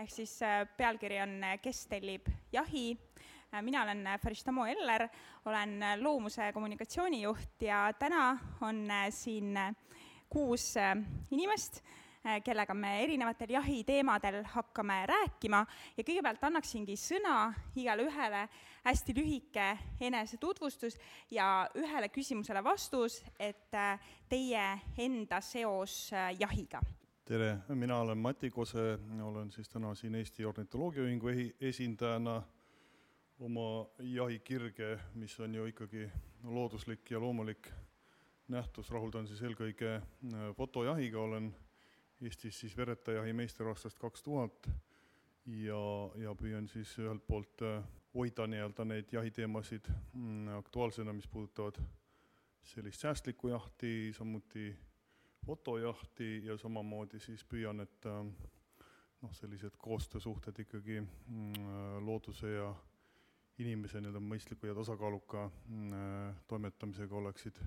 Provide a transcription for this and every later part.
äh, ehk siis äh, pealkiri on Kes tellib jahi. mina olen Farishtamo Eller, olen loomuse kommunikatsioonijuht ja täna on siin kuus inimest Äh, kellega me erinevatel jahiteemadel hakkame rääkima ja kõigepealt annaksingi sõna igale ühele hästi lühike enesetutvustus ja ühele küsimusele vastus, et äh, teie enda seos äh, jahiga. Tere, mina olen Mati Kose, olen siis täna siin Eesti Ornitoloogiaühingu esindajana oma jahikirge, mis on ju ikkagi looduslik ja loomulik nähtus, rahuldan siis eelkõige fotojahiga, olen Eestis siis veretajahi meister aastast kaks tuhat ja, ja püüan siis ühelt poolt äh, hoida nii-öelda neid jahiteemasid mm, aktuaalsena, mis puudutavad sellist säästlikku jahti, samuti fotojahti ja samamoodi siis püüan, et äh, noh, sellised koostöösuhted ikkagi mm, looduse ja inimese nii-öelda mõistliku ja tasakaaluka mm, toimetamisega oleksid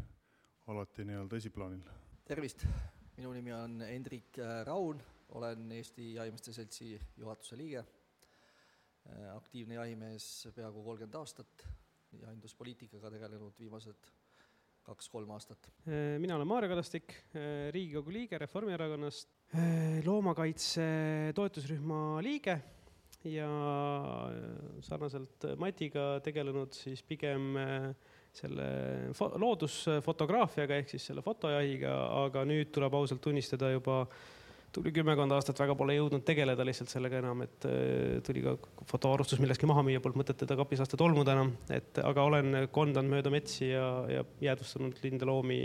alati nii-öelda esiplaanil. tervist! minu nimi on Hendrik äh, Raun, olen Eesti Jahimeeste Seltsi juhatuse liige, äh, aktiivne jahimees peaaegu kolmkümmend aastat, jahinduspoliitikaga tegelenud viimased kaks-kolm aastat. Äh, mina olen Maarja Kadastik, Riigikogu liige Reformierakonnast, loomakaitse toetusrühma liige ja sarnaselt Matiga tegelenud siis pigem äh, selle loodusfotograafiaga ehk siis selle fotojahiga, aga nüüd tuleb ausalt tunnistada juba tuli kümmekond aastat väga pole jõudnud tegeleda lihtsalt sellega enam, et äh, tuli ka fotoarvustus millestki maha müüa, polnud mõtet teda kapis lasta tolmuda enam, et aga olen kondanud mööda metsi ja, ja jäädvustanud lindeloomi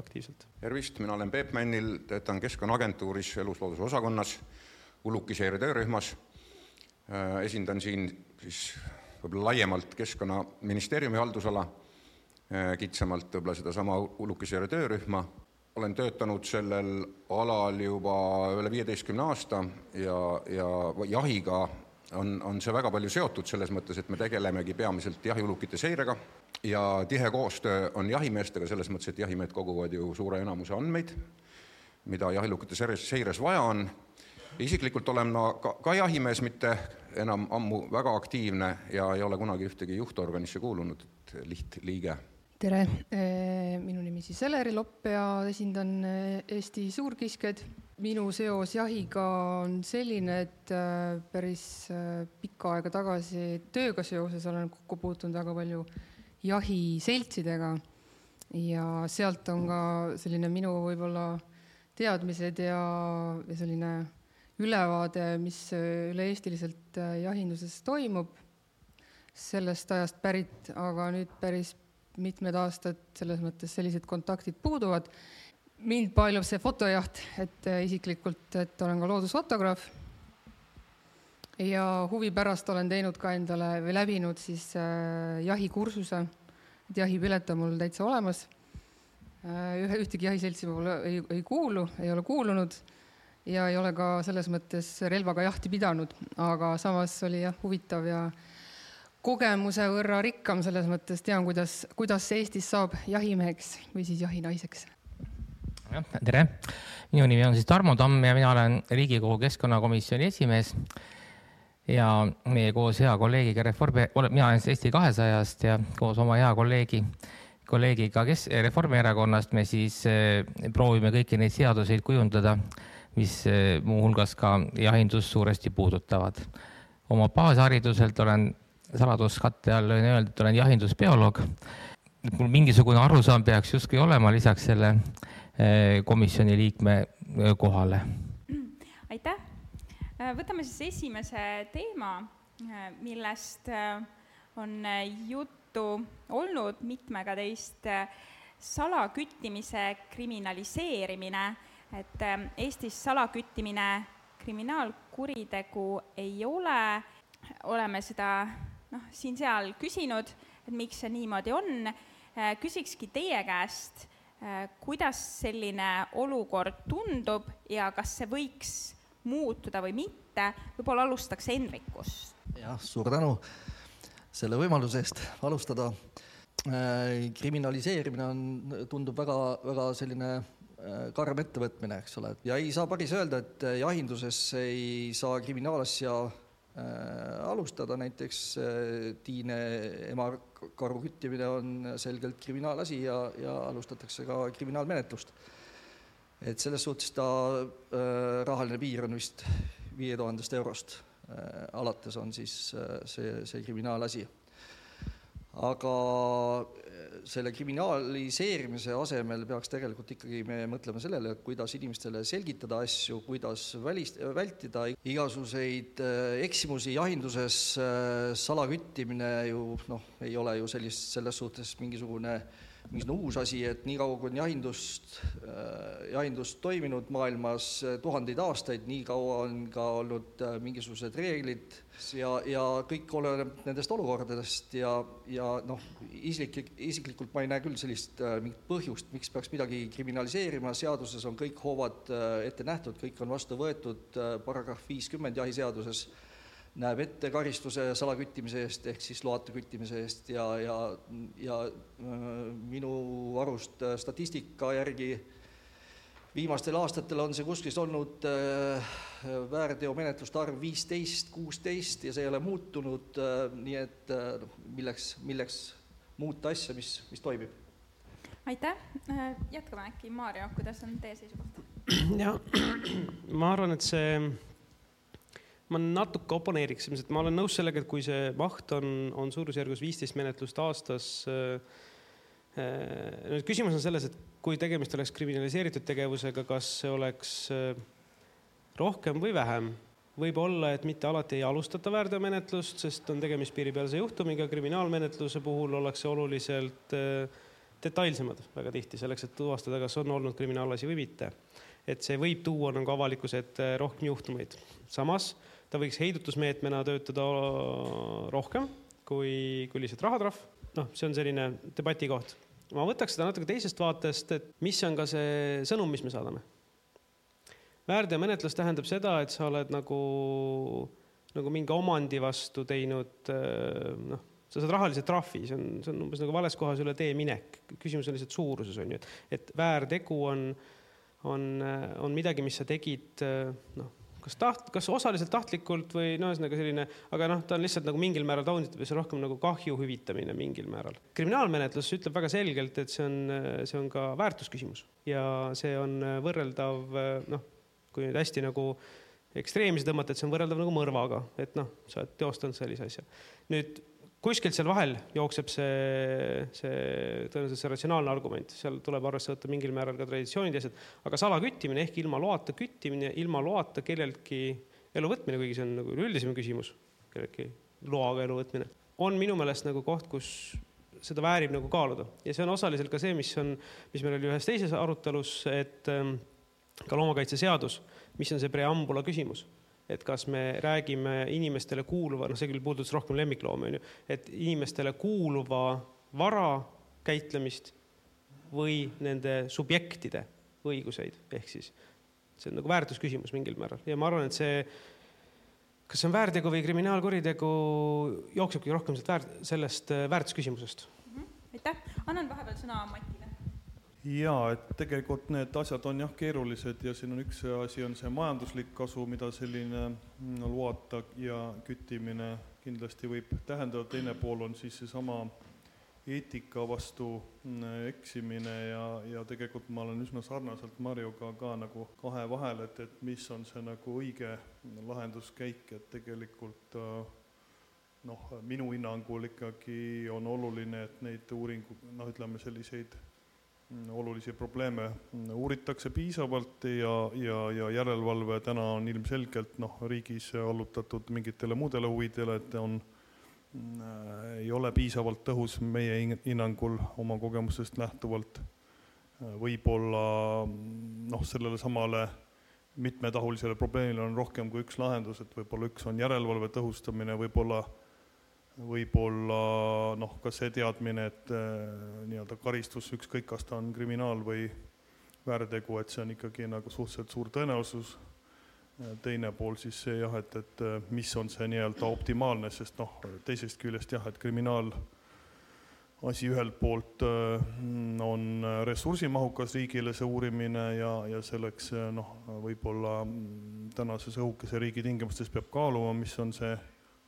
aktiivselt. tervist, mina olen Peep Männil, töötan Keskkonnaagentuuris eluslooduse osakonnas, ulukiseire töörühmas. Äh, esindan siin siis võib-olla laiemalt Keskkonnaministeeriumi haldusala Äh, kitsamalt võib-olla sedasama Ulukisjärve töörühma, olen töötanud sellel alal juba üle viieteistkümne aasta ja, ja jahiga on, on see väga palju seotud selles mõttes, et me tegelemegi peamiselt jahiulukite seirega ja tihe koostöö on jahimeestega selles mõttes, et jahimehed koguvad ju suure enamuse andmeid, mida jahiulukite seires, seires vaja on. isiklikult olen ma ka, ka jahimees, mitte enam ammu väga aktiivne ja ei ole kunagi ühtegi juhtorganisse kuulunud, et lihtliige tere, eh, minu nimi siis Eleri Lopp ja esindan eh, Eesti suurkiskjaid. minu seos jahiga on selline, et eh, päris pikka aega tagasi tööga seoses olen kokku puutunud väga palju jahiseltsidega. Ja sealt on ka selline minu võib-olla teadmised ja, ja selline ülevaade, mis üle-eestiliselt jahinduses toimub, sellest ajast pärit, aga nüüd päris mitmed aastad selles mõttes sellised kontaktid puuduvad. mind paelub see fotojaht, et äh, isiklikult, et olen ka loodusfotograaf. ja huvi pärast olen teinud ka endale või läbinud siis äh, jahikursuse, et jahipilet on mul täitsa olemas äh,. ühe, ühtegi jahiseltsi mul ei, ei kuulu, ei ole kuulunud ja ei ole ka selles mõttes relvaga jahti pidanud, aga samas oli jah huvitav ja kogemuse võrra rikkam selles mõttes, tean, kuidas, kuidas Eestis saab jahimeheks või siis jahinaiseks. jah, tere. minu nimi on siis Tarmo Tamm ja mina olen Riigikogu Keskkonnakomisjoni esimees. ja meie koos hea kolleegiga Reformi, mina olen Eesti kahesajast ja koos oma hea kolleegi, kolleegiga, kes Reformierakonnast me siis eh, proovime kõiki neid seaduseid kujundada, mis eh, muuhulgas ka jahindust suuresti puudutavad. oma baashariduselt olen saladuskatte all võin öelda, et olen jahindusbioloog. mul mingisugune arusaam peaks justkui olema lisaks selle eh, komisjoni liikme eh, kohale. aitäh. Äh, võtame siis esimese teema, äh, millest äh, on juttu olnud mitmega teist, salaküttimise kriminaliseerimine, et Eestis salaküttimine kriminaalkuritegu ei ole, oleme seda noh, siin-seal küsinud, et miks see niimoodi on, äh, küsikski teie käest, äh, kuidas selline olukord tundub ja kas see võiks muutuda või mitte, võib-olla alustaks Henrikust. jah, suur tänu selle võimaluse eest alustada. Äh, kriminaliseerimine on, tundub väga, väga selline karm ettevõtmine, eks ole, ja ei saa päris öelda, et jahinduses ei saa kriminaalasja alustada, näiteks tiine emakaru küttimine on selgelt kriminaalasi ja, ja alustatakse ka kriminaalmenetlust. et selles suhtes ta rahaline piir on vist viie tuhandest eurost alates on siis see, see kriminaalasi aga eh, selle kriminaliseerimise asemel peaks tegelikult ikkagi me mõtlema sellele, kuidas inimestele selgitada asju, kuidas välist-, vältida igasuguseid eh, eksimusi jahinduses, eh, salaküttimine ju noh, ei ole ju sellist, selles suhtes mingisugune mingisugune uus asi, et niikaua, kui on jahindust, jahindust toiminud maailmas tuhandeid aastaid, nii kaua on ka olnud mingisugused reeglid, ja, ja kõik oleneb nendest olukordadest ja, ja noh, isiklik, isiklikult ma ei näe küll sellist äh, mingit põhjust, miks peaks midagi kriminaliseerima, seaduses on kõik hoovad äh, ette nähtud, kõik on vastu võetud äh,, paragrahv viiskümmend jahiseaduses näeb ette karistuse salaküttimise eest ehk siis loata küttimise eest ja, ja, ja minu arust äh, statistika järgi viimastel aastatel on see kuskil olnud äh, väärteomenetluste arv viisteist, kuusteist ja see ei ole muutunud, äh, nii et äh, milleks, milleks muuta asja, mis, mis toimib? aitäh, jätkame äkki, Maarja, kuidas on teie seisukoht? jah, ma arvan, et see, ma natuke oponeeriks, ilmselt ma olen nõus sellega, et kui see maht on, on suurusjärgus viisteist menetlust aastas äh, nüüd küsimus on selles, et kui tegemist oleks kriminaliseeritud tegevusega, kas see oleks äh, rohkem või vähem? võib olla, et mitte alati ei alustata väärteomenetlust, sest on tegemist piiripealse juhtumiga, kriminaalmenetluse puhul ollakse oluliselt äh, detailsemad väga tihti selleks, et tuvastada, kas on olnud kriminaalasi või mitte. et see võib tuua nagu avalikkuse ette rohkem juhtumeid. samas ta võiks heidutusmeetmena töötada rohkem kui, kui lihtsalt rahatrahv. noh, see on selline debati koht ma võtaks seda natuke teisest vaatest, et mis on ka see sõnum, mis me saadame. väärteomenetlus tähendab seda, et sa oled nagu, nagu mingi omandi vastu teinud noh, sa saad rahalise trahvi, see on, see on umbes nagu vales kohas üle tee minek. küsimus on lihtsalt suuruses on ju, et, et väärtegu on, on, on midagi, mis sa tegid noh kas taht-, kas osaliselt tahtlikult või no ühesõnaga selline, aga noh, ta on lihtsalt nagu mingil määral taunitav ja see on rohkem nagu kahju hüvitamine mingil määral. kriminaalmenetlus ütleb väga selgelt, et see on, see on ka väärtusküsimus ja see on võrreldav noh, kui nüüd hästi nagu ekstreemse tõmmata, et see on võrreldav nagu mõrvaga, et noh, sa oled teostanud sellise asja. nüüd kuskilt seal vahel jookseb see, see tõenäoliselt see ratsionaalne argument, seal tuleb arvesse võtta mingil määral ka traditsioonid ja asjad, aga salaküttimine ehk ilma loata küttimine, ilma loata kelleltki elu võtmine, kuigi see on nagu üleüldisem küsimus, kelleltki loaga elu võtmine, on minu meelest nagu koht, kus seda väärib nagu kaaluda. Ja see on osaliselt ka see, mis on, mis meil oli ühes teises arutelus, et ähm, ka loomakaitseseadus, mis on see preambula küsimus et kas me räägime inimestele kuuluva, noh, see küll puudutas rohkem lemmikloomi, on ju, et inimestele kuuluva vara käitlemist või nende subjektide õiguseid, ehk siis see on nagu väärtusküsimus mingil määral ja ma arvan, et see, kas see on väärtegu või kriminaalkuritegu, jooksebki rohkem sealt väärt-, sellest äh, väärtusküsimusest mm. -hmm. aitäh, annan vahepeal sõna Matile jaa, et tegelikult need asjad on jah keerulised ja siin on üks asi, on see majanduslik kasu, mida selline mm, loata ja küttimine kindlasti võib tähendada, teine pool on siis seesama eetika vastu mm, eksimine ja, ja tegelikult ma olen üsna sarnaselt Marjuga ka nagu kahe vahel, et, et mis on see nagu õige lahenduskäik, et tegelikult äh, noh, minu hinnangul ikkagi on oluline, et neid uuringu, noh, ütleme selliseid olulisi probleeme uuritakse piisavalt ja, ja, ja järelevalve täna on ilmselgelt noh, riigis allutatud mingitele muudele huvidele, et on äh,, ei ole piisavalt tõhus meie hinnangul oma kogemusest lähtuvalt. võib-olla noh, sellele samale mitmetahulisele probleemile on rohkem kui üks lahendus, et võib-olla üks on järelevalve tõhustamine, võib-olla võib-olla noh, ka see teadmine, et äh, nii-öelda karistus, ükskõik, kas ta on kriminaal või väärtegu, et see on ikkagi nagu suhteliselt suur tõenäosus. teine pool siis see jah, et, et äh, mis on see nii-öelda optimaalne, sest noh, teisest küljest jah, et kriminaal asi ühelt poolt on ressursimahukas riigile, see uurimine, ja, ja selleks noh, võib-olla mm, tänases õhukese riigi tingimustes peab kaaluma, mis on see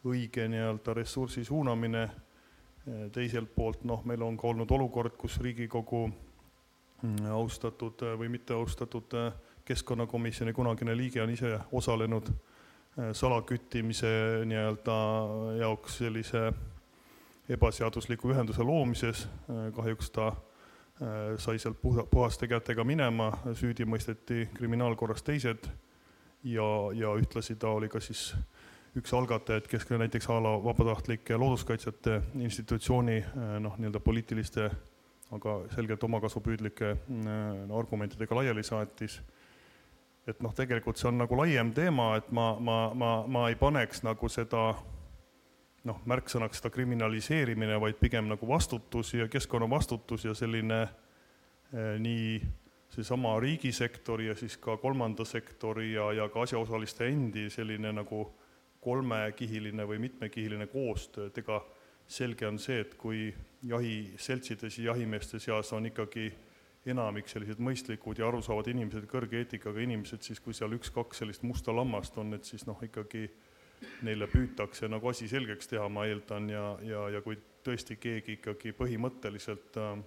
õige nii-öelda ressursi suunamine, teiselt poolt noh, meil on ka olnud olukord, kus Riigikogu mm, austatud või mitte austatud keskkonnakomisjoni kunagine liige on ise osalenud salaküttimise nii-öelda jaoks sellise ebaseadusliku ühenduse loomises, kahjuks ta sai sealt puha, puhaste kätega minema, süüdi mõisteti kriminaalkorras teised ja, ja ühtlasi ta oli ka siis üks algatajaid, kes ka näiteks a la vabatahtlike looduskaitsjate institutsiooni noh, nii-öelda poliitiliste, aga selgelt omakasupüüdlike argumentidega laiali saatis. Et noh, tegelikult see on nagu laiem teema, et ma, ma, ma, ma ei paneks nagu seda noh, märksõnaks seda kriminaliseerimine, vaid pigem nagu vastutus ja keskkonna vastutus ja selline eh, nii seesama riigisektori ja siis ka kolmanda sektori ja, ja ka asjaosaliste endi selline nagu kolmekihiline või mitmekihiline koostöö, et ega selge on see, et kui jahiseltsides ja jahimeeste seas on ikkagi enamik sellised mõistlikud ja arusaavad inimesed, kõrge eetikaga inimesed, siis kui seal üks-kaks sellist musta lammast on, et siis noh, ikkagi neile püütakse nagu asi selgeks teha, ma eeldan, ja, ja, ja kui tõesti keegi ikkagi põhimõtteliselt äh,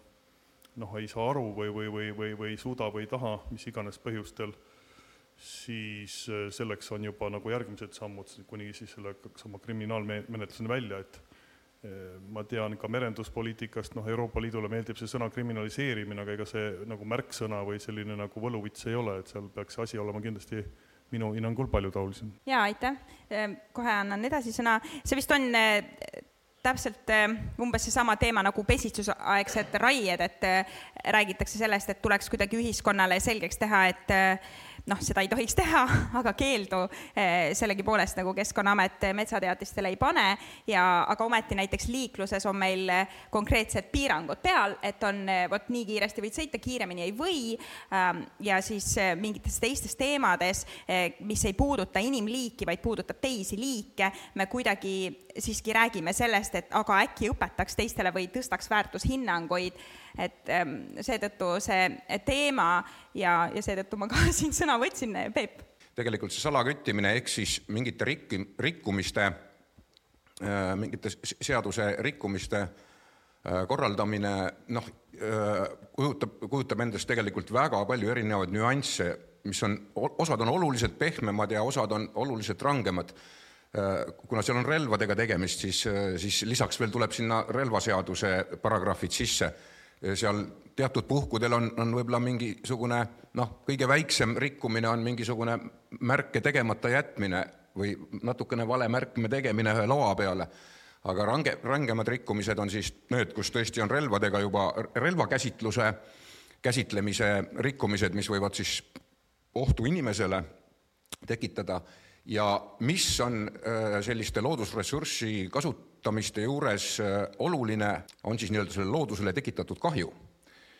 noh, ei saa aru või, või, või, või, või ei suuda või ei taha, mis iganes põhjustel, siis äh, selleks on juba nagu järgmised sammud, kuni siis selle sama kriminaalmenetluseni välja, et ma tean ka merenduspoliitikast, noh, Euroopa Liidule meeldib see sõna kriminaliseerimine, aga ega see nagu märksõna või selline nagu võluvits ei ole, et seal peaks see asi olema kindlasti minu hinnangul palju taolisem. jaa, aitäh, ehm, kohe annan edasi sõna, see vist on eh, täpselt umbes seesama teema nagu pesistusaegsed raied, et räägitakse sellest, et tuleks kuidagi ühiskonnale selgeks teha, et noh, seda ei tohiks teha, aga keeldu eh, sellegipoolest nagu Keskkonnaamet metsateatistele ei pane. Ja aga ometi näiteks liikluses on meil konkreetsed piirangud peal, et on eh, vot nii kiiresti võid sõita, kiiremini ei või. Ähm, ja siis eh, mingites teistes teemades, mis ei puuduta inimliiki, vaid puudutab teisi liike, me kuidagi siiski räägime sellest, et aga äkki õpetaks teistele või tõstaks väärtushinnanguid et ähm, seetõttu see teema ja, ja seetõttu ma ka siin sõna võtsin, Peep. tegelikult see salaküttimine ehk siis mingite rikki, rikkumiste, äh, mingite seaduse rikkumiste äh, korraldamine, noh, äh, kujutab, kujutab endast tegelikult väga palju erinevaid nüansse, mis on, osad on oluliselt pehmemad ja osad on oluliselt rangemad kuna seal on relvadega tegemist, siis, siis lisaks veel tuleb sinna relvaseaduse paragrahvid sisse seal teatud puhkudel on, on võib-olla mingisugune noh, kõige väiksem rikkumine on mingisugune märke tegemata jätmine või natukene vale märkme tegemine ühe loa peale. aga range, rangemad rikkumised on siis need, kus tõesti on relvadega juba relvakäsitluse, käsitlemise rikkumised, mis võivad siis ohtu inimesele tekitada ja mis on äh, selliste loodusressurssi kasut-, kasutamiste juures äh, oluline on siis nii-öelda sellele loodusele tekitatud kahju.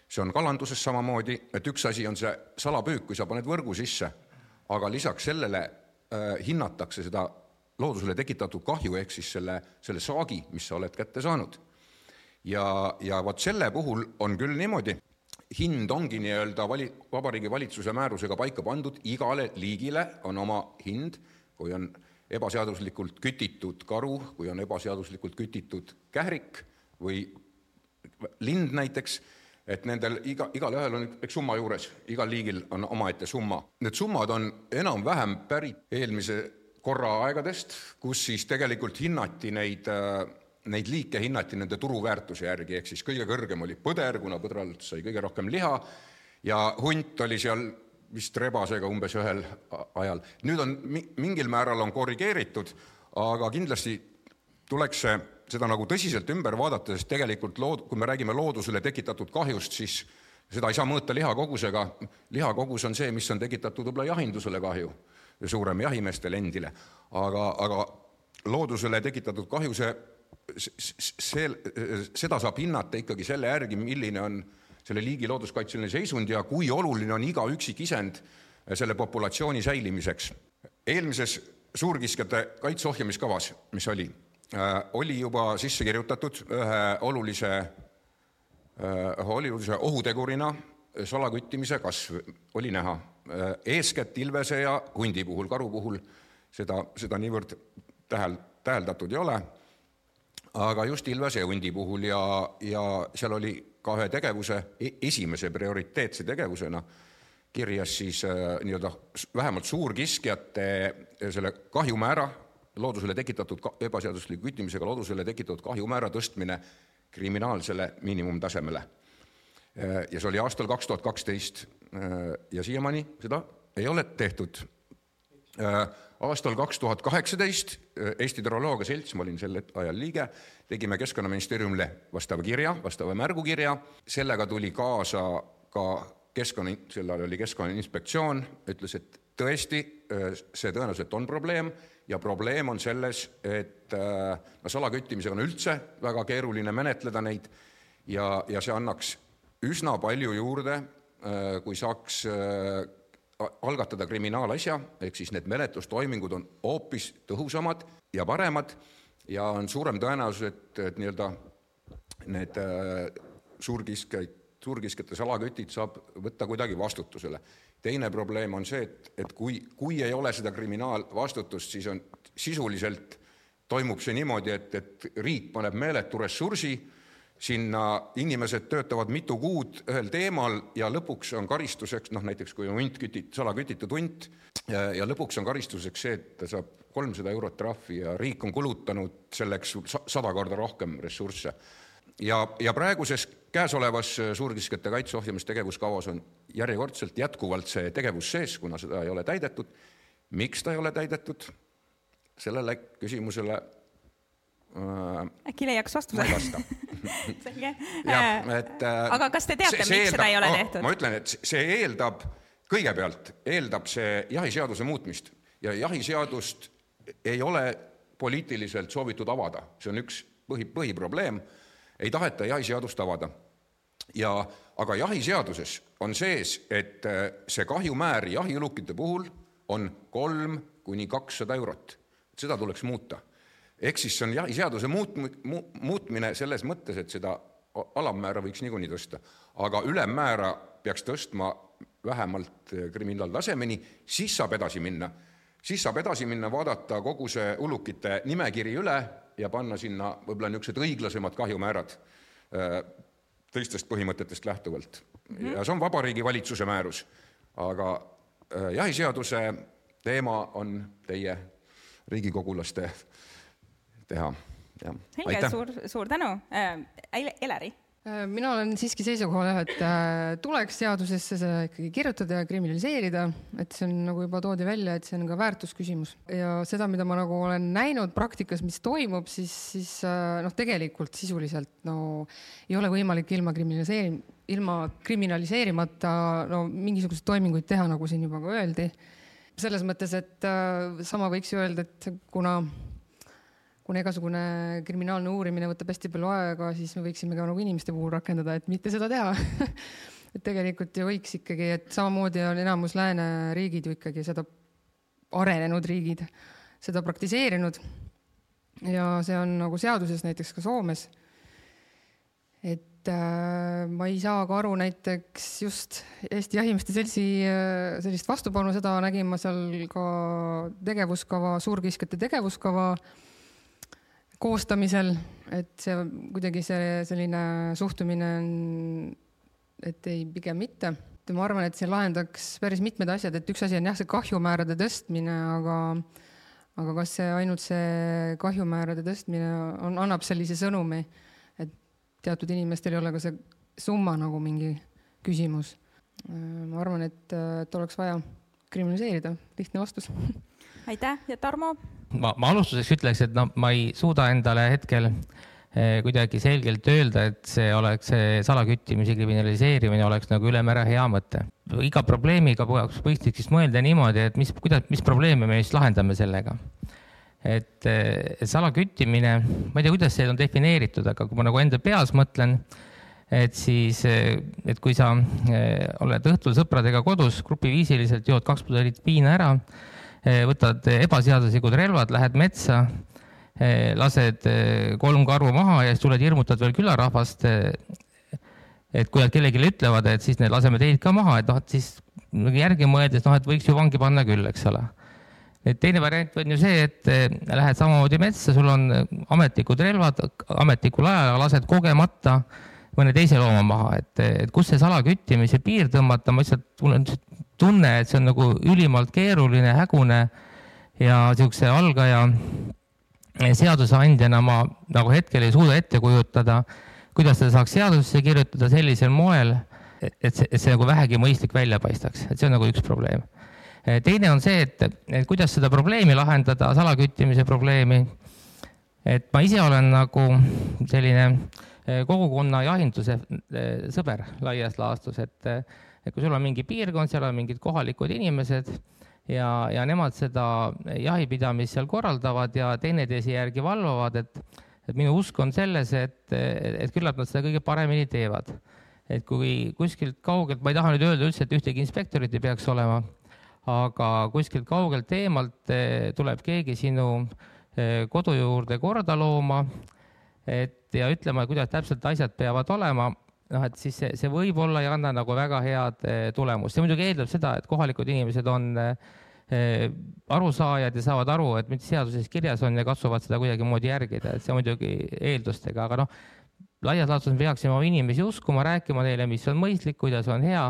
see on kalanduses samamoodi, et üks asi on see salapüük, kui sa paned võrgu sisse, aga lisaks sellele äh, hinnatakse seda loodusele tekitatud kahju, ehk siis selle, selle saagi, mis sa oled kätte saanud. ja, ja vot selle puhul on küll niimoodi, hind ongi nii-öelda vali-, Vabariigi Valitsuse määrusega paika pandud, igale liigile on oma hind, kui on ebaseaduslikult kütitud karu, kui on ebaseaduslikult kütitud kährik või lind näiteks, et nendel iga, igalühel on üks summa juures, igal liigil on omaette summa. Need summad on enam-vähem pärit eelmise korra aegadest, kus siis tegelikult hinnati neid, neid liike hinnati nende turuväärtuse järgi, ehk siis kõige kõrgem oli põder, kuna põdralt sai kõige rohkem liha, ja hunt oli seal vist rebasega umbes ühel ajal. nüüd on mingil määral on korrigeeritud, aga kindlasti tuleks see, seda nagu tõsiselt ümber vaadata, sest tegelikult lood-, kui me räägime loodusele tekitatud kahjust, siis seda ei saa mõõta lihakogusega, lihakogus on see, mis on tekitatud võib-olla jahindusele kahju, suurem jahimeestele endile, aga, aga loodusele tekitatud kahju, see, see, seda saab hinnata ikkagi selle järgi, milline on äh, selle liigi looduskaitseline seisund ja kui oluline on iga üksikisend selle populatsiooni säilimiseks. eelmises suurkiskjate kaitse ohjamiskavas, mis oli, äh, oli juba sisse kirjutatud ühe olulise Hollywoodis ohutegurina salaküttimise kasv oli näha. eeskätt ilvese ja hundi puhul, karu puhul seda, seda niivõrd tähel, täheldatud ei ole, aga just ilvese ja hundi puhul ja, ja seal oli ka ühe tegevuse, e-, esimese prioriteetse tegevusena kirjas siis äh, nii-öelda vähemalt suurkiskjate selle kahjumäära, loodusele tekitatud ebaseadusliku küttimisega loodusele tekitatud kahjumäära tõstmine kriminaalsele miinimumtasemele ja see oli aastal kaks tuhat kaksteist ja siiamaani seda ei ole tehtud. Aastal kaks tuhat kaheksateist Eesti Hüdroloogia Selts, ma olin sel ajal liige, tegime Keskkonnaministeeriumile vastava kirja, vastava märgukirja, sellega tuli kaasa ka keskkonna, sel ajal oli Keskkonnainspektsioon, ütles, et tõesti, see tõenäoliselt on probleem ja probleem on selles, et no salaküttimisega on üldse väga keeruline menetleda neid ja, ja see annaks üsna palju juurde, äh, kui saaks äh, algatada kriminaalasja, ehk siis need menetlustoimingud on hoopis tõhusamad ja paremad ja on suurem tõenäosus, et, et nii-öelda need äh, suurkiskjaid, suurkiskjate salakütid saab võtta kuidagi vastutusele. teine probleem on see, et, et kui, kui ei ole seda kriminaalvastutust, siis on sisuliselt toimub see niimoodi, et, et riik paneb meeletu ressursi sinna inimesed töötavad mitu kuud ühel teemal ja lõpuks on karistuseks, noh näiteks kui on hunt kütit-, salakütitud hunt, ja lõpuks on karistuseks see, et ta saab kolmsada eurot trahvi ja riik on kulutanud selleks sada korda rohkem ressursse. ja, ja praeguses käesolevas suurkiskjate kaitse ohjamistegevuskavas on järjekordselt jätkuvalt see tegevus sees, kuna seda ei ole täidetud. miks ta ei ole täidetud? sellele küsimusele äh, äkki leiaks vastuse? ma ei vasta selge. jah, et äh, aga kas te teate, miks eeldab, seda ei ole tehtud? ma ütlen, et see eeldab, kõigepealt eeldab see jahiseaduse muutmist ja jahiseadust ei ole poliitiliselt soovitud avada, see on üks põhi, põhiprobleem, ei taheta jahiseadust avada. ja aga jahiseaduses on sees, et äh, see kahjumäär jahiulukite puhul on kolm kuni kakssada eurot, seda tuleks muuta ehk siis see on jahiseaduse muut-, mu-, muutmine selles mõttes, et seda alammäära võiks niikuinii tõsta, aga ülemmäära peaks tõstma vähemalt kriminaaltasemeni, siis saab edasi minna. siis saab edasi minna, vaadata kogu see ulukite nimekiri üle ja panna sinna võib-olla niisugused õiglasemad kahjumäärad äh, teistest põhimõtetest lähtuvalt mm. -hmm. ja see on Vabariigi Valitsuse määrus. aga äh, jahiseaduse teema on teie riigikogulaste teha, jah. selge, suur, suur tänu äh,. Eleri äh, mina olen siiski seisukohal jah, et äh, tuleks seadusesse see ikkagi kirjutada ja kriminaliseerida, et see on nagu juba toodi välja, et see on ka väärtusküsimus ja seda, mida ma nagu olen näinud praktikas, mis toimub, siis, siis äh, noh, tegelikult sisuliselt no ei ole võimalik ilma kriminaliseerim-, ilma kriminaliseerimata no mingisuguseid toiminguid teha, nagu siin juba ka öeldi. selles mõttes, et sama võiks ju öelda, et kuna kuna igasugune kriminaalne uurimine võtab hästi palju aega, siis me võiksime ka nagu inimeste puhul rakendada, et mitte seda teha et tegelikult ju võiks ikkagi, et samamoodi on enamus lääneriigid ju ikkagi seda, arenenud riigid, seda praktiseerinud. ja see on nagu seaduses näiteks ka Soomes. et äh, ma ei saa ka aru näiteks just Eesti Jahimeeste Seltsi äh, sellist vastupanu, seda nägin ma seal ka tegevuskava, suurkiskjate tegevuskava äh, koostamisel, et see kuidagi see selline suhtumine on, et ei, pigem mitte. ma arvan, et see lahendaks päris mitmed asjad, et üks asi on jah, see kahjumäärade tõstmine, aga aga kas see ainult see kahjumäärade tõstmine on, annab sellise sõnumi, et teatud inimestel ei ole ka see summa nagu mingi küsimus. ma arvan, et, et oleks vaja kriminaliseerida, lihtne vastus. aitäh ja Tarmo ma, ma alustuseks ütleks, et no ma ei suuda endale hetkel eh, kuidagi selgelt öelda, et see oleks, see salaküttimise kriminaliseerimine oleks nagu ülemäära hea mõte. iga probleemiga võiks siis mõelda niimoodi, et mis, kuidas, mis probleeme me siis lahendame sellega. et, eh, salaküttimine, ma ei tea, kuidas see on defineeritud, aga kui ma nagu enda peas mõtlen, et siis, eh, et kui sa oled õhtul sõpradega kodus grupiviisiliselt, jood kaks pudelit viina ära võtad ebaseaduslikud relvad, lähed metsa, eh, lased eh, kolm karu maha ja siis tuled hirmutad veel külarahvast. et kui nad kellelegi ütlevad, et siis need laseme teid ka maha, et noh, et siis nagu järgi mõeldes, noh, et võiks ju vangi panna küll, eks ole. et teine variant on ju see, et eh, lähed samamoodi metsa, sul on ametlikud relvad, ametlikul ajal lased kogemata mõne teise looma maha, et, et kus see salaküttimise piir tõmmata, ma lihtsalt, on tunne, et see on nagu ülimalt keeruline, hägune ja niisuguse algaja seadusandjana ma nagu hetkel ei suuda ette kujutada, kuidas seda saaks seadusesse kirjutada sellisel moel, et see, et see nagu vähegi mõistlik välja paistaks, et see on nagu üks probleem. teine on see, et, et kuidas seda probleemi lahendada, salaküttimise probleemi. et ma ise olen nagu selline eh, kogukonna jahinduse eh, sõber laias laastus, et, et kui sul on mingi piirkond, seal on mingid kohalikud inimesed ja, ja nemad seda jahipidamist seal korraldavad ja teineteise järgi valvavad, et, et minu usk on selles, et, et küllap nad seda kõige paremini teevad. et kui kuskilt kaugelt, ma ei taha nüüd öelda üldse, et ühtegi inspektorit ei peaks olema, aga kuskilt kaugelt eemalt eh, tuleb keegi sinu eh, kodu juurde korda looma, et ja ütlema, kuidas täpselt asjad peavad olema, noh, et siis see, see võib-olla ei anna nagu väga head eh, tulemust. see muidugi eeldab seda, et kohalikud inimesed on arusaajad ja saavad aru, et mis seaduses kirjas on ja katsuvad seda kuidagimoodi järgida, et see muidugi eeldustega, aga noh, laias laastus me peaksime oma inimesi uskuma, rääkima neile, mis on mõistlik, kuidas on hea,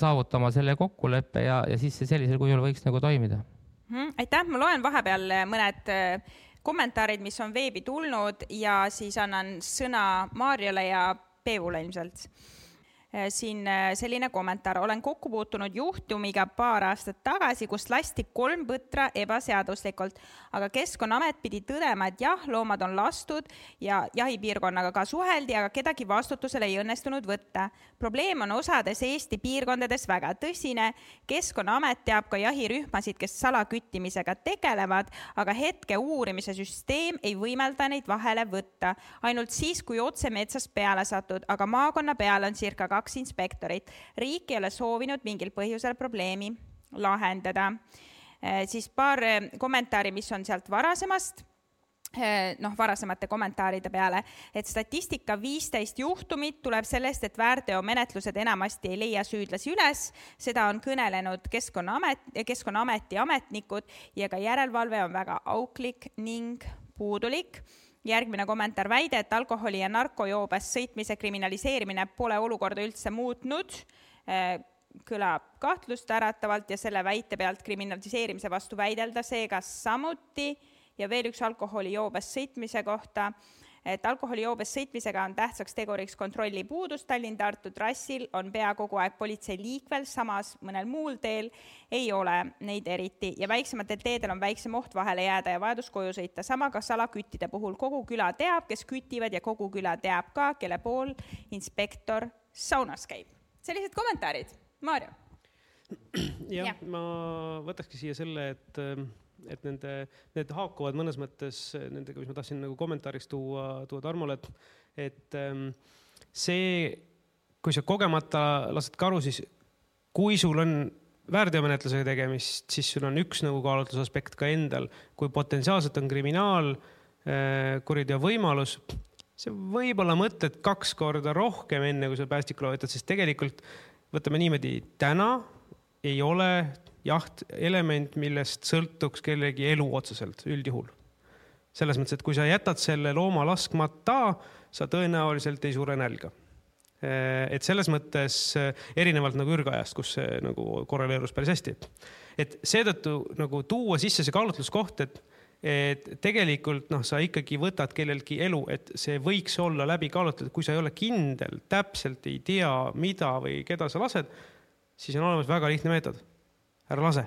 saavutama selle kokkuleppe ja, ja siis see sellisel kujul võiks nagu toimida mm,. aitäh, ma loen vahepeal mõned kommentaarid, mis on veebi tulnud ja siis annan sõna Maarjale ja Peevule ilmselt siin äh, selline kommentaar, olen kokku puutunud juhtumiga paar aastat tagasi, kus lasti kolm põtra ebaseaduslikult, aga Keskkonnaamet pidi tõdema, et jah, loomad on lastud ja jahipiirkonnaga ka suheldi, aga kedagi vastutusele ei õnnestunud võtta. probleem on osades Eesti piirkondades väga tõsine. keskkonnaamet teab ka jahirühmasid, kes salaküttimisega tegelevad, aga hetke uurimise süsteem ei võimalda neid vahele võtta. ainult siis, kui otse metsast peale satud, aga maakonna peal on circa kaks kaks inspektorit. riik ei ole soovinud mingil põhjusel probleemi lahendada. Eh, siis paar eh, kommentaari, mis on sealt varasemast eh, noh, varasemate kommentaaride peale, et statistika viisteist juhtumit tuleb sellest, et väärteomenetlused enamasti ei leia süüdlasi üles, seda on kõnelenud Keskkonnaamet, Keskkonnaameti ametnikud ja ka järelevalve on väga auklik ning puudulik järgmine kommentaar, väide, et alkoholi ja narkojoobes sõitmise kriminaliseerimine pole olukorda üldse muutnud, eh, kõlab kahtlust äratavalt ja selle väite pealt kriminaliseerimise vastu väidelda seega samuti. Ja veel üks alkoholijoobes sõitmise kohta et alkoholijoobes sõitmisega on tähtsaks teguriks kontrolli puudus Tallinn-Tartu trassil, on pea kogu aeg politsei liikvel, samas mõnel muul teel ei ole neid eriti ja väiksematel teedel on väiksem oht vahele jääda ja vajadus koju sõita. sama ka salaküttide puhul, kogu küla teab, kes kütivad ja kogu küla teab ka, kelle pool inspektor saunas käib. sellised kommentaarid, Maarjo jah ja., ma võtakski siia selle, et et nende, need haakuvad mõnes mõttes nendega, mis ma tahtsin nagu kommentaariks tuua, tuua Tarmole, et, et ähm, see, kui sa kogemata lased karu, siis kui sul on väärteomenetlusega tegemist, siis sul on üks nagu kaalutlusaspekt ka endal, kui potentsiaalselt on kriminaalkuriteo äh, võimalus, sa võib-olla mõtled kaks korda rohkem, enne kui sa päästikule võtad, sest tegelikult võtame niimoodi, täna ei ole jaht element, millest sõltuks kellegi elu otseselt üldjuhul. selles mõttes, et kui sa jätad selle looma laskmata, sa tõenäoliselt ei sure nälga. et selles mõttes erinevalt nagu ürgajast, kus see nagu korreleerus päris hästi. et seetõttu nagu tuua sisse see kaalutluskoht, et et tegelikult noh, sa ikkagi võtad kelleltki elu, et see võiks olla läbi kaalutletud, kui sa ei ole kindel, täpselt ei tea, mida või keda sa lased, siis on olemas väga lihtne meetod ära lase.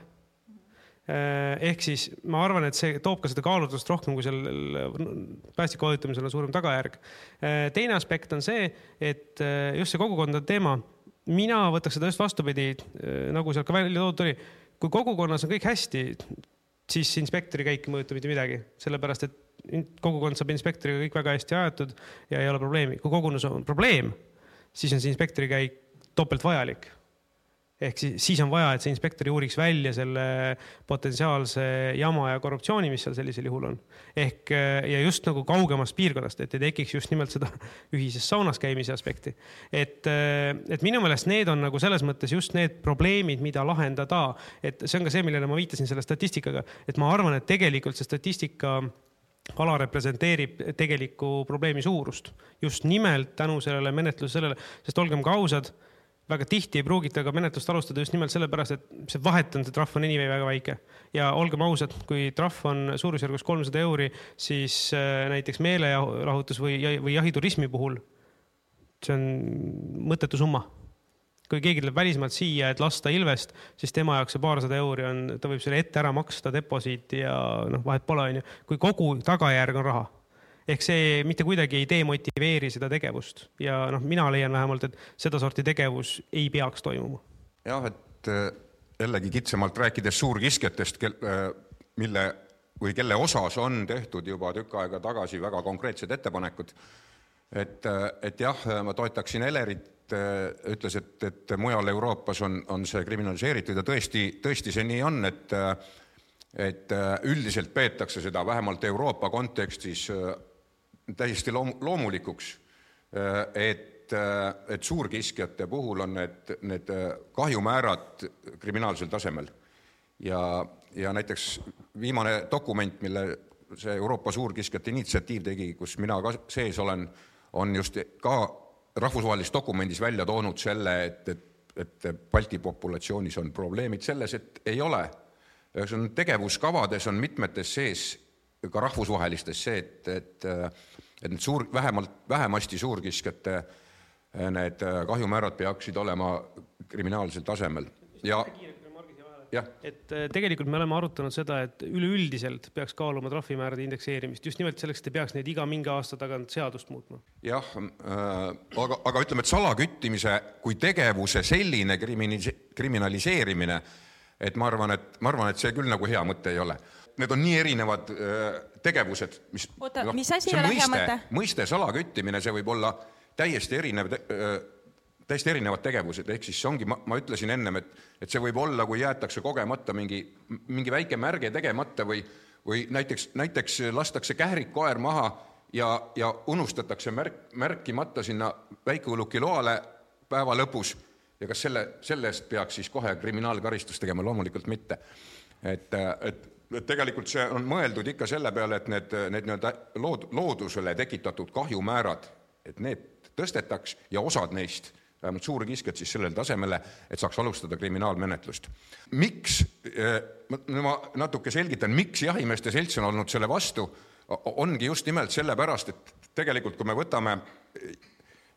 Äh, ehk siis ma arvan, et see toob ka seda kaalutlust rohkem, kui sellel päästiku vajutamisel on suurem tagajärg. Äh, teine aspekt on see, et äh, just see kogukondade teema, mina võtaks seda just vastupidi, nagu sealt ka välja toodud oli. kui kogukonnas on kõik hästi, siis inspektori käik ei mõjuta mitte midagi, sellepärast et kogukond saab inspektoriga kõik väga hästi aetud ja ei ole probleemi. kui kogukonnas on probleem, siis on see inspektori käik topelt vajalik ehk siis, siis on vaja, et see inspektor juuriks välja selle potentsiaalse jama ja korruptsiooni, mis seal sellisel juhul on. ehk ja just nagu kaugemast piirkonnast, et ei tekiks just nimelt seda ühises saunas käimise aspekti. et, et minu meelest need on nagu selles mõttes just need probleemid, mida lahendada, et see on ka see, millele ma viitasin selle statistikaga, et ma arvan, et tegelikult see statistika ala representeerib tegelikku probleemi suurust just nimelt tänu sellele menetlusele, sest olgem ka ausad väga tihti ei pruugita ka menetlust alustada just nimelt sellepärast, et see vahet on, see trahv on anyway väga väike. ja olgem ausad, kui trahv on suurusjärgus kolmsada euri, siis äh, näiteks meelelahutus või, või jahiturismi puhul see on mõttetu summa. kui keegi tuleb välismaalt siia, et lasta ilvest, siis tema jaoks see paarsada euri on, ta võib selle ette ära maksta, deposiit ja noh, vahet pole, onju. kui kogu tagajärg on raha ehk see mitte kuidagi ei demotiveeri seda tegevust ja noh, mina leian vähemalt, et sedasorti tegevus ei peaks toimuma. jah, et äh, jällegi kitsamalt rääkides suurkiskjatest, äh, mille või kelle osas on tehtud juba tükk aega tagasi väga konkreetsed ettepanekud. et, äh, et jah, ma toetaksin Elerit, ütles, et, et mujal Euroopas on, on see kriminaliseeritud ja tõesti, tõesti see nii on, et et üldiselt peetakse seda vähemalt Euroopa kontekstis täiesti loom-, loomulikuks, äh, et, äh, et suurkiskjate puhul on need, need äh, kahjumäärad kriminaalsel tasemel. ja, ja näiteks viimane dokument, mille see Euroopa Suurkiskjate Initsiatiiv tegi, kus mina ka sees olen, on just ka rahvusvahelises dokumendis välja toonud selle, et, et, et Balti populatsioonis on probleemid selles, et ei ole. on tegevuskavades on mitmetes sees ka rahvusvahelistes see, et, et et need suur, vähemalt, vähemasti suurkiskjate eh, need eh, kahjumäärad peaksid olema kriminaalsel tasemel ja jah. et eh, tegelikult me oleme arutanud seda, et üleüldiselt peaks kaaluma trahvimäärade indekseerimist just nimelt selleks, et ei peaks neid iga mingi aasta tagant seadust muutma. jah äh,, aga, aga ütleme, et salaküttimise kui tegevuse selline kriminaliseerimine, et ma arvan, et ma arvan, et see küll nagu hea mõte ei ole need on nii erinevad äh, tegevused, mis. oota no,, mis asi ei ole hea mõte? mõiste salaküttimine, see võib olla täiesti erinev äh, täiesti erinevad tegevused, ehk siis see ongi, ma, ütlesin ennem, et, et see võib olla, kui jäetakse kogemata mingi, mingi väike märge tegemata või, või näiteks, näiteks lastakse kährikkoer maha ja, ja unustatakse märk, märkimata sinna väikeulukiloale päeva lõpus ja kas selle, selle eest peaks siis kohe kriminaalkaristust tegema, loomulikult mitte. et, et et tegelikult see on mõeldud ikka selle peale, et need, need nii-öelda lood-, loodusele tekitatud kahjumäärad, et need tõstetaks ja osad neist, vähemalt suurkiskjad siis sellele tasemele, et saaks alustada kriminaalmenetlust. miks, eh, ma natuke selgitan, miks Jahimeeste Selts on olnud selle vastu, ongi just nimelt sellepärast, et tegelikult kui me võtame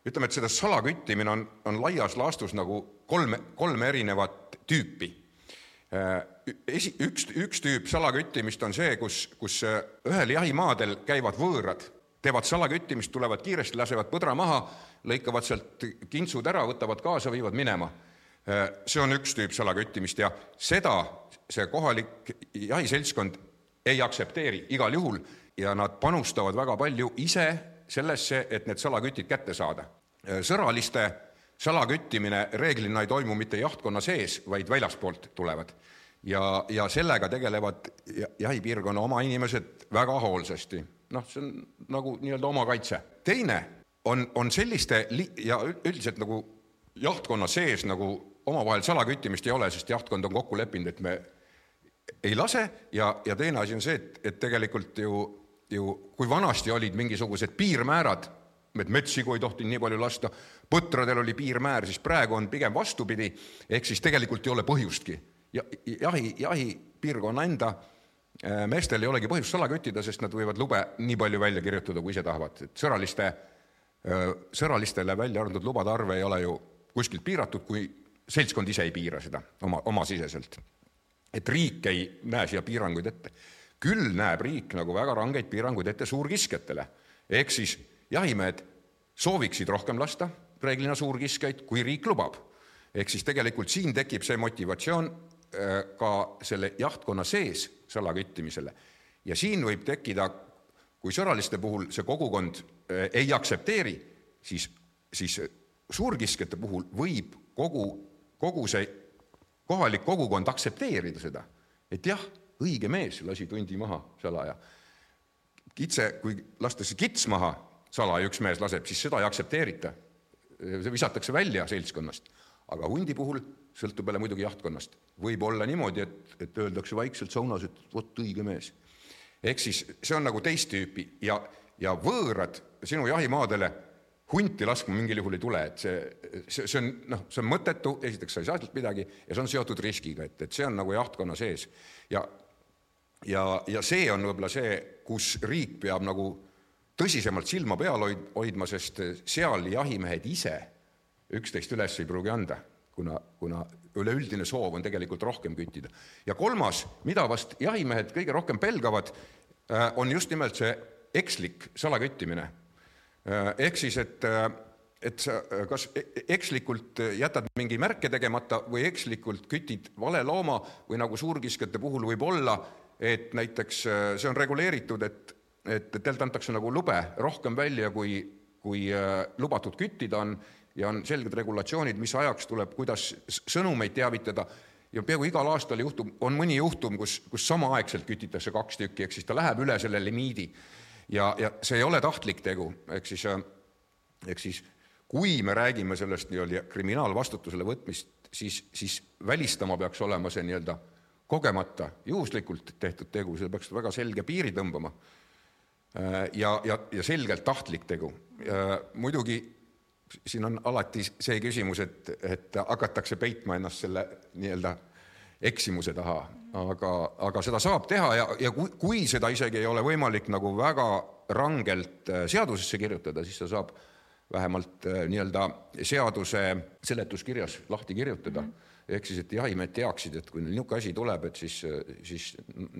ütleme, et seda salaküttimine on, on laias laastus nagu kolm, kolme erinevat tüüpi esi, üks, üks tüüp salaküttimist on see, kus, kus äh, ühel jahimaadel käivad võõrad, teevad salaküttimist, tulevad kiiresti, lasevad põdra maha, lõikavad sealt kintsud ära, võtavad kaasa, viivad minema. Äh, see on üks tüüp salaküttimist ja seda see kohalik jahiseltskond ei aktsepteeri igal juhul ja nad panustavad väga palju ise sellesse, et need salakütid kätte saada. sõraliste salaküttimine reeglina ei toimu mitte jahtkonna sees, vaid väljaspoolt tulevad. ja, ja sellega tegelevad jahipiirkonna oma inimesed väga hoolsasti. noh, see on nagu nii-öelda omakaitse. teine on, on selliste li- ja üldiselt nagu jahtkonna sees nagu omavahel salaküttimist ei ole, sest jahtkond on kokku leppinud, et me ei lase ja, ja teine asi on see, et, et tegelikult ju, ju kui vanasti olid mingisugused piirmäärad, et metssigu ei tohtinud nii palju lasta, põtradel oli piirmäär, siis praegu on pigem vastupidi, ehk siis tegelikult ei ole põhjustki. ja jahi, jahipiirkonna enda äh, meestel ei olegi põhjust sala küttida, sest nad võivad lube nii palju välja kirjutada, kui ise tahavad, et sõraliste, äh, sõralistele välja antud lubade arv ei ole ju kuskilt piiratud, kui seltskond ise ei piira seda oma, omasiseselt. et riik ei näe siia piiranguid ette. küll näeb riik nagu väga rangeid piiranguid ette suurkiskjatele, ehk siis jahimehed sooviksid rohkem lasta, reeglina suurkiskjaid, kui riik lubab. ehk siis tegelikult siin tekib see motivatsioon äh, ka selle jahtkonna sees salaküttimisele. ja siin võib tekkida, kui sõraliste puhul see kogukond äh, ei aktsepteeri, siis, siis suurkiskjate puhul võib kogu, kogu see kohalik kogukond aktsepteerida seda, et jah, õige mees lasi tundi maha salaja. kitse, kui lastakse kits maha salaja, üks mees laseb, siis seda ei aktsepteerita. See visatakse välja seltskonnast, aga hundi puhul sõltub jälle muidugi jahtkonnast. võib olla niimoodi, et, et öeldakse vaikselt saunas, et vot õige mees. ehk siis see on nagu teist tüüpi ja, ja võõrad sinu jahimaadele hunti laskma mingil juhul ei tule, et see, see, see on noh, see on mõttetu, esiteks sa ei saa sealt midagi ja see on seotud riskiga, et, et see on nagu jahtkonna sees. ja, ja, ja see on võib-olla see, kus riik peab nagu tõsisemalt silma peal hoid-, hoidma, sest seal jahimehed ise üksteist üles ei pruugi anda, kuna, kuna üleüldine soov on tegelikult rohkem küttida. ja kolmas, mida vast jahimehed kõige rohkem pelgavad, äh, on just nimelt see ekslik salaküttimine Äh, ehk siis, et, et sa kas e-, ekslikult jätad mingi märke tegemata või ekslikult kütid vale looma või nagu suurkiskjate puhul võib olla, et näiteks see on reguleeritud, et, et teilt antakse nagu lube rohkem välja, kui, kui lubatud küttida on ja on selged regulatsioonid, mis ajaks tuleb, kuidas sõnumeid teavitada ja peaaegu igal aastal juhtub, on mõni juhtum, kus, kus samaaegselt kütitakse kaks tükki, ehk siis ta läheb üle selle limiidi ja, ja see ei ole tahtlik tegu, ehk siis, äh, ehk siis kui me räägime sellest nii-öelda kriminaalvastutusele võtmist, siis, siis välistama peaks olema see nii-öelda kogemata, juhuslikult tehtud tegu, see peaks väga selge piiri tõmbama. Äh, ja, ja, ja selgelt tahtlik tegu. muidugi siin on alati see küsimus, et, et hakatakse peitma ennast selle nii-öelda eksimuse taha, aga, aga seda saab teha ja, ja kui, kui seda isegi ei ole võimalik nagu väga rangelt äh, seadusesse kirjutada, siis ta saab vähemalt äh, nii-öelda seaduse seletuskirjas lahti kirjutada mm. -hmm. Ehk siis, et jahimehed teaksid, et kui neil niisugune asi tuleb, et siis, siis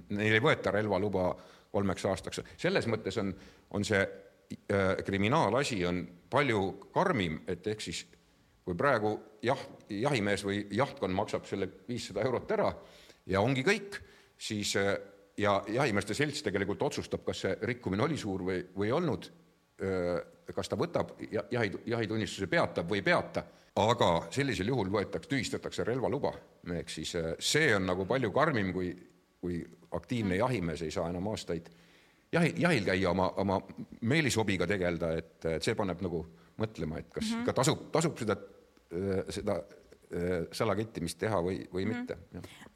neil ei võeta relvaluba kolmeks aastaks. selles mõttes on, on see äh, kriminaalasi on palju karmim, et ehk siis kui praegu jah, jahimees või jahtkond maksab selle viissada eurot ära ja ongi kõik, siis äh, ja jahimeeste selts tegelikult otsustab, kas see rikkumine oli suur või, või ei olnud, äh, kas ta võtab jahi, jahitunnistuse peatab või ei peata, aga sellisel juhul võetakse, tühistatakse relvaluba. ehk siis äh, see on nagu palju karmim, kui, kui aktiivne jahimees ei saa enam aastaid jahi, jahil käia, oma, oma meelishobiga tegeleda, et, see paneb nagu mõtlema, et kas mm -hmm. ikka tasub, tasub seda, äh, seda äh, salakettimist teha või, või mm -hmm. mitte.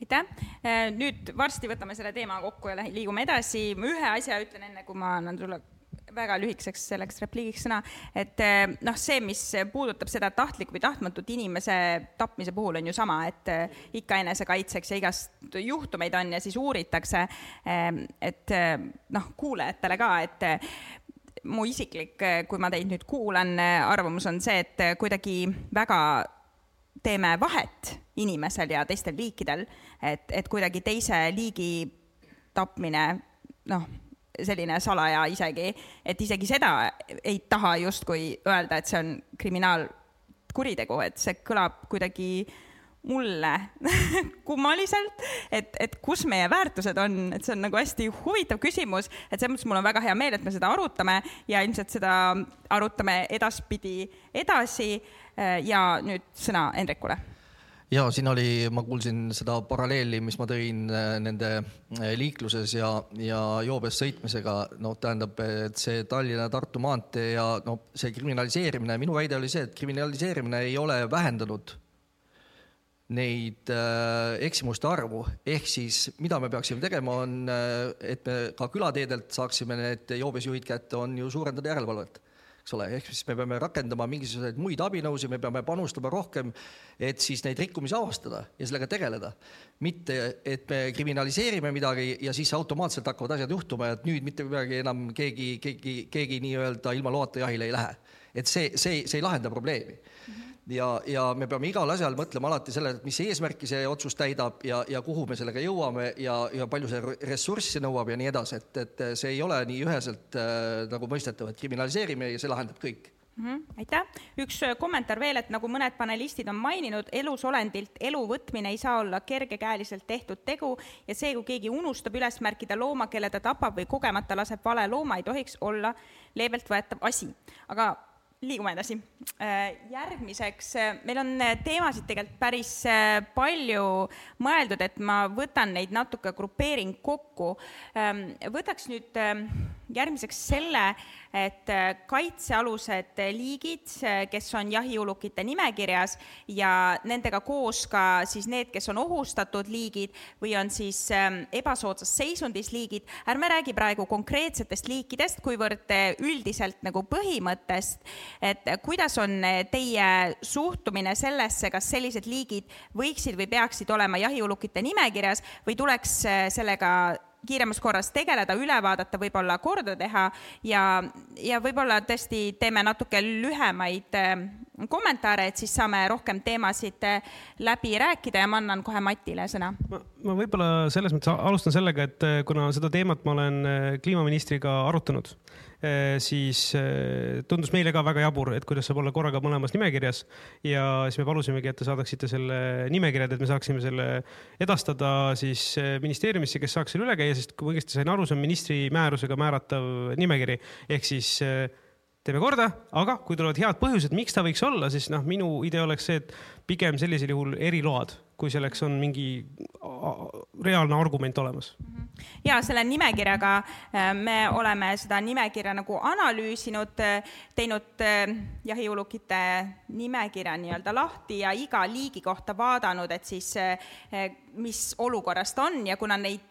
aitäh, äh, nüüd varsti võtame selle teema kokku ja liigume edasi, ühe asja ütlen enne, kui ma annan sulle väga lühikeseks selleks repliigiks sõna, et noh, see, mis puudutab seda tahtlikku või tahtmatut inimese tapmise puhul on ju sama, et ikka enesekaitseks ja igast juhtumeid on ja siis uuritakse. et noh, kuulajatele ka, et mu isiklik, kui ma teid nüüd kuulan, arvamus on see, et kuidagi väga teeme vahet inimesel ja teistel liikidel, et, et kuidagi teise liigi tapmine, noh, selline salaja isegi, et isegi seda ei taha justkui öelda, et see on kriminaalkuritegu, et see kõlab kuidagi mulle kummaliselt, et, et kus meie väärtused on, et see on nagu hästi huvitav küsimus, et selles mõttes mul on väga hea meel, et me seda arutame ja ilmselt seda arutame edaspidi edasi. ja nüüd sõna Hendrikule ja siin oli, ma kuulsin seda paralleeli, mis ma tõin äh, nende äh, liikluses ja, ja joobes sõitmisega, noh, tähendab, et see Tallinna-Tartu maantee ja noh, see kriminaliseerimine, minu väide oli see, et kriminaliseerimine ei ole vähendanud neid äh, eksimuste arvu, ehk siis mida me peaksime tegema, on, äh, et me ka külateedelt saaksime need joobesjuhid kätte, on ju suurendada järelevalvet, eks ole, ehk siis me peame rakendama mingisuguseid muid abinõusid, me peame panustama rohkem, et siis neid rikkumisi avastada ja sellega tegeleda. mitte, et me kriminaliseerime midagi ja siis automaatselt hakkavad asjad juhtuma, et nüüd mitte midagi enam keegi, keegi, keegi nii-öelda ilma loata jahile ei lähe. et see, see, see ei lahenda probleemi mm. -hmm ja, ja me peame igal asjal mõtlema alati sellele, et mis eesmärki see otsus täidab ja, ja kuhu me sellega jõuame ja, ja palju see ressurssi nõuab ja nii edasi, et, et see ei ole nii üheselt äh, nagu mõistetav, et kriminaliseerime ja see lahendab kõik mm. -hmm, aitäh, üks äh, kommentaar veel, et nagu mõned panelistid on maininud, elusolendilt elu võtmine ei saa olla kergekäeliselt tehtud tegu ja see, kui keegi unustab üles märkida looma, kelle ta tapab või kogemata laseb vale looma, ei tohiks olla leebelt võetav asi. aga liigume edasi. järgmiseks, meil on teemasid tegelikult päris palju mõeldud, et ma võtan neid natuke, grupeerin kokku. võtaks nüüd järgmiseks selle, et kaitsealused liigid, kes on jahiulukite nimekirjas ja nendega koos ka siis need, kes on ohustatud liigid või on siis ebasoodsas seisundis liigid, ärme räägi praegu konkreetsetest liikidest, kuivõrd üldiselt nagu põhimõttest, et kuidas on teie suhtumine sellesse, kas sellised liigid võiksid või peaksid olema jahiulukite nimekirjas või tuleks sellega kiiremas korras tegeleda, üle vaadata, võib-olla korda teha ja, ja võib-olla tõesti teeme natuke lühemaid kommentaare, et siis saame rohkem teemasid läbi rääkida ja ma annan kohe Matile sõna. ma, ma võib-olla selles mõttes alustan sellega, et kuna seda teemat ma olen kliimaministriga arutanud Eh, siis eh, tundus meile ka väga jabur, et kuidas saab olla korraga mõlemas nimekirjas. ja siis me palusimegi, et te saadaksite selle nimekirjad, et me saaksime selle edastada siis eh, ministeeriumisse, kes saaks selle üle käia, sest kui ma õigesti sain aru, see on ministri määrusega määratav nimekiri. ehk siis teeme korda, aga kui tulevad head põhjused, miks ta võiks olla, siis noh, minu idee oleks see, et pigem sellisel juhul eriload, kui selleks on mingi reaalne argument olemas. ja selle nimekirjaga äh, me oleme seda nimekirja nagu analüüsinud, äh, teinud äh, jahiulukite nimekirja nii-öelda lahti ja iga liigi kohta vaadanud, et siis mis olukorras ta on ja kuna neid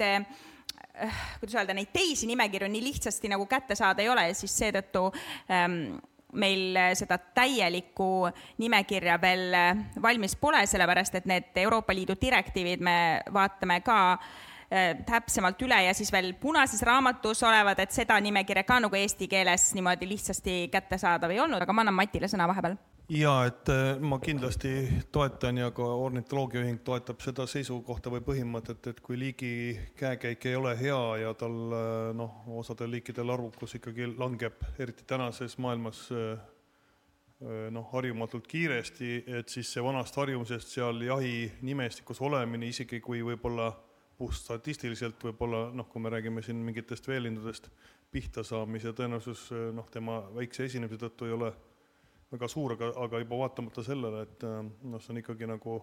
kuidas öelda, neid teisi nimekirju nii lihtsasti nagu kätte saada ei ole, siis seetõttu ähm, meil seda täielikku nimekirja veel valmis pole, sellepärast et need Euroopa Liidu direktiivid me vaatame ka äh, täpsemalt üle ja siis veel punases raamatus olevad, et seda nimekirja ka nagu eesti keeles niimoodi lihtsasti kättesaadav ei olnud, aga ma annan Matile sõna vahepeal. Ja et äh, ma kindlasti toetan ja ka ornitoloogiaühing toetab seda seisukohta või põhimõtet, et kui liigi käekäik ei ole hea ja tal äh, noh, osadel liikidel arvukus ikkagi langeb, eriti tänases maailmas äh, noh, harjumatult kiiresti, et siis see vanast harjumusest seal jahinimestikus olemine, isegi kui võib-olla puhtstatistiliselt võib-olla noh, kui me räägime siin mingitest veelindudest, pihta saamise tõenäosus noh, tema väikse esinemise tõttu ei ole väga suur, aga, aga juba vaatamata sellele, et noh, see on ikkagi nagu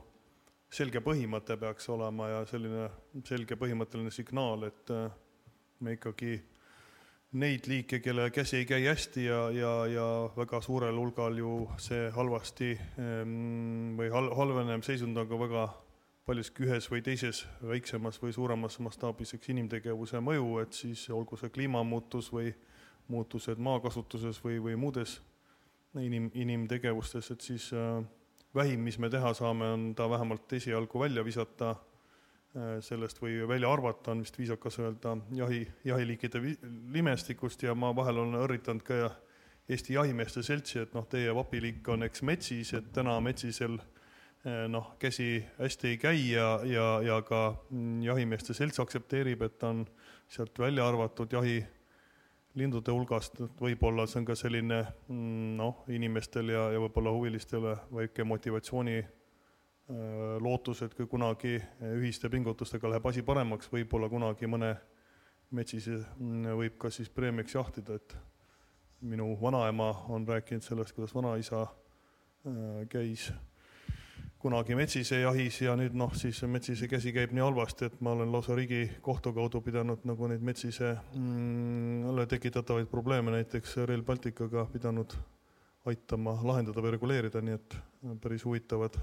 selge põhimõte peaks olema ja selline selge põhimõtteline signaal, et me ikkagi neid liike, kelle käsi ei käi hästi ja, ja, ja väga suurel hulgal ju see halvasti ähm, või hal-, halvenev seisund on ka väga paljuski ühes või teises väiksemas või suuremas mastaabis üks inimtegevuse mõju, et siis olgu see kliimamuutus või muutused maakasutuses või, või muudes inim, inimtegevustes, et siis äh, vähim, mis me teha saame, on ta vähemalt esialgu välja visata äh, sellest või välja arvata, on vist viisakas öelda, jahi, jahiliikide limestikust ja ma vahel olen õrritanud ka Eesti Jahimeeste Seltsi, et noh, teie vapiliik on eks metsis, et täna metsisel äh, noh, käsi hästi ei käi ja, ja, ja ka mm, Jahimeeste Selts aktsepteerib, et on sealt välja arvatud jahi lindude hulgast, et võib-olla see on ka selline mm, noh, inimestel ja, ja võib-olla huvilistele väike motivatsiooni äh, lootus, et kui kunagi ühiste pingutustega läheb asi paremaks, võib-olla kunagi mõne metsise mm, võib ka siis preemiaks jahtida, et minu vanaema on rääkinud sellest, kuidas vanaisa äh, käis kunagi metsise jahis ja nüüd noh, siis metsise käsi käib nii halvasti, et ma olen lausa Riigikohtu kaudu pidanud nagu neid metsise mm, tekitatavaid probleeme näiteks Rail Balticaga pidanud aitama lahendada või reguleerida, nii et päris huvitavad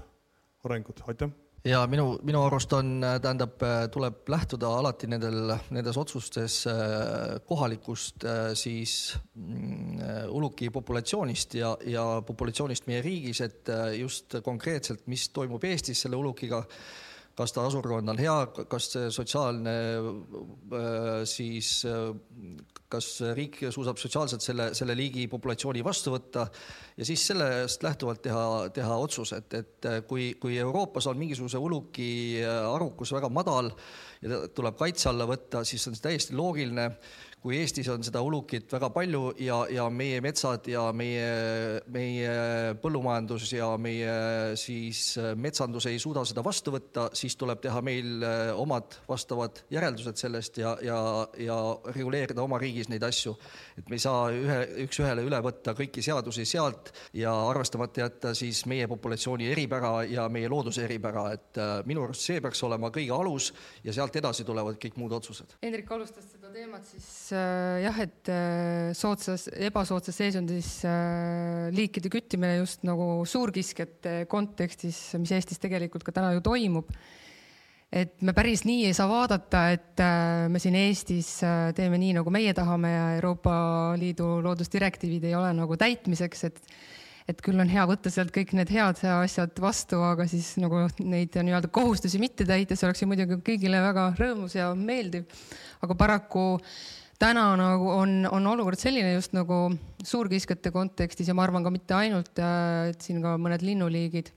arengud, aitäh ja minu, minu arust on, tähendab, tuleb lähtuda alati nendel, nendes otsustes äh, kohalikust äh, siis mm, uluki populatsioonist ja, ja populatsioonist meie riigis, et äh, just konkreetselt, mis toimub Eestis selle ulukiga kas ta asurkond on hea, kas sotsiaalne siis, kas riik suudab sotsiaalselt selle, selle liigi populatsiooni vastu võtta ja siis sellest lähtuvalt teha, teha otsus, et, et kui, kui Euroopas on mingisuguse uluki arukus väga madal ja tuleb kaitse alla võtta, siis on see täiesti loogiline kui Eestis on seda ulukit väga palju ja, ja meie metsad ja meie, meie põllumajandus ja meie siis metsandus ei suuda seda vastu võtta, siis tuleb teha meil omad vastavad järeldused sellest ja, ja, ja reguleerida oma riigis neid asju. et me ei saa ühe, üks-ühele üle võtta kõiki seadusi sealt ja arvestamata jätta siis meie populatsiooni eripära ja meie looduse eripära, et minu arust see peaks olema kõige alus ja sealt edasi tulevad kõik muud otsused. Hendrik alustas seda teemat siis äh, jah, et äh, soodsas, ebasoodsas seisundis äh, liikide küttimine just nagu suurkiskjate kontekstis, mis Eestis tegelikult ka täna ju toimub. et me päris nii ei saa vaadata, et äh, me siin Eestis äh, teeme nii, nagu meie tahame ja Euroopa Liidu loodusdirektiivid ei ole nagu täitmiseks, et et küll on hea võtta sealt kõik need head asjad vastu, aga siis nagu neid nii-öelda kohustusi mitte täita, see oleks ju muidugi kõigile väga rõõmus ja meeldiv. aga paraku täna nagu on, on olukord selline just nagu suurkiskjate kontekstis ja ma arvan ka mitte ainult, äh, et siin ka mõned linnuliigid.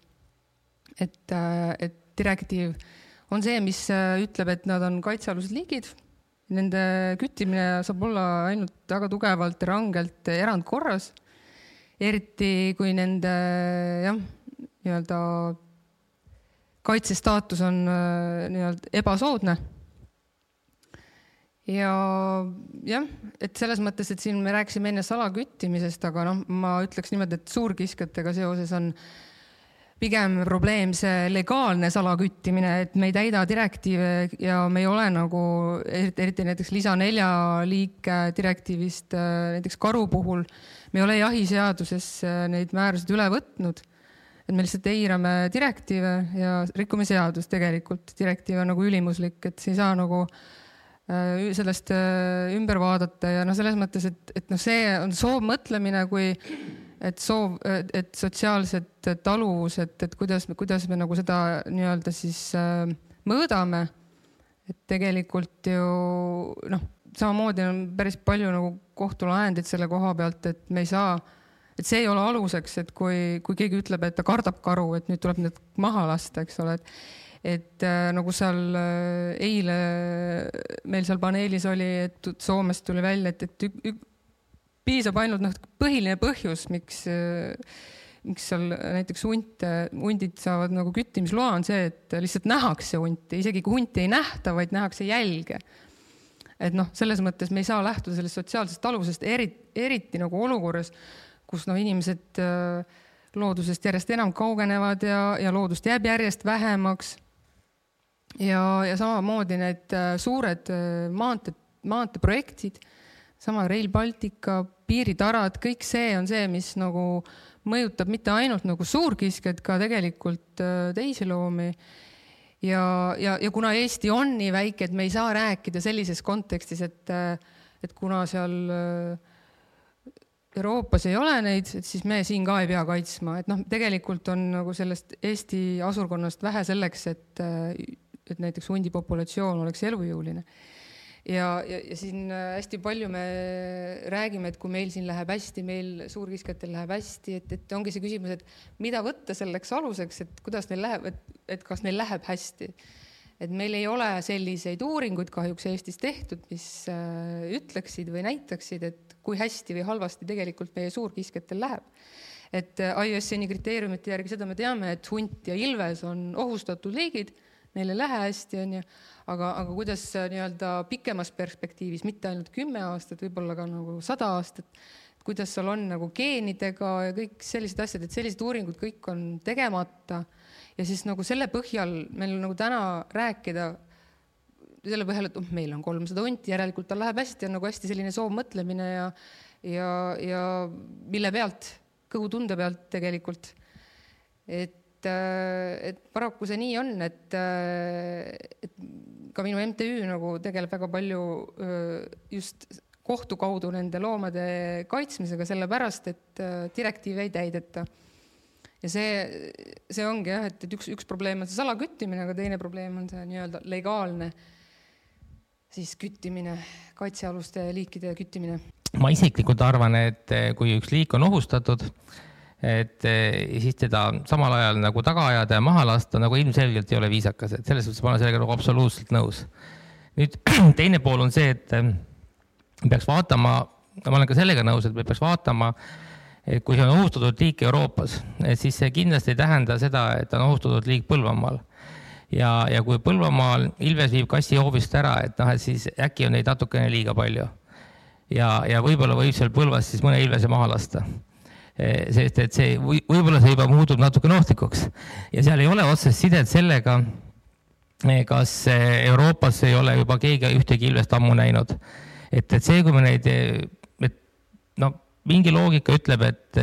et, äh, et direktiiv on see, mis äh, ütleb, et nad on kaitsealused liigid. Nende küttimine saab olla ainult väga tugevalt ja rangelt erandkorras eriti kui nende jah, nii-öelda kaitsestaatus on äh, nii-öelda ebasoodne. ja jah, et selles mõttes, et siin me rääkisime enne salaküttimisest, aga noh, ma ütleks niimoodi, et suurkiskjatega seoses on pigem probleem see legaalne salaküttimine, et me ei täida direktiive ja me ei ole nagu eriti näiteks lisa nelja liike direktiivist äh, näiteks karu puhul me ei ole jahiseaduses neid määruseid üle võtnud. et me lihtsalt eirame direktiive ja rikume seadust tegelikult. direktiiv on nagu ülimuslik, et sa ei saa nagu äh, sellest äh, ümber vaadata ja noh, selles mõttes, et, et noh, see on soovmõtlemine, kui et soov, et sotsiaalset taluvused, et kuidas, kuidas me nagu seda nii-öelda siis äh, mõõdame. et tegelikult ju noh, samamoodi on päris palju nagu kohtulahendid selle koha pealt, et me ei saa, et see ei ole aluseks, et kui, kui keegi ütleb, et ta kardab karu, et nüüd tuleb need maha lasta, eks ole, et et äh, nagu seal äh, eile meil seal paneelis oli, et Soomest tuli välja, et, et piisab ainult noh, põhiline põhjus, miks äh, miks seal näiteks hunte, hundid saavad nagu küttimisloa, on see, et lihtsalt nähakse hunti, isegi kui hunti ei nähta, vaid nähakse jälge et noh, selles mõttes me ei saa lähtuda sellest sotsiaalsest taluvusest, eriti, eriti nagu olukorras, kus noh, inimesed äh, loodusest järjest enam kaugenevad ja, ja loodust jääb järjest vähemaks. ja, ja samamoodi need äh, suured maanteed, maanteeprojektid, sama Rail Baltica, piiritarad, kõik see on see, mis nagu mõjutab mitte ainult nagu suurkiskjat, ka tegelikult teisi loomi. Ja, ja, ja kuna Eesti on nii väike, et me ei saa rääkida sellises kontekstis, et, et kuna seal äh, Euroopas ei ole neid, et siis me siin ka ei pea kaitsma, et noh, tegelikult on nagu sellest Eesti asurkonnast vähe selleks, et, et näiteks hundi populatsioon oleks elujõuline ja, ja, ja siin äh, hästi palju me räägime, et kui meil siin läheb hästi, meil suurkiskjatel läheb hästi, et, et ongi see küsimus, et mida võtta selleks aluseks, et kuidas neil läheb, et, et kas neil läheb hästi. et meil ei ole selliseid uuringuid kahjuks Eestis tehtud, mis äh, ütleksid või näitaksid, et kui hästi või halvasti tegelikult meie suurkiskjatel läheb et äh, IUCN-i kriteeriumite järgi seda me teame, et hunt ja ilves on ohustatud liigid, neil ei lähe hästi, onju aga, aga kuidas nii-öelda pikemas perspektiivis, mitte ainult kümme aastat, võib-olla ka nagu sada aastat, kuidas seal on nagu geenidega ja kõik sellised asjad, et sellised uuringud kõik on tegemata ja siis nagu selle põhjal meil nagu täna rääkida selle põhjal, et oh, meil on kolmsada hunti, järelikult tal läheb hästi, on nagu hästi selline soovmõtlemine ja ja, ja mille pealt, kõhutunde pealt tegelikult. et et, et paraku see nii on, et, et ka minu MTÜ nagu tegeleb väga palju just kohtu kaudu nende loomade kaitsmisega, sellepärast et direktiive ei täideta. ja see, see ongi jah, et, et üks, üks probleem on see salaküttimine, aga teine probleem on see nii-öelda legaalne siis küttimine, kaitsealuste liikide küttimine. ma isiklikult arvan, et kui üks liik on ohustatud, et eh, siis teda samal ajal nagu taga ajada ja maha lasta nagu ilmselgelt ei ole viisakas, et selles suhtes ma olen sellega nagu absoluutselt nõus. nüüd teine pool on see, et, peaks vaatama, ma olen ka sellega nõus, et me peaks vaatama, et kui see on ohustatud liik Euroopas, et siis see kindlasti ei tähenda seda, et ta on ohustatud liik Põlvamaal. ja, ja kui Põlvamaal Ilves viib kassi hoovist ära, et noh, et siis äkki on neid natukene liiga palju. ja, ja võib-olla võib seal Põlvas siis mõne Ilvese maha lasta sest et see või, võib-olla see juba muutub natukene ohtlikuks ja seal ei ole otsest sidet sellega, kas Euroopas ei ole juba keegi ühtegi ilvest ammu näinud. et, et see, kui me neid, et no mingi loogika ütleb, et,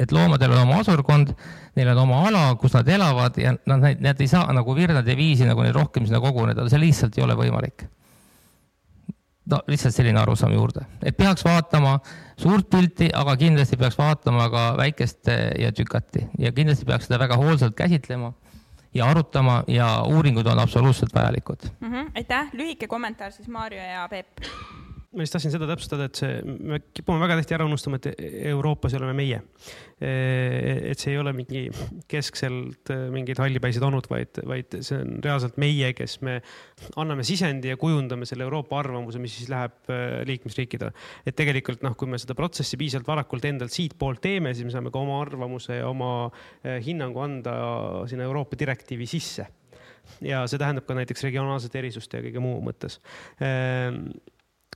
et loomadel on oma asurkond, neil on oma ala, kus nad elavad ja nad, nad ei saa nagu virnade viisi nagu neid rohkem sinna koguneda, see lihtsalt ei ole võimalik. no lihtsalt selline arusaam juurde, et peaks vaatama suurt pilti, aga kindlasti peaks vaatama ka väikest ja tükati. Ja kindlasti peaks seda väga hoolsalt käsitlema ja arutama ja uuringud on absoluutselt vajalikud. Mm. -hmm, aitäh, lühike kommentaar siis Maarjo ja Peep ma just tahtsin seda täpsustada, et see, me kipume väga tihti ära unustama, et Euroopas oleme meie. et see ei ole mingi keskselt mingeid hallipäisid onud, vaid, vaid see on reaalselt meie, kes me anname sisendi ja kujundame selle Euroopa arvamuse, mis siis läheb liikmesriikidele. et tegelikult noh, kui me seda protsessi piisavalt varakult endalt siitpoolt teeme, siis me saame ka oma arvamuse ja oma hinnangu anda sinna Euroopa direktiivi sisse ja see tähendab ka näiteks regionaalsete erisuste ja kõige muu mõttes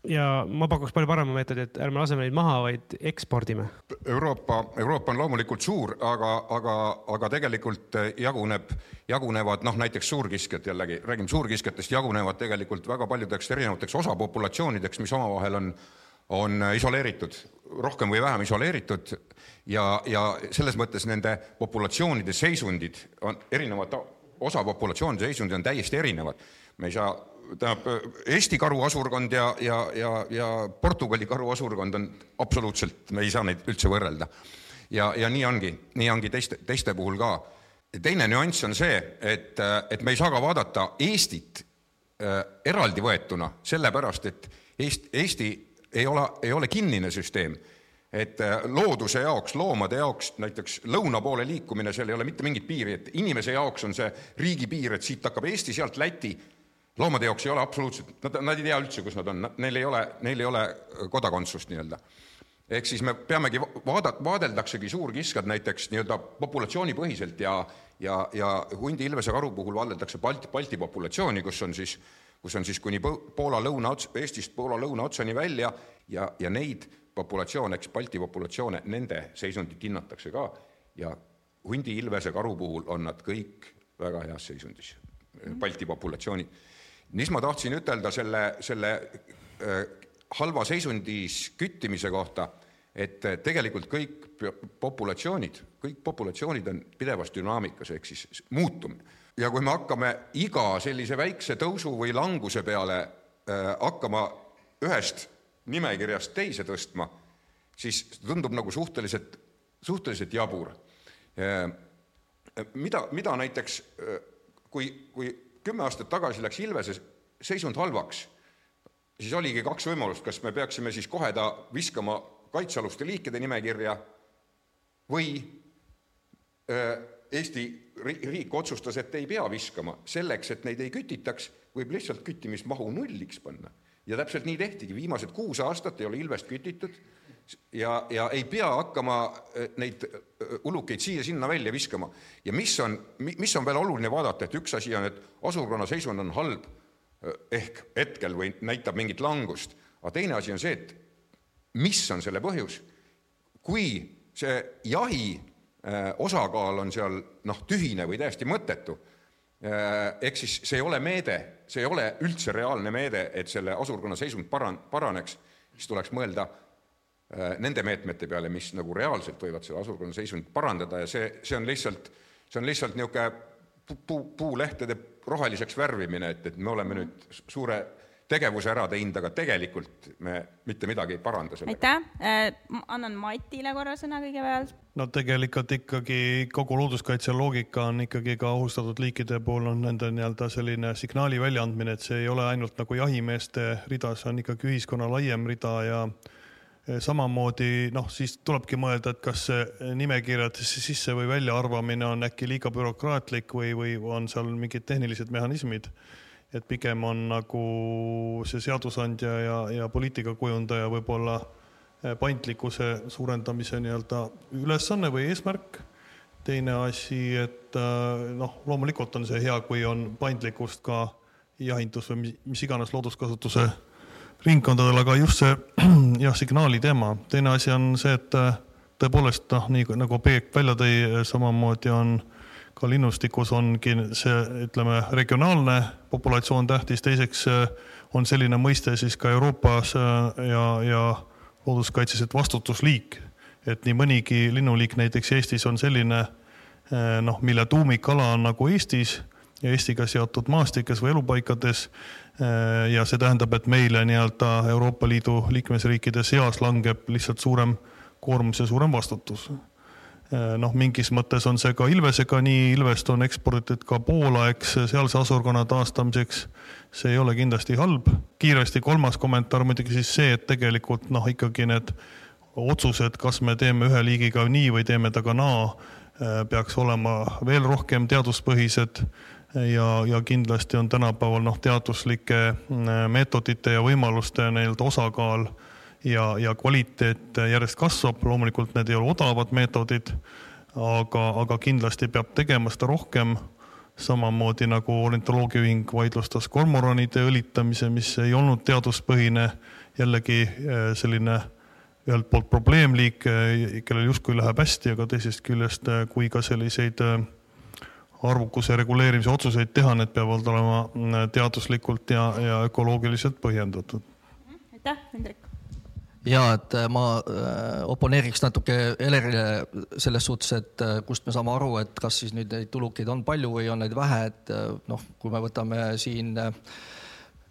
ja ma pakuks palju parema meetodi, et ärme laseme neid maha, vaid ekspordime. Euroopa, Euroopa on loomulikult suur, aga, aga, aga tegelikult jaguneb, jagunevad noh, näiteks suurkiskjad jällegi, räägime suurkiskjatest, jagunevad tegelikult väga paljudeks erinevateks osapopulatsioonideks, mis omavahel on, on isoleeritud, rohkem või vähem isoleeritud ja, ja selles mõttes nende populatsioonide seisundid on erinevad, osa populatsioonide seisundid on täiesti erinevad. me ei saa tähendab, Eesti karuasurkond ja, ja, ja, ja Portugali karuasurkond on absoluutselt, me ei saa neid üldse võrrelda. ja, ja nii ongi, nii ongi teiste, teiste puhul ka. teine nüanss on see, et, et me ei saa ka vaadata Eestit äh, eraldi võetuna, sellepärast et Eest, Eesti ei ole, ei ole kinnine süsteem et äh, looduse jaoks, loomade jaoks näiteks lõuna poole liikumine, seal ei ole mitte mingit piiri, et inimese jaoks on see riigipiir, et siit hakkab Eesti, sealt Läti loomade jaoks ei ole absoluutselt, nad, nad ei tea üldse, kus nad on, neil ei ole, neil ei ole kodakondsust nii-öelda. ehk siis me peamegi vaada-, vaadeldaksegi suurkiskjad näiteks nii-öelda populatsioonipõhiselt ja, ja, ja hundi, ilvese, karu puhul vaadeldakse Balti, Balti populatsiooni, kus on siis, kus on siis kuni Poola lõuna ots-, Eestist Poola lõunaotsani välja ja, ja neid populatsioone, eks Balti populatsioone, nende seisundit hinnatakse ka. Ja hundi, ilvese, karu puhul on nad kõik väga heas seisundis, Balti populatsioonid mis ma tahtsin ütelda selle, selle äh, halva seisundis küttimise kohta, et äh, tegelikult kõik populatsioonid, kõik populatsioonid on pidevas dünaamikas, ehk siis muutumine. ja kui me hakkame iga sellise väikse tõusu või languse peale äh, hakkama ühest nimekirjast teise tõstma, siis tundub nagu suhteliselt, suhteliselt jabur. mida, mida näiteks, kui, kui kümme aastat tagasi läks Ilvese seisund halvaks, siis oligi kaks võimalust, kas me peaksime siis kohe ta viskama kaitsealuste liikide nimekirja või Eesti riik otsustas, et ei pea viskama, selleks, et neid ei kütitaks, võib lihtsalt küttimismahu nulliks panna. ja täpselt nii tehtigi, viimased kuus aastat ei ole Ilvest kütitud ja, ja ei pea hakkama neid ulukeid siia-sinna välja viskama. ja mis on, mis on veel oluline vaadata, et üks asi on, et asurkonna seisund on halb ehk hetkel või näitab mingit langust, aga teine asi on see, et mis on selle põhjus. kui see jahi osakaal on seal noh, tühine või täiesti mõttetu, ehk siis see ei ole meede, see ei ole üldse reaalne meede, et selle asurkonna seisund paran-, paraneks, siis tuleks mõelda nende meetmete peale, mis nagu reaalselt võivad selle asurkonna seisundit parandada ja see, see on lihtsalt, see on lihtsalt niisugune puu, puulehtede roheliseks värvimine, et, et me oleme nüüd suure tegevuse ära teinud, aga tegelikult me mitte midagi ei paranda sellega. aitäh, äh, annan Matile korra sõna kõigepealt. no tegelikult ikkagi kogu looduskaitse loogika on ikkagi ka ohustatud liikide puhul on nende nii-öelda selline signaali väljaandmine, et see ei ole ainult nagu jahimeeste rida, see on ikkagi ühiskonna laiem rida ja samamoodi noh, siis tulebki mõelda, et kas nimekirjadesse sisse või väljaarvamine on äkki liiga bürokraatlik või, või on seal mingid tehnilised mehhanismid. et pigem on nagu see seadusandja ja, ja poliitikakujundaja võib-olla äh, paindlikkuse suurendamise nii-öelda ülesanne või eesmärk. teine asi, et noh, loomulikult on see hea, kui on paindlikkust ka jahindus või mis, mis iganes looduskasutuse ringkondadel, aga just see jah, signaali teema. teine asi on see, et tõepoolest noh, nii nagu Peep välja tõi, samamoodi on ka linnustikus ongi see, ütleme, regionaalne populatsioon tähtis, teiseks on selline mõiste siis ka Euroopas ja, ja looduskaitses, et vastutusliik. et nii mõnigi linnuliik näiteks Eestis on selline noh, mille tuumikala on nagu Eestis ja Eestiga seotud maastikes või elupaikades. Ja see tähendab, et meile nii-öelda Euroopa Liidu liikmesriikide seas langeb lihtsalt suurem koormus ja suurem vastutus. Äh, noh, mingis mõttes on see ka Ilvesega nii, Ilvest on eksporditud ka Poola, eks sealse asurkonna taastamiseks. see ei ole kindlasti halb. kiiresti kolmas kommentaar muidugi siis see, et tegelikult noh, ikkagi need otsused, kas me teeme ühe liigiga nii või teeme temaga naa, äh, peaks olema veel rohkem teaduspõhised ja, ja kindlasti on tänapäeval noh, teaduslike äh, meetodite ja võimaluste nii-öelda osakaal ja, ja kvaliteet järjest kasvab, loomulikult need ei ole odavad meetodid, aga, aga kindlasti peab tegema seda rohkem. samamoodi nagu ornitoloogiaühing vaidlustas kormoranide õlitamise, mis ei olnud teaduspõhine, jällegi eh, selline ühelt poolt probleemliik, eh, kellel justkui läheb hästi, aga teisest küljest, eh, kui ka selliseid arvukuse reguleerimise otsuseid teha, need peavad olema mm, teaduslikult ja, ja ökoloogiliselt põhjendatud. aitäh, Hendrik ja et äh, ma äh, oponeeriks natuke Elerile selles suhtes, et äh, kust me saame aru, et kas siis nüüd neid tulukeid on palju või on neid vähe, et noh, kui me võtame siin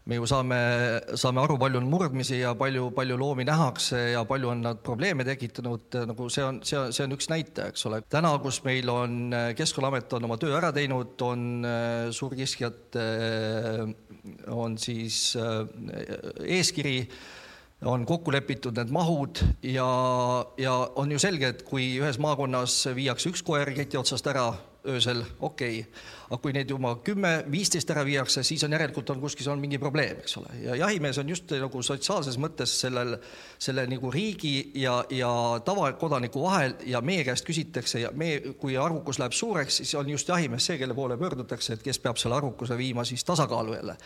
me ju saame, saame aru, palju on murdmisi ja palju, palju loomi nähakse ja palju on nad probleeme tekitanud, nagu see on, see on, see on üks näitaja, eks ole. täna, kus meil on, Keskkonnaamet on oma töö ära teinud, on suurkiskjad, on siis eeskiri on kokku lepitud need mahud ja, ja on ju selge, et kui ühes maakonnas viiakse üks koer keti otsast ära öösel, okei okay., aga kui neid juba kümme, viisteist ära viiakse, siis on järelikult on kuskil on mingi probleem, eks ole, ja jahimees on just nagu sotsiaalses mõttes sellel, selle nagu riigi ja, ja tavakodaniku vahel ja meie käest küsitakse ja me, kui arvukus läheb suureks, siis on just jahimees see, kelle poole pöördutakse, et kes peab selle arvukuse viima siis tasakaalu jälle.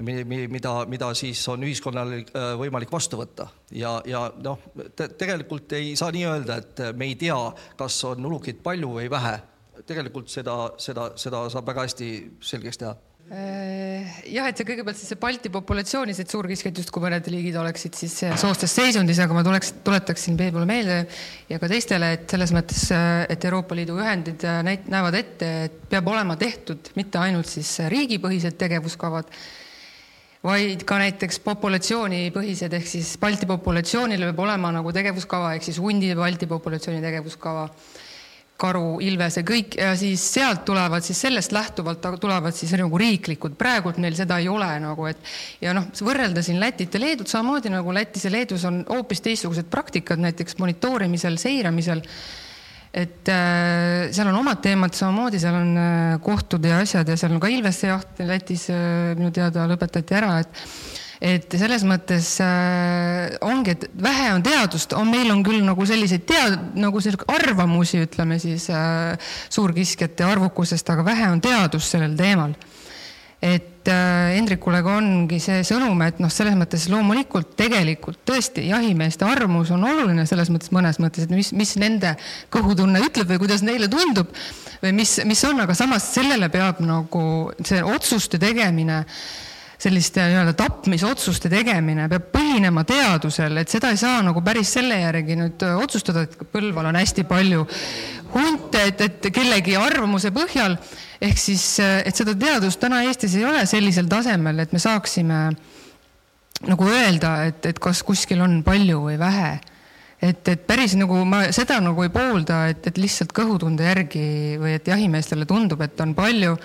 Mida, mida siis on ühiskonnal äh, võimalik vastu võtta. Ja, ja noh te,, tegelikult ei saa nii öelda, et me ei tea, kas on ulukeid palju või vähe. Tegelikult seda, seda, seda saab väga hästi selgeks teha. Äh, jah, et see kõigepealt siis see Balti populatsioonis, et suurkiskjad justkui mõned liigid oleksid siis soostes seisundis, aga ma tuleks, tuletaksin Peebule meelde ja ka teistele, et selles mõttes, et Euroopa Liidu ühendid näit-, näevad ette, et peab olema tehtud mitte ainult siis riigipõhised tegevuskavad, vaid ka näiteks populatsioonipõhised ehk siis Balti populatsioonil peab olema nagu tegevuskava ehk siis hundi Balti populatsiooni tegevuskava, karu, ilvese, kõik ja siis sealt tulevad siis sellest lähtuvalt tulevad siis nagu riiklikud, praegult meil seda ei ole nagu, et ja noh, võrrelda siin Lätit ja Leedut samamoodi nagu Lätis ja Leedus on hoopis teistsugused praktikad näiteks monitoorimisel, seiramisel. Et äh, seal on omad teemad samamoodi, seal on äh, kohtud ja asjad ja seal on ka Ilvese jaht Lätis äh, minu teada lõpetati ära, et et selles mõttes äh, ongi, et vähe on teadust, on, meil on küll nagu selliseid tead-, nagu arvamusi, ütleme siis äh, suurkiskjate arvukusest, aga vähe on teadust sellel teemal. Et äh, Hendrikule ka ongi see sõnum, et noh, selles mõttes loomulikult tegelikult tõesti jahimeeste arvamus on oluline selles mõttes mõnes mõttes, et mis, mis nende kõhutunne ütleb või kuidas neile tundub või mis, mis on, aga samas sellele peab nagu see otsuste tegemine selliste nii-öelda tapmisotsuste tegemine peab põhinema teadusel, et seda ei saa nagu päris selle järgi nüüd otsustada, et Põlval on hästi palju hunte, et, et kellegi arvamuse põhjal ehk siis, äh, et seda teadust täna Eestis ei ole sellisel tasemel, et me saaksime nagu öelda, et, et kas kuskil on palju või vähe. et, et päris nagu ma seda nagu ei poolda, et, et lihtsalt kõhutunde järgi või et jahimeestele tundub, et on palju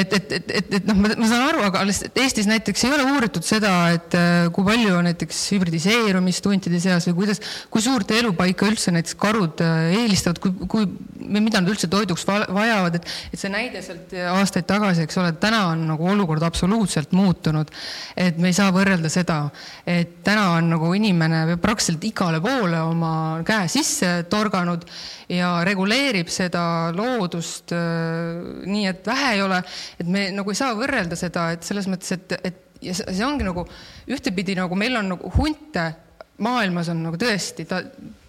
et, et, et, et, et noh, ma, saan aru, aga alles Eestis näiteks ei ole uuritud seda, et äh, kui palju näiteks hübridiseerumist huntide seas või kuidas, kui suurt elupaika üldse näiteks karud äh, eelistavad, kui, kui või mida nad üldse toiduks vajavad, et, et see näide sealt aastaid tagasi, eks ole, täna on nagu olukord absoluutselt muutunud. et me ei saa võrrelda seda, et täna on nagu inimene praktiliselt igale poole oma käe sisse torganud ja reguleerib seda loodust äh, nii, et vähe ei ole, et me nagu ei saa võrrelda seda, et selles mõttes, et, et ja see ongi nagu ühtepidi nagu meil on nagu hunte maailmas on nagu tõesti, ta,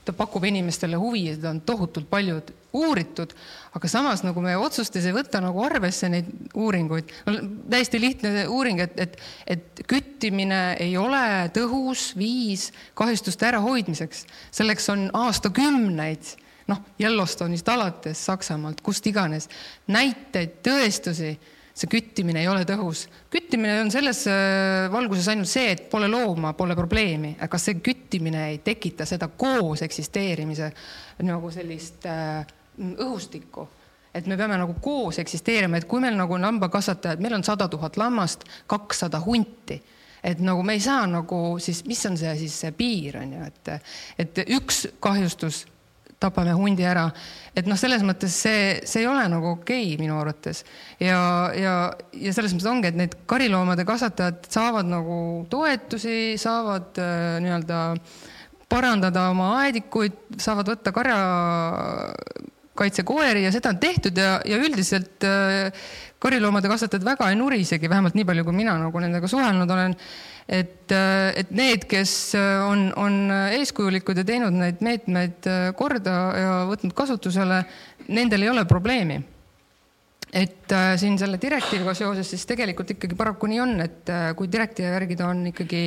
ta pakub inimestele huvi ja seda on tohutult palju uuritud, aga samas nagu me otsustes ei võta nagu arvesse neid uuringuid no,. täiesti lihtne uuring, et, et, et küttimine ei ole tõhus viis kahjustuste ärahoidmiseks. selleks on aastakümneid, noh, Yellowstone'ist alates Saksamaalt, kust iganes, näiteid, tõestusi see küttimine ei ole tõhus. küttimine on selles äh, valguses ainult see, et pole looma, pole probleemi, aga see küttimine ei tekita seda koos eksisteerimise nagu sellist äh, õhustikku et me peame nagu koos eksisteerima, et kui meil nagu lambakasvatajad, meil on sada tuhat lammast, kakssada hunti, et nagu me ei saa nagu siis, mis on see siis see piir on ju, et, et üks kahjustus tapame hundi ära. et noh, selles mõttes see, see ei ole nagu okei okay, minu arvates ja, ja, ja selles mõttes ongi, et need kariloomade kasvatajad saavad nagu toetusi, saavad äh, nii-öelda parandada oma aedikuid, saavad võtta karjakaitsekoeri ja seda on tehtud ja, ja üldiselt äh, kariloomade kasvatajad väga ei nurisegi, vähemalt nii palju, kui mina nagu nendega suhelnud olen. Et, äh, et need, kes äh, on, on eeskujulikud ja teinud neid meetmeid korda ja võtnud kasutusele, nendel ei ole probleemi et äh, siin selle direktiiviga seoses siis tegelikult ikkagi paraku nii on, et äh, kui direktiivi järgi ta on ikkagi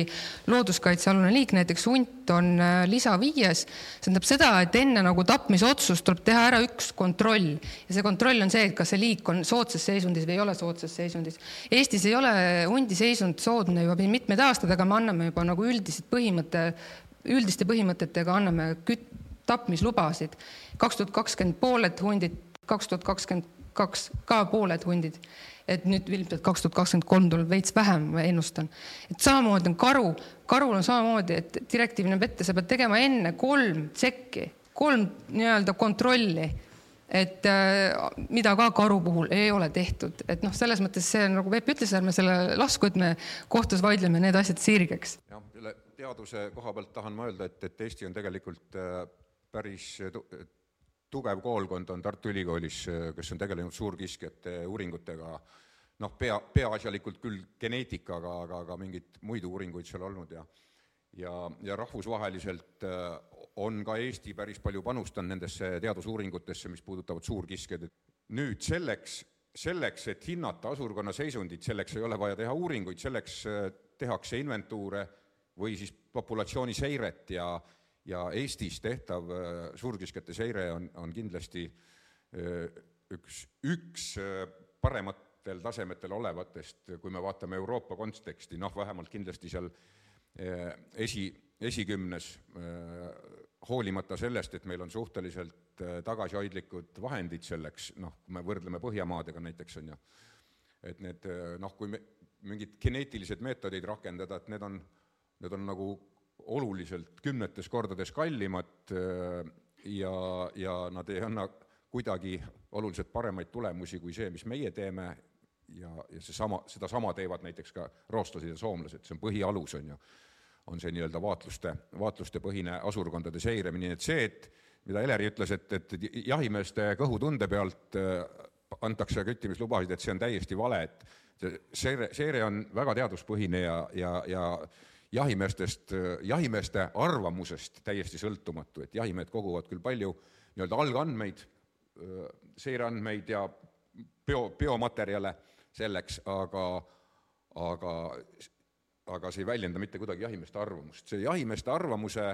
looduskaitsealune liik, näiteks hunt on äh, lisa viies, see tähendab seda, et enne nagu tapmisotsust tuleb teha ära üks kontroll ja see kontroll on see, et kas see liik on soodsas seisundis või ei ole soodsas seisundis. Eestis ei ole hundi seisund soodne juba mitmeid aastaid, aga me anname juba nagu üldised põhimõtte, üldiste põhimõtetega anname küt-, tapmislubasid. kaks tuhat kakskümmend pooled hundid, kaks tuhat kakskümmend kaks, ka pooled hundid. et nüüd ilmselt kaks tuhat kakskümmend kolm tuleb veits vähem, ma ennustan. et samamoodi on karu, karul on samamoodi, et direktiiv näeb ette, sa pead tegema enne kolm tšekki, kolm nii-öelda kontrolli et äh, mida ka karu puhul ei ole tehtud, et noh, selles mõttes see nagu Peep ütles, ärme selle lasku, et me kohtus vaidleme need asjad sirgeks. jah, teaduse koha pealt tahan ma öelda, et, et Eesti on tegelikult äh, päris tugev koolkond on Tartu Ülikoolis, kes on tegelenud suurkiskjate uuringutega, noh, pea, peaasjalikult küll geneetikaga, aga, aga mingeid muid uuringuid seal olnud ja ja, ja rahvusvaheliselt äh, on ka Eesti päris palju panustanud nendesse teadusuuringutesse, mis puudutavad suurkiskjaid, nüüd selleks, selleks, et hinnata asurkonna seisundit, selleks ei ole vaja teha uuringuid, selleks äh, tehakse inventuure või siis populatsiooni seiret ja ja Eestis tehtav äh, suurkiskjate seire on, on kindlasti äh, üks, üks äh, parematel tasemetel olevatest, kui me vaatame Euroopa konteksti, noh, vähemalt kindlasti seal esi, esikümnes, hoolimata sellest, et meil on suhteliselt tagasihoidlikud vahendid selleks, noh, kui me võrdleme Põhjamaadega näiteks, on ju, et need noh, kui me mingid geneetilised meetodid rakendada, et need on, need on nagu oluliselt kümnetes kordades kallimad äh, ja, ja nad ei anna kuidagi oluliselt paremaid tulemusi kui see, mis meie teeme. Ja, ja seesama, sedasama teevad näiteks ka rootslased ja soomlased, see on põhialus, on ju, on see nii-öelda vaatluste, vaatlustepõhine asurkondade seiramine, nii et see, et mida Eleri ütles, et, et jahimeeste kõhutunde pealt äh, antakse küttimislubasid, et see on täiesti vale, et seire, seire on väga teaduspõhine ja, ja, ja jahimeestest, jahimeeste arvamusest täiesti sõltumatu, et jahimehed koguvad küll palju nii-öelda algandmeid, seireandmeid ja bio, biomaterjale selleks, aga, aga, aga see ei väljenda mitte kuidagi jahimeeste arvamust. see jahimeeste arvamuse,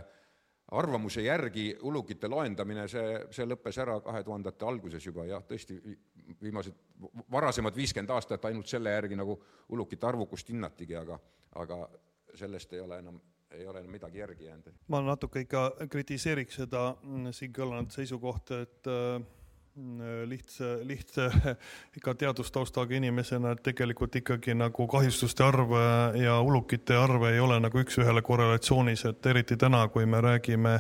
arvamuse järgi ulukite loendamine, see, see lõppes ära kahe tuhandete alguses juba, jah, tõesti, viimased, varasemad viiskümmend aastat ainult selle järgi nagu ulukite arvukust hinnatigi, aga, aga sellest ei ole enam ei ole enam midagi järgi jäänud. ma natuke ikka kritiseeriks seda mm, siin kõlanud seisukohta, et mm, lihtsa, lihtsa ikka teadustaustaga inimesena, et tegelikult ikkagi nagu kahjustuste arv ja ulukite arv ei ole nagu üks-ühele korrelatsioonis, et eriti täna, kui me räägime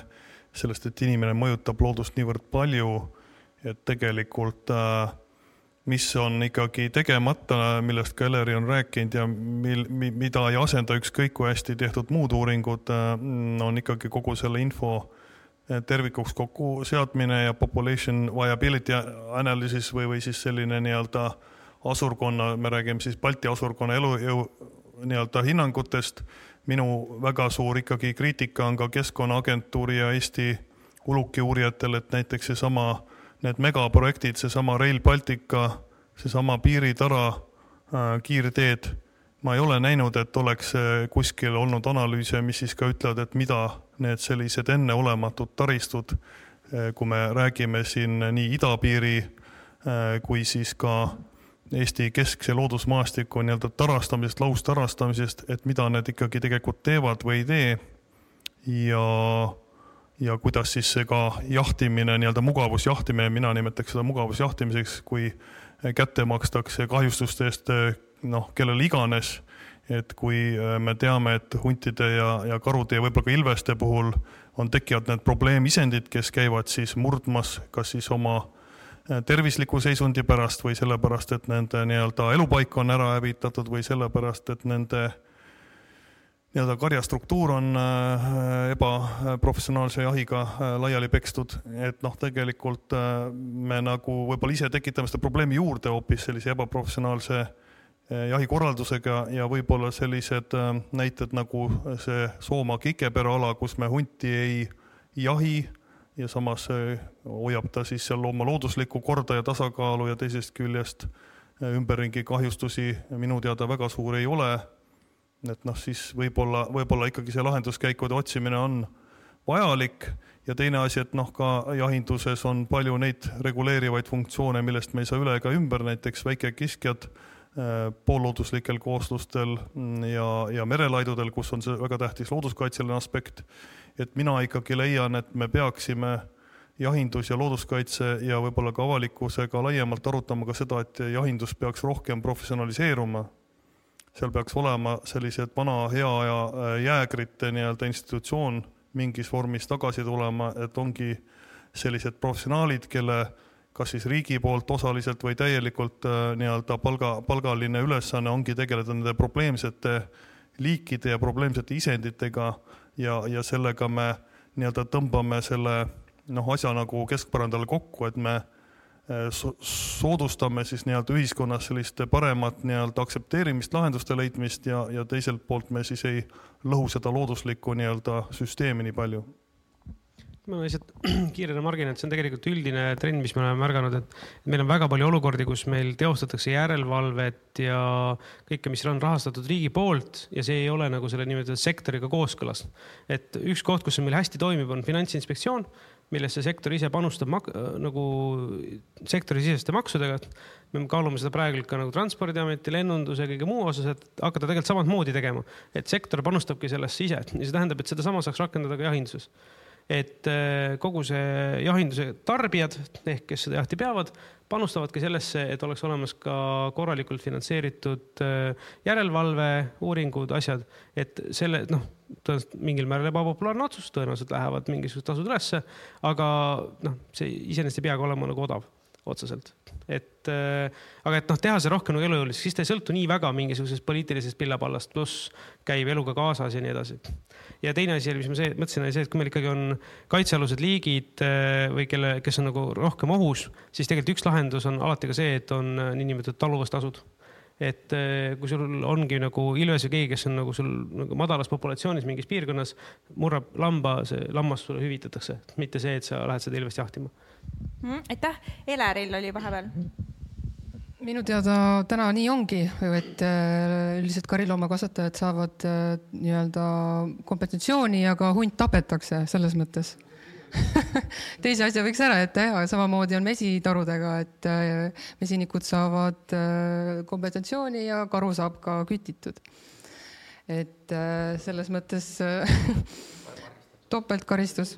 sellest, et inimene mõjutab loodust niivõrd palju et tegelikult äh, mis on ikkagi tegemata, millest ka Eleri on rääkinud ja mil, mida ei asenda ükskõik kui hästi tehtud muud uuringud, äh, on ikkagi kogu selle info äh, tervikuks kokku seadmine ja population viability analysis või, või siis selline nii-öelda asurkonna, me räägime siis Balti asurkonna elujõu nii-öelda hinnangutest. minu väga suur ikkagi kriitika on ka Keskkonnaagentuuri ja Eesti ulukiuurijatel, et näiteks seesama need megaprojektid, seesama Rail Baltica, seesama piiritara, äh, kiirteed, ma ei ole näinud, et oleks äh, kuskil olnud analüüse, mis siis ka ütlevad, et mida need sellised enneolematud taristud, äh, kui me räägime siin nii idapiiri kui siis ka Eesti keskse loodusmaastiku nii-öelda tarastamisest, laustarastamisest, et mida need ikkagi tegelikult teevad või ei tee. ja ja kuidas siis ka jahtimine, nii-öelda mugavusjahtimine, mina nimetaks seda mugavusjahtimiseks, kui kätte makstakse kahjustuste eest noh, kellele iganes. et kui äh, me teame, et huntide ja, ja karude ja võib-olla ka ilveste puhul on, tekivad need probleemisendid, kes käivad siis murdmas, kas siis oma äh, tervisliku seisundi pärast või sellepärast, et nende nii-öelda elupaik on ära hävitatud või sellepärast, et nende äh, nii-öelda karjastruktuur on äh, ebaprofessionaalse jahiga äh, laiali pekstud, et noh, tegelikult äh, me nagu võib-olla ise tekitame seda probleemi juurde hoopis sellise ebaprofessionaalse jahikorraldusega ja võib-olla sellised näited nagu see Soomaa Kikepere ala, kus me hunti ei jahi ja samas hoiab ta siis seal oma looduslikku korda ja tasakaalu ja teisest küljest ümberringi kahjustusi minu teada väga suur ei ole et noh, siis võib-olla, võib-olla ikkagi see lahenduskäikude otsimine on vajalik ja teine asi, et noh, ka jahinduses on palju neid reguleerivaid funktsioone, millest me ei saa üle ega ümber, näiteks väikekiskjad äh, poollooduslikel kooslustel mm, ja, ja merelaidudel, kus on see väga tähtis looduskaitseline aspekt. et mina ikkagi leian, et me peaksime jahindus ja looduskaitse ja võib-olla ka avalikkusega laiemalt arutama ka seda, et jahindus peaks rohkem professionaliseeruma seal peaks olema sellised vana hea aja äh, jäägrite nii-öelda institutsioon mingis vormis tagasi tulema, et ongi sellised professionaalid, kelle kas siis riigi poolt osaliselt või täielikult äh, nii-öelda palga, palgaline ülesanne ongi tegeleda nende probleemsete liikide ja probleemsete isenditega ja, ja sellega me nii-öelda tõmbame selle noh, asja nagu keskpõrandale kokku, et me Äh, soodustame siis nii-öelda ühiskonnas sellist paremat nii-öelda aktsepteerimist, lahenduste leidmist ja, ja teiselt poolt me siis ei lõhu seda looduslikku nii-öelda süsteemi nii palju ma lihtsalt kiirena margin, et see on tegelikult üldine trend, mis me oleme märganud, et meil on väga palju olukordi, kus meil teostatakse järelevalvet ja kõike, mis on rahastatud riigi poolt ja see ei ole nagu selle nimetatud sektoriga kooskõlas. et üks koht, kus see meil hästi toimib, on Finantsinspektsioon millesse sektor ise panustab mak-, nagu sektorisiseste maksudega. me kaalume seda praegu ka nagu Transpordiameti, lennunduse ja kõige muu osas, et hakata tegelikult samamoodi tegema. et sektor panustabki sellesse ise ja see tähendab, et sedasama saaks rakendada ka jahinduses et äh, kogu see jahinduse tarbijad ehk kes seda jahti peavad, panustavadki sellesse, et oleks olemas ka korralikult finantseeritud äh, järelevalve, uuringud, asjad, et selle noh, tõenäoliselt mingil määral ebapopulaarne otsus, tõenäoliselt lähevad mingisugused tasud ülesse, aga noh, see iseenesest ei peagi olema nagu odav otseselt. et äh, aga et noh, teha see rohkem nagu elujõuliseks, siis ta ei sõltu nii väga mingisugusest poliitilisest pillapallast, pluss käib eluga kaasas ja nii edasi. ja teine asi, mis ma see, mõtlesin, oli see, et kui meil ikkagi on kaitsealused liigid äh, või kelle, kes on nagu rohkem ohus, siis tegelikult üks lahendus on alati ka see, et on äh, niinimetatud taluvustasud et äh, kui sul ongi nagu ilves või keegi, kes on nagu sul nagu madalas populatsioonis mingis piirkonnas, murrab lamba, see lammas sulle hüvitatakse, mitte see, et sa lähed seda ilvest jahtima. Mm,. aitäh, Eleril oli vahepeal. Minu teada täna nii ongi, et äh, üldiselt kariloomakasvatajad saavad äh, nii-öelda kompensatsiooni ja ka hunt tapetakse selles mõttes teise asja võiks ära jätta ja samamoodi on mesitarudega, et äh, mesinikud saavad kompensatsiooni ja karu saab ka kütitud. et selles mõttes topeltkaristus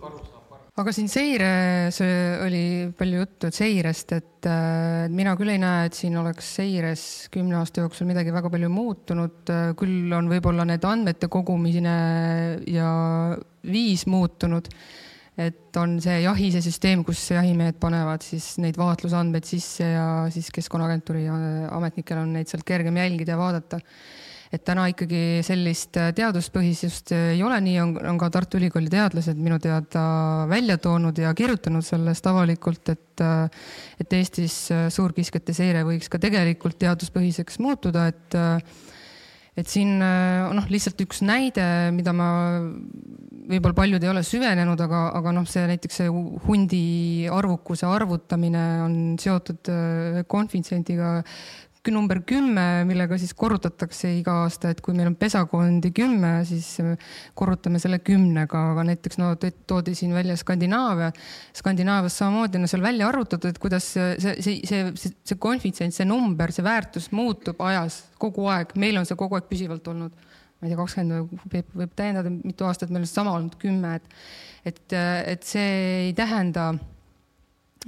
aga siin seires oli palju juttu, seirest, et äh, mina küll ei näe, et siin oleks seires kümne aasta jooksul midagi väga palju muutunud, küll on võib-olla need andmete kogumine ja viis muutunud. Et on see jahise süsteem, kus jahimehed panevad siis neid vaatlusandmeid sisse ja siis Keskkonnaagentuuri ametnikel on neid sealt kergem jälgida ja vaadata. Et täna ikkagi sellist teaduspõhisust ei ole, nii on, on ka Tartu Ülikooli teadlased minu teada välja toonud ja kirjutanud sellest avalikult, et, et Eestis suurkiskjate seire võiks ka tegelikult teaduspõhiseks muutuda, et et siin noh, lihtsalt üks näide, mida ma, võib-olla paljud ei ole süvenenud, aga, aga noh, see näiteks see hundi arvukuse arvutamine on seotud konfitsiendiga number kümme, millega siis korrutatakse iga aasta, et kui meil on pesakondi kümme, siis korrutame selle kümnega, aga näiteks no toodi siin välja Skandinaavia. Skandinaavias samamoodi on seal välja arvutatud, et kuidas see, see, see, see, see konfitsient, see number, see väärtus muutub ajas kogu aeg, meil on see kogu aeg püsivalt olnud. ma ei tea, kakskümmend võib, võib täiendada, mitu aastat meil on sama olnud kümme, et, et, et see ei tähenda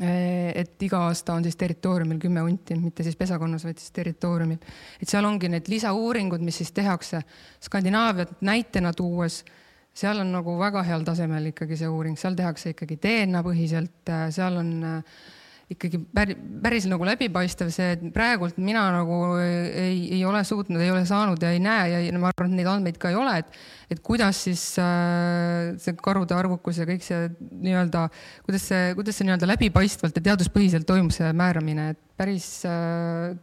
et iga aasta on siis territooriumil kümme hunti, mitte siis pesakonnas, vaid siis territooriumil. et seal ongi need lisauuringud, mis siis tehakse Skandinaaviat näitena tuues, seal on nagu väga heal tasemel ikkagi see uuring, seal tehakse ikkagi DNA põhiselt, seal on äh, ikkagi päris, päris nagu läbipaistev see, praegult mina nagu ei, ei ole suutnud, ei ole saanud ja ei näe ja ma arvan, et neid andmeid ka ei ole, et, et kuidas siis äh, see karude arvukus ja kõik see nii-öelda, kuidas see, kuidas see nii-öelda läbipaistvalt ja teaduspõhiselt toimub see määramine, et päris äh,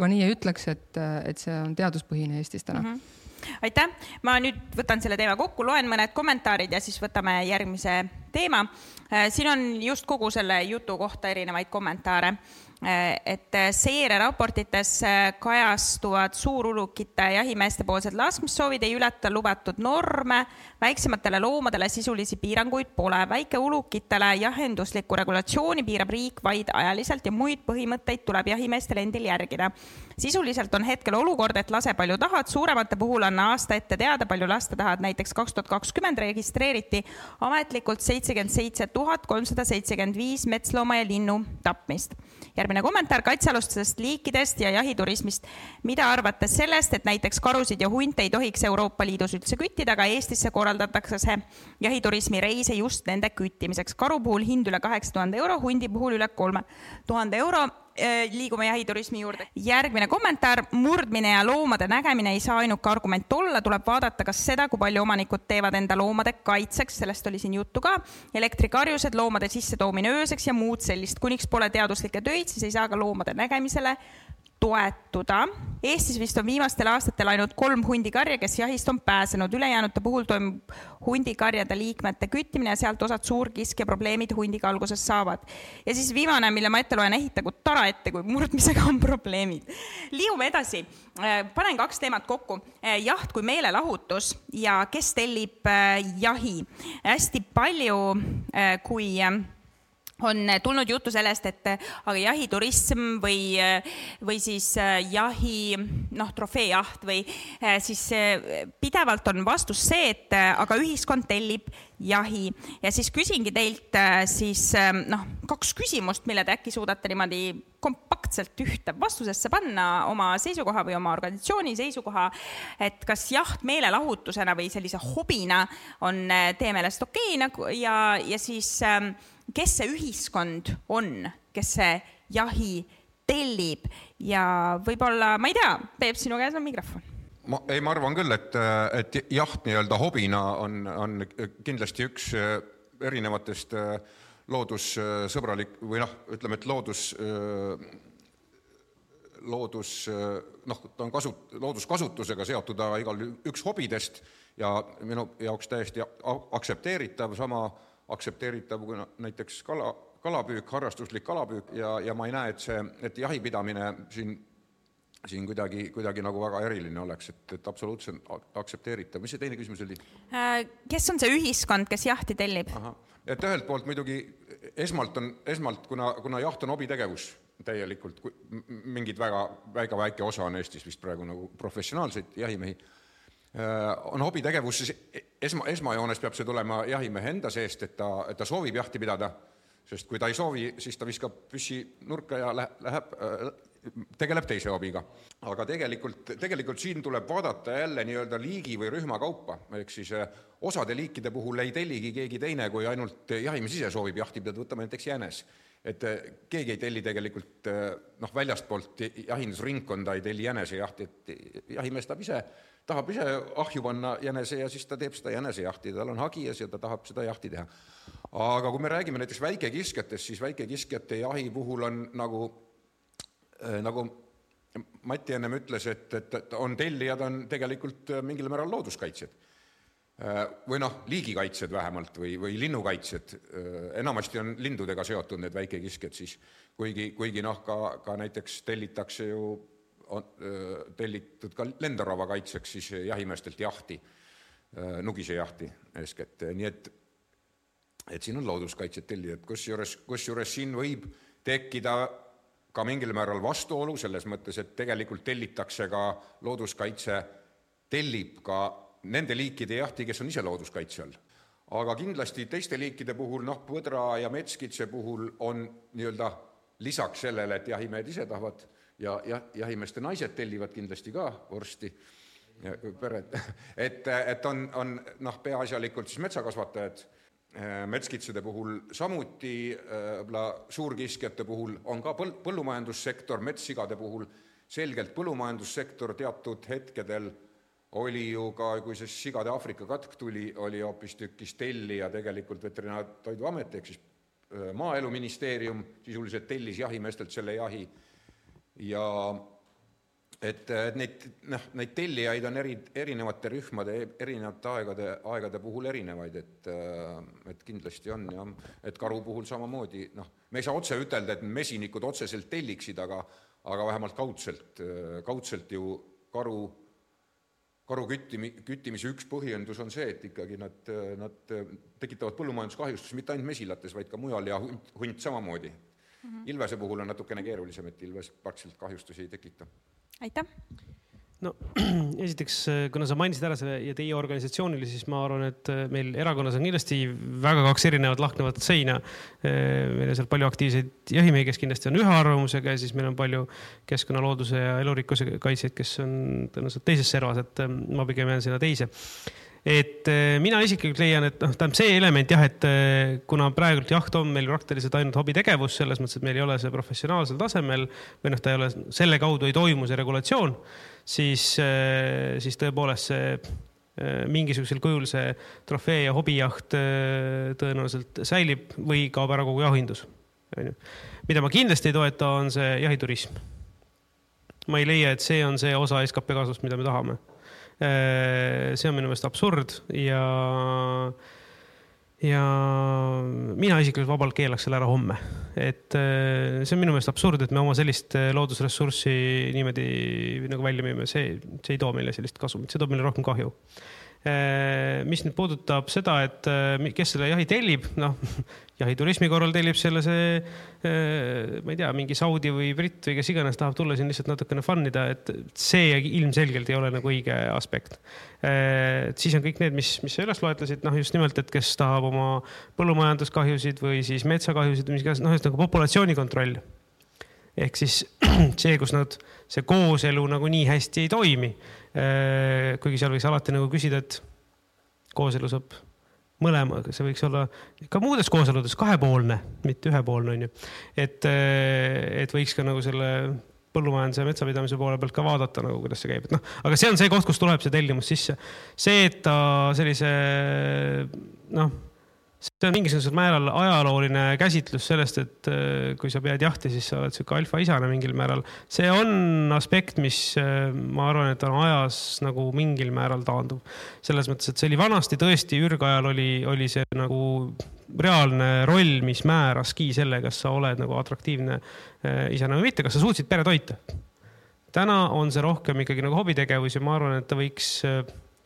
ma nii ei ütleks, et, et see on teaduspõhine Eestis täna mm. -hmm aitäh, ma nüüd võtan selle teema kokku, loen mõned kommentaarid ja siis võtame järgmise teema. Äh, siin on just kogu selle jutu kohta erinevaid kommentaare et eh, seireraportites eh, kajastuvad suurulukite jahimeeste poolsed laskmissoovid ei ületa lubatud norme, väiksematele loomadele sisulisi piiranguid pole, väikeulukitele jahenduslikku regulatsiooni piirab riik vaid ajaliselt ja muid põhimõtteid tuleb jahimeestel endil järgida. sisuliselt on hetkel olukord, et lase palju tahad, suuremate puhul on aasta ette teada, palju lasta tahad, näiteks kaks tuhat kakskümmend registreeriti ametlikult seitsekümmend seitse tuhat kolmsada seitsekümmend viis metslooma ja linnu tapmist järgmine kommentaar kaitsealustest liikidest ja jahiturismist. mida arvate sellest, et näiteks karusid ja hunte ei tohiks Euroopa Liidus üldse küttida, aga Eestisse korraldatakse jahiturismi reise just nende küttimiseks. karu puhul hind üle kaheksa tuhande euro, hundi puhul üle kolme tuhande euro liigume jahiturismi juurde. järgmine kommentaar, murdmine ja loomade nägemine ei saa ainuke argument olla, tuleb vaadata, kas seda, kui palju omanikud teevad enda loomade kaitseks, sellest oli siin juttu ka, elektrikarjused, loomade sissetoomine ööseks ja muud sellist. kuniks pole teaduslikke töid, siis ei saa ka loomade nägemisele toetuda. Eestis vist on viimastel aastatel ainult kolm hundikarja, kes jahist on pääsenud, ülejäänute puhul toimub hundikarjade liikmete küttimine ja sealt osad suurkiskja probleemid hundiga alguses saavad. ja siis viimane, mille ma ette loen, ehitagu tara ette, kui murdmisega on probleemid. liigume edasi, äh, panen kaks teemat kokku, äh, jaht kui meelelahutus ja kes tellib äh, jahi. hästi palju, kui on tulnud juttu sellest, et aga jahiturism või, või siis äh, jahi, noh, trofeejaht või äh, siis äh, pidevalt on vastus see, et aga ühiskond tellib jahi. Ja siis küsingi teilt siis noh, kaks küsimust, mille te äkki suudate niimoodi kompaktselt ühte vastusesse panna oma seisukoha või oma organisatsiooni seisukoha, et kas jaht meelelahutusena või sellise hobina on teie meelest okei okay, nagu ja, ja siis äh, kes see ühiskond on, kes see jahi tellib. Ja võib-olla, ma ei tea, Peep, sinu käes on mikrofon. Ma, ei, ma arvan küll, et, et jaht nii-öelda hobina on, on kindlasti üks äh, erinevatest äh, loodussõbralik või noh, ütleme, et loodus, äh, loodus noh, ta on kasu, looduskasutusega seotud, aga igal üks hobidest ja minu jaoks täiesti aktsepteeritav, sama aktsepteeritav kui näiteks kala, kalapüük, harrastuslik kalapüük ja, ja ma ei näe, et see, et jahipidamine siin, siin kuidagi, kuidagi nagu väga eriline oleks, et, et absoluutselt aktsepteeritav. mis see teine küsimus oli? Äh, kes on see ühiskond, kes jahti tellib? et ühelt poolt muidugi esmalt on, esmalt kuna, kuna jaht on hobitegevus täielikult, mingid väga, väga väike osa on Eestis vist praegu nagu professionaalseid jahimehi on hobitegevus, siis esma, esmajoones peab see tulema jahimehe enda seest, et ta, ta soovib jahti pidada, sest kui ta ei soovi, siis ta viskab püssi nurka ja läheb, läheb, äh, tegeleb teise hobiga. aga tegelikult, tegelikult siin tuleb vaadata jälle nii-öelda liigi või rühma kaupa, ehk siis osade liikide puhul ei telligi keegi teine, kui ainult jahimees ise soovib jahti pidada, võtame näiteks jänes. Et keegi ei telli tegelikult noh, väljastpoolt jahindusringkonda ei telli jänesejahti, et jahimees tahab ise tahab ise ahju panna jänese ja siis ta teeb seda jänesejahti, tal on hagi ja ta tahab seda jahti teha. aga kui me räägime näiteks väikekiskjatest, siis väikekiskjate jahi puhul on nagu äh,, nagu Mati ennem ütles, et, et, et on tellijad, on tegelikult äh, mingil määral looduskaitsjad. Äh, või noh, liigikaitsjad vähemalt või, või linnukaitsjad, äh, enamasti on lindudega seotud need väikekiskjad siis, kuigi, kuigi noh, ka, ka näiteks tellitakse ju on tellitud ka lendorava kaitseks siis jahimeestelt jahti, nugisejahti eeskätt, nii et et siin on looduskaitsjad tellijad, kusjuures, kusjuures siin võib tekkida ka mingil määral vastuolu selles mõttes, et tegelikult tellitakse ka looduskaitse, tellib ka nende liikide jahti, kes on ise looduskaitse all. aga kindlasti teiste liikide puhul, noh, põdra ja metskitse puhul on nii-öelda lisaks sellele, et jahimehed ise tahavad ja jah, jahimeeste naised tellivad kindlasti ka vorsti, pered, et, et on, on noh, peaasjalikult siis metsakasvatajad, metskitsede puhul samuti, võib-olla suurkiskjate puhul on ka põl-, põllumajandussektor, metssigade puhul selgelt põllumajandussektor teatud hetkedel oli ju ka, kui see sigade Aafrika katk tuli, oli hoopistükkis tellija tegelikult Veterinaar- ja Toiduamet ehk siis Maaeluministeerium sisuliselt tellis jahimeestelt selle jahi ja et, et neid, noh, neid tellijaid on eri, erinevate rühmade, erinevate aegade, aegade puhul erinevaid, et, et kindlasti on jah, et karu puhul samamoodi, noh, me ei saa otse ütelda, et mesinikud otseselt telliksid, aga aga vähemalt kaudselt, kaudselt ju karu, karu küttimi, küttimise üks põhjendus on see, et ikkagi nad, nad tekitavad põllumajanduskahjustusi mitte ainult mesilates, vaid ka mujal ja hunt, hunt samamoodi mm. -hmm. Ilvese puhul on natukene keerulisem, et Ilves praktiliselt kahjustusi ei tekita. aitäh! no esiteks, kuna sa mainisid ära selle ja teie organisatsioonile, siis ma arvan, et äh, meil erakonnas on kindlasti väga kaks erinevat lahknevat seina. Äh, meil on seal palju aktiivseid jahimehi, kes kindlasti on ühe arvamusega ja siis meil on palju keskkonna, looduse ja elurikkuse kaitsjaid, kes on tõenäoliselt teises servas, et äh, ma pigem jään sinna teise et äh, mina isiklikult leian, et noh, tähendab see element jah, et äh, kuna praegult jaht on meil praktiliselt ainult hobitegevus, selles mõttes, et meil ei ole see professionaalsel tasemel või noh, ta ei ole, selle kaudu ei toimu see regulatsioon, siis, äh, siis tõepoolest see mingisugusel kujul see trofee ja hobijaht tõenäoliselt säilib või kaob ära kogu jahindus. onju, mida ma kindlasti ei toeta, on see jahiturism. ma ei leia, et see on see osa skp kasvust, mida me tahame see on minu meelest absurd ja, ja mina isiklikult vabalt keelaks selle ära homme. et äh, see on minu meelest absurd, et me oma sellist äh, loodusressurssi niimoodi nagu välja müüme, see, see ei too meile sellist kasumit, see toob meile rohkem kahju mis nüüd puudutab seda, et kes selle jahi tellib, noh jahiturismi korral tellib selle see, eh, ma ei tea, mingi Saudi või britt või kes iganes tahab tulla siin lihtsalt natukene fun ida, et see ilmselgelt ei ole nagu õige aspekt. Siis on kõik need, mis, mis sa üles loetlesid, noh just nimelt, et kes tahab oma põllumajanduskahjusid või siis metsakahjusid või mis iganes, noh, ühesõnaga populatsiooni kontroll. Ehk siis see, kus nad, see kooselu nagu nii hästi ei toimi. Eh, kuigi seal võiks alati nagu küsida, et kooselu saab mõlemaga, see võiks olla ka muudes kooseludes kahepoolne, mitte ühepoolne, onju. et, eh, et võiks ka nagu selle põllumajanduse ja metsapidamise poole pealt ka vaadata nagu, kuidas see käib, et noh, aga see on see koht, kus tuleb see tellimus sisse. see, et ta sellise noh see on mingisugusel määral ajalooline käsitlus sellest, et äh, kui sa pead jahti, siis sa oled sihuke alfaisane mingil määral. see on aspekt, mis äh, ma arvan, et on ajas nagu mingil määral taanduv. selles mõttes, et see oli vanasti tõesti, ürgajal oli, oli see nagu reaalne roll, mis määraski selle, kas sa oled nagu atraktiivne äh, isane või mitte, kas sa suutsid pere toita. täna on see rohkem ikkagi nagu hobitegevus ja ma arvan, et ta võiks,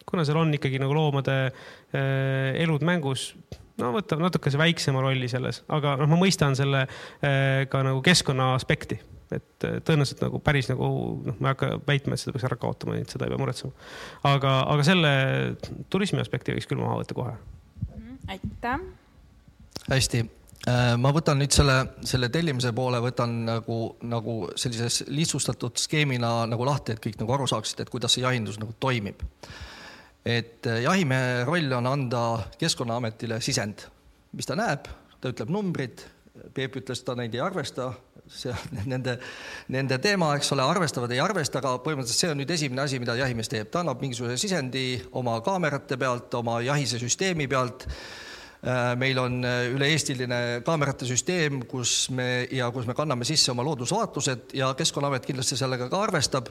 kuna seal on ikkagi nagu loomade elud mängus no võtab natukese väiksema rolli selles, aga noh, ma mõistan selle äh, ka nagu keskkonna aspekti, et äh, tõenäoliselt nagu päris nagu noh, ma ei hakka väitma, et seda peaks ära kaotama, et seda ei pea muretsema. aga, aga selle turismi aspekti võiks küll maha võtta kohe. aitäh. hästi, Äh, ma võtan nüüd selle, selle tellimise poole, võtan nagu, nagu sellises lihtsustatud skeemina nagu lahti, et kõik nagu aru saaksid, et kuidas see jahindus nagu toimib. Et äh, jahimehe roll on anda Keskkonnaametile sisend, mis ta näeb, ta ütleb numbrid, Peep ütles, ta neid ei arvesta, see on nende, nende teema, eks ole, arvestavad, ei arvesta, aga põhimõtteliselt see on nüüd esimene asi, mida jahimees teeb, ta annab mingisuguse sisendi oma kaamerate pealt, oma jahise süsteemi pealt meil on äh, üle-eestiline kaamerate süsteem, kus me ja kus me kanname sisse oma loodusvaatlused ja Keskkonnaamet kindlasti sellega ka arvestab.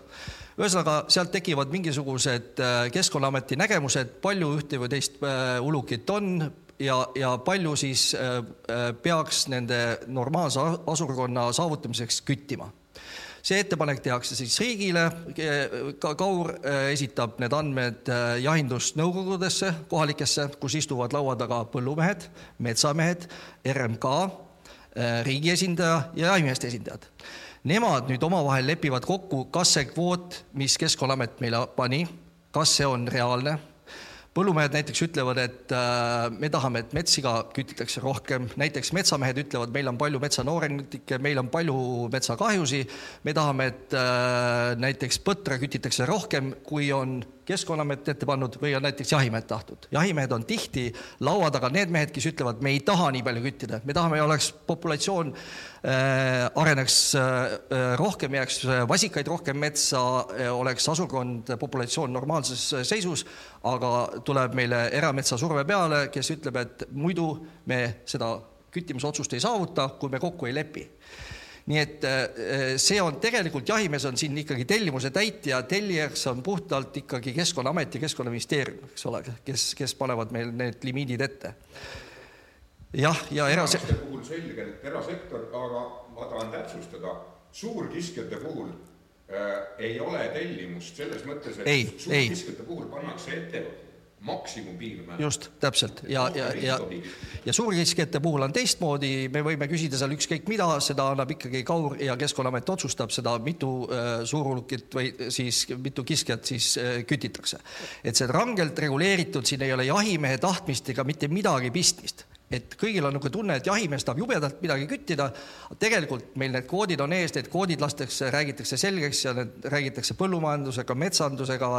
ühesõnaga, sealt tekivad mingisugused äh, Keskkonnaameti nägemused, palju ühte või teist ulukit on ja, ja palju siis peaks nende normaalse asurkonna saavutamiseks küttima see ettepanek tehakse siis riigile, ka Kaur äh, esitab need andmed äh, jahindusnõukogudesse, kohalikesse, kus istuvad laua taga põllumehed, metsamehed, RMK, äh, riigi esindaja ja jahimeeste esindajad. Nemad nüüd omavahel lepivad kokku, kas see kvoot, mis Keskkonnaamet meile pani, kas see on reaalne põllumehed näiteks ütlevad, et äh, me tahame, et metssiga kütitakse rohkem, näiteks metsamehed ütlevad, meil on palju metsanoorentikke, meil on palju metsakahjusi, me tahame, et äh, näiteks põtra kütitakse rohkem, kui on Keskkonnaamet ette pannud või on näiteks jahimehed tahtnud. jahimehed on tihti laua taga need mehed, kes ütlevad, me ei taha nii palju küttida, me tahame, oleks populatsioon äh, areneks äh, rohkem, jääks vasikaid rohkem metsa äh,, oleks asukohad, populatsioon normaalses seisus, aga tuleb meile erametsa surve peale, kes ütleb, et muidu me seda küttimisotsust ei saavuta, kui me kokku ei lepi nii et äh, see on tegelikult, jahimees on siin ikkagi tellimuse täitja, tellijaks on puhtalt ikkagi Keskkonnaamet ja Keskkonnaministeerium, eks ole, kes, kes panevad meil need limiidid ette. jah, ja erasektor. puhul selge, et erasektor, aga ma tahan täpsustada, suurkiskjate puhul äh, ei ole tellimust selles mõttes, et suurkiskjate puhul pannakse ette maksimumpiirmäär. just, täpselt. Ja, ja, ja, ja suurkiskjate puhul on teistmoodi, me võime küsida seal ükskõik mida, seda annab ikkagi Kaur ja Keskkonnaamet otsustab. Seda, mitu äh, suurulukit või siis mitu kiskjat siis äh, kütitakse. et see on rangelt reguleeritud, siin ei ole jahimehe tahtmist ega mitte midagi pistmist et kõigil on niisugune tunne, et jahimees tahab jubedalt midagi küttida, tegelikult meil need kvoodid on ees, need kvoodid lastakse, räägitakse selgeks ja need räägitakse põllumajandusega, metsandusega,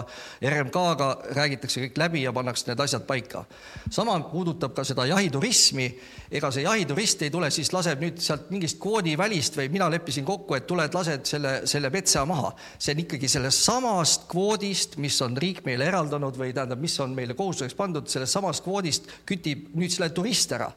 RMK-ga, räägitakse kõik läbi ja pannakse need asjad paika. sama puudutab ka seda jahiturismi, ega see jahiturist ei tule, siis laseb nüüd sealt mingist kvoodi välist või mina leppisin kokku, et tuled, lased selle, selle metsa maha. see on ikkagi sellest samast kvoodist, mis on riik meile eraldanud või tähendab, mis on meile kohustuseks pandud, sellest samast kvoodist kütib nüüd selle turist ära ära.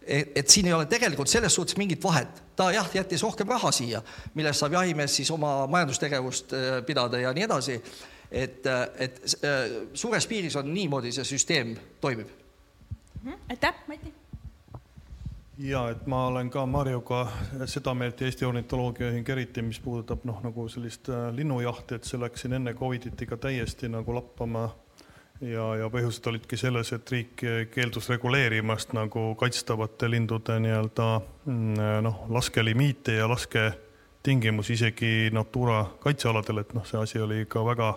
et, et siin ei ole tegelikult selles suhtes mingit vahet, ta jah, jättis rohkem raha siia, millest saab jahimees siis oma majandustegevust äh, pidada ja nii edasi. et, äh, et äh, suures piiris on niimoodi see süsteem toimib. Mhm, aitäh, Mati ja et ma olen ka Marjuga seda meelt ja Eesti Ornitoloogia Ühing eriti, mis puudutab noh, nagu sellist linnujahti, et see läks siin enne Covidit ikka täiesti nagu lappama ja, ja põhjused olidki selles, et riik keeldus reguleerimast nagu kaitstavate lindude nii-öelda mm, noh, laskelimiite ja lasketingimusi isegi Natura kaitsealadel, et noh, see asi oli ikka väga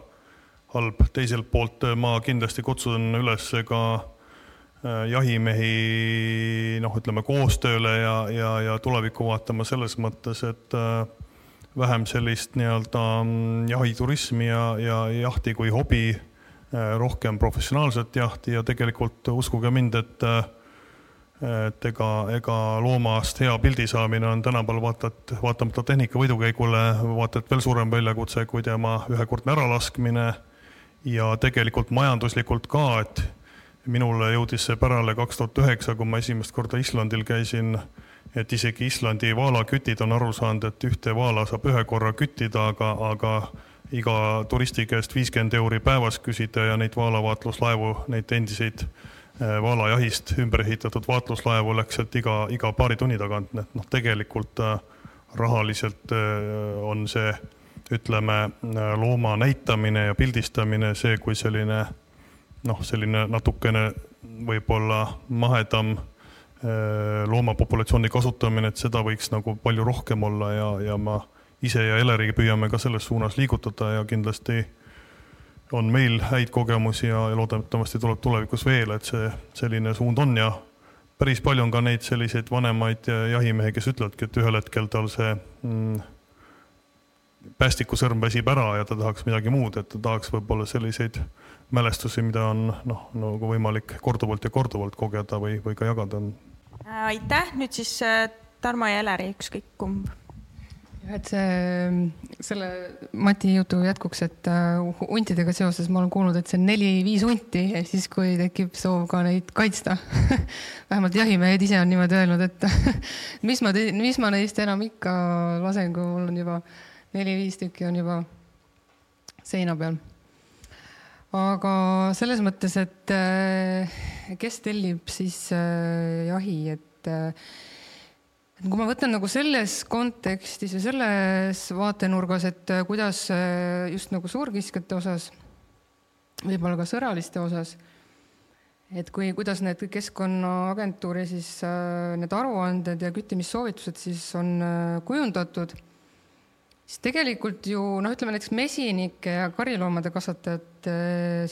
halb. teiselt poolt ma kindlasti kutsun üles ka äh, jahimehi noh, ütleme koostööle ja, ja, ja tulevikku vaatama selles mõttes, et äh, vähem sellist nii-öelda mm, jahiturismi ja, ja jahti kui hobi rohkem professionaalset jahti ja tegelikult uskuge mind, et äh, et ega, ega loomast hea pildi saamine on tänapäeval vaata, et vaatamata tehnika võidukäigule vaata et veel suurem väljakutse kui tema ühekordne äralaskmine ja tegelikult majanduslikult ka, et minule jõudis see pärale kaks tuhat üheksa, kui ma esimest korda Islandil käisin, et isegi Islandi vaalakütid on aru saanud, et ühte vaala saab ühe korra küttida, aga, aga iga turisti käest viiskümmend euri päevas küsida ja neid vaalavaatluslaevu, neid endiseid äh, vaalajahist ümber ehitatud vaatluslaevu läks sealt iga, iga paari tunni tagant, nii et noh, tegelikult äh, rahaliselt äh, on see, ütleme, looma näitamine ja pildistamine see, kui selline noh, selline natukene võib-olla mahedam loomapopulatsiooni kasutamine, et seda võiks nagu palju rohkem olla ja, ja ma ise ja Eleriga püüame ka selles suunas liigutada ja kindlasti on meil häid kogemusi ja, ja loodetavasti tuleb tulevikus veel, et see selline suund on ja päris palju on ka neid selliseid vanemaid jahimehi, kes ütlevadki, et ühel hetkel tal see mm, päästikusõrm väsib ära ja ta tahaks midagi muud, et ta tahaks võib-olla selliseid mälestusi, mida on noh, nagu võimalik korduvalt ja korduvalt kogeda või, või ka jagada. aitäh, nüüd siis äh, Tarmo ja Eleri, ükskõik kumb jah, et see, selle Mati jutu jätkuks, et äh, huntidega seoses ma olen kuulnud, et see on neli-viis hunti ja siis, kui tekib soov ka neid kaitsta vähemalt jahimehed ise on niimoodi öelnud, et mis ma, mis ma neist enam ikka lasen, kui mul on juba neli-viis tükki on juba seina peal. aga selles mõttes, et äh, kes tellib siis äh, jahi, et kui ma võtan nagu selles kontekstis ja selles vaatenurgas, et äh, kuidas äh, just nagu suurkiskjate osas, võib-olla ka sõraliste osas, et kui, kuidas need Keskkonnaagentuuri siis äh, need aruanded ja küttimissoovitused siis on kujundatud, siis tegelikult ju noh, ütleme näiteks mesinike ja kariloomade kasvatajate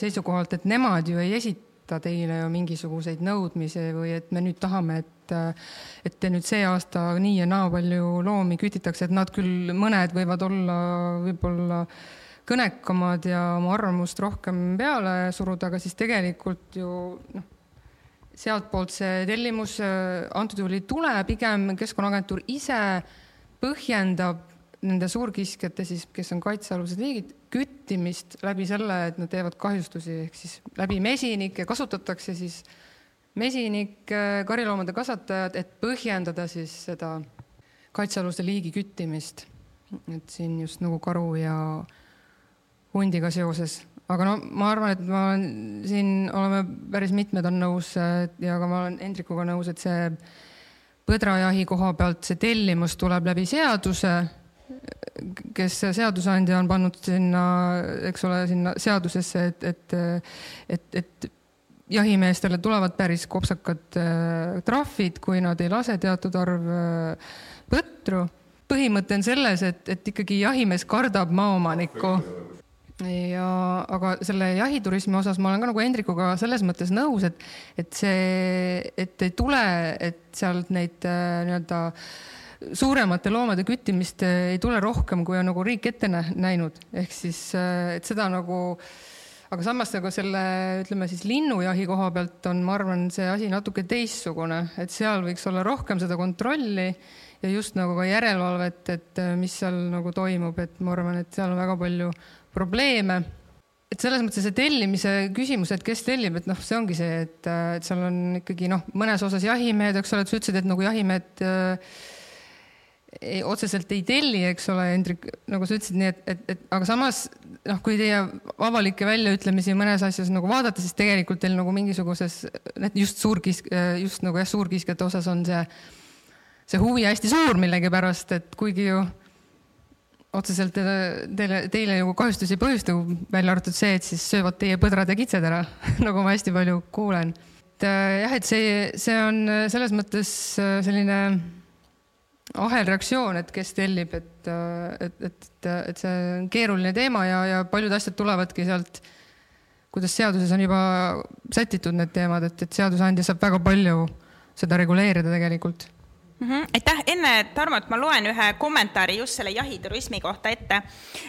seisukohalt, et nemad ju ei esita teile ju mingisuguseid nõudmisi või et me nüüd tahame, et et te nüüd see aasta nii ja naa palju loomi kütitakse, et nad küll, mõned võivad olla võib-olla kõnekamad ja oma arvamust rohkem peale suruda, aga siis tegelikult ju noh, sealtpoolt see tellimus antud juhul ei tule, pigem Keskkonnaagentuur ise põhjendab nende suurkiskjate siis, kes on kaitsealused liigid, küttimist läbi selle, et nad teevad kahjustusi, ehk siis läbi mesinike kasutatakse siis mesinik, äh, kariloomade kasvatajad, et põhjendada siis seda kaitsealuste liigi küttimist. et siin just nagu karu ja hundiga seoses, aga no ma arvan, et ma olen siin, oleme päris mitmed on nõus ja ka ma olen Hendrikuga nõus, et see põdrajahi koha pealt see tellimus tuleb läbi seaduse, kes seadusandja on pannud sinna, eks ole, sinna seadusesse, et, et, et, et jahimeestele tulevad päris kopsakad äh, trahvid, kui nad ei lase teatud arv äh, põtru. põhimõte on selles, et, et ikkagi jahimees kardab maaomanikku ja, aga selle jahiturismi osas ma olen ka nagu Hendrikuga selles mõttes nõus, et, et see, et ei tule, et sealt neid äh, nii-öelda suuremate loomade küttimist ei tule rohkem, kui on nagu riik ette näinud, ehk siis, et seda nagu aga samas nagu selle, ütleme siis linnujahi koha pealt on, ma arvan, see asi natuke teistsugune, et seal võiks olla rohkem seda kontrolli ja just nagu ka järelevalvet, et äh, mis seal nagu toimub, et ma arvan, et seal on väga palju probleeme. et selles mõttes see tellimise küsimus, et kes tellib, et noh, see ongi see, et, et seal on ikkagi noh, mõnes osas jahimehed, eks ole, et sa ütlesid, et nagu jahimehed äh, ei, otseselt ei telli, eks ole, Hendrik, nagu sa ütlesid, nii et, et, et aga samas noh, kui teie avalikke väljaütlemisi mõnes asjas nagu vaadata, siis tegelikult teil nagu mingisuguses, just suurkisk-, just nagu jah, suurkiskjate osas on see, see huvi hästi suur millegipärast, et kuigi ju otseselt teile, teile nagu kahjustusi ei põhjusta, välja arvatud see, et siis söövad teie põdrad ja kitsed ära nagu ma hästi palju kuulen. et jah, et see, see on selles mõttes selline ahelreaktsioon, et kes tellib, et, et, et, et see on keeruline teema ja, ja paljud asjad tulevadki sealt, kuidas seaduses on juba sätitud need teemad, et, et seadusandja saab väga palju seda reguleerida tegelikult mm. -hmm. aitäh, enne Tarmot, ma loen ühe kommentaari just selle jahiturismi kohta ette.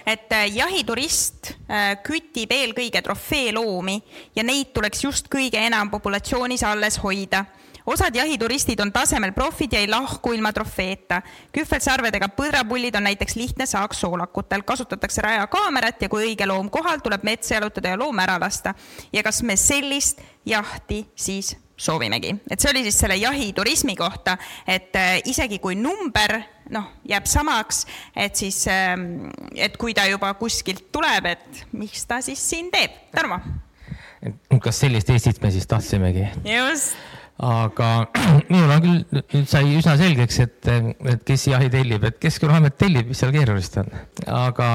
et äh, jahiturist äh, kütib eelkõige trofeeloomi ja neid tuleks just kõige enam populatsioonis alles hoida osad jahituristid on tasemel profid ja ei lahku ilma trofeeta. kühvelsarvedega põdrapullid on näiteks lihtne saak soolakutel, kasutatakse rajakaamerat ja kui õige loom kohal, tuleb metsa jalutada ja loom ära lasta. ja kas me sellist jahti siis soovimegi, et see oli siis selle jahiturismi kohta, et äh, isegi kui number noh, jääb samaks, et siis, ähm, et kui ta juba kuskilt tuleb, et miks ta siis siin teeb, Tarmo? kas sellist Eestit me siis tahtsimegi? just aga minul on küll, sai üsna selgeks, et, et kes jahi tellib, et Keskkonnaamet tellib, mis seal keerulist on. aga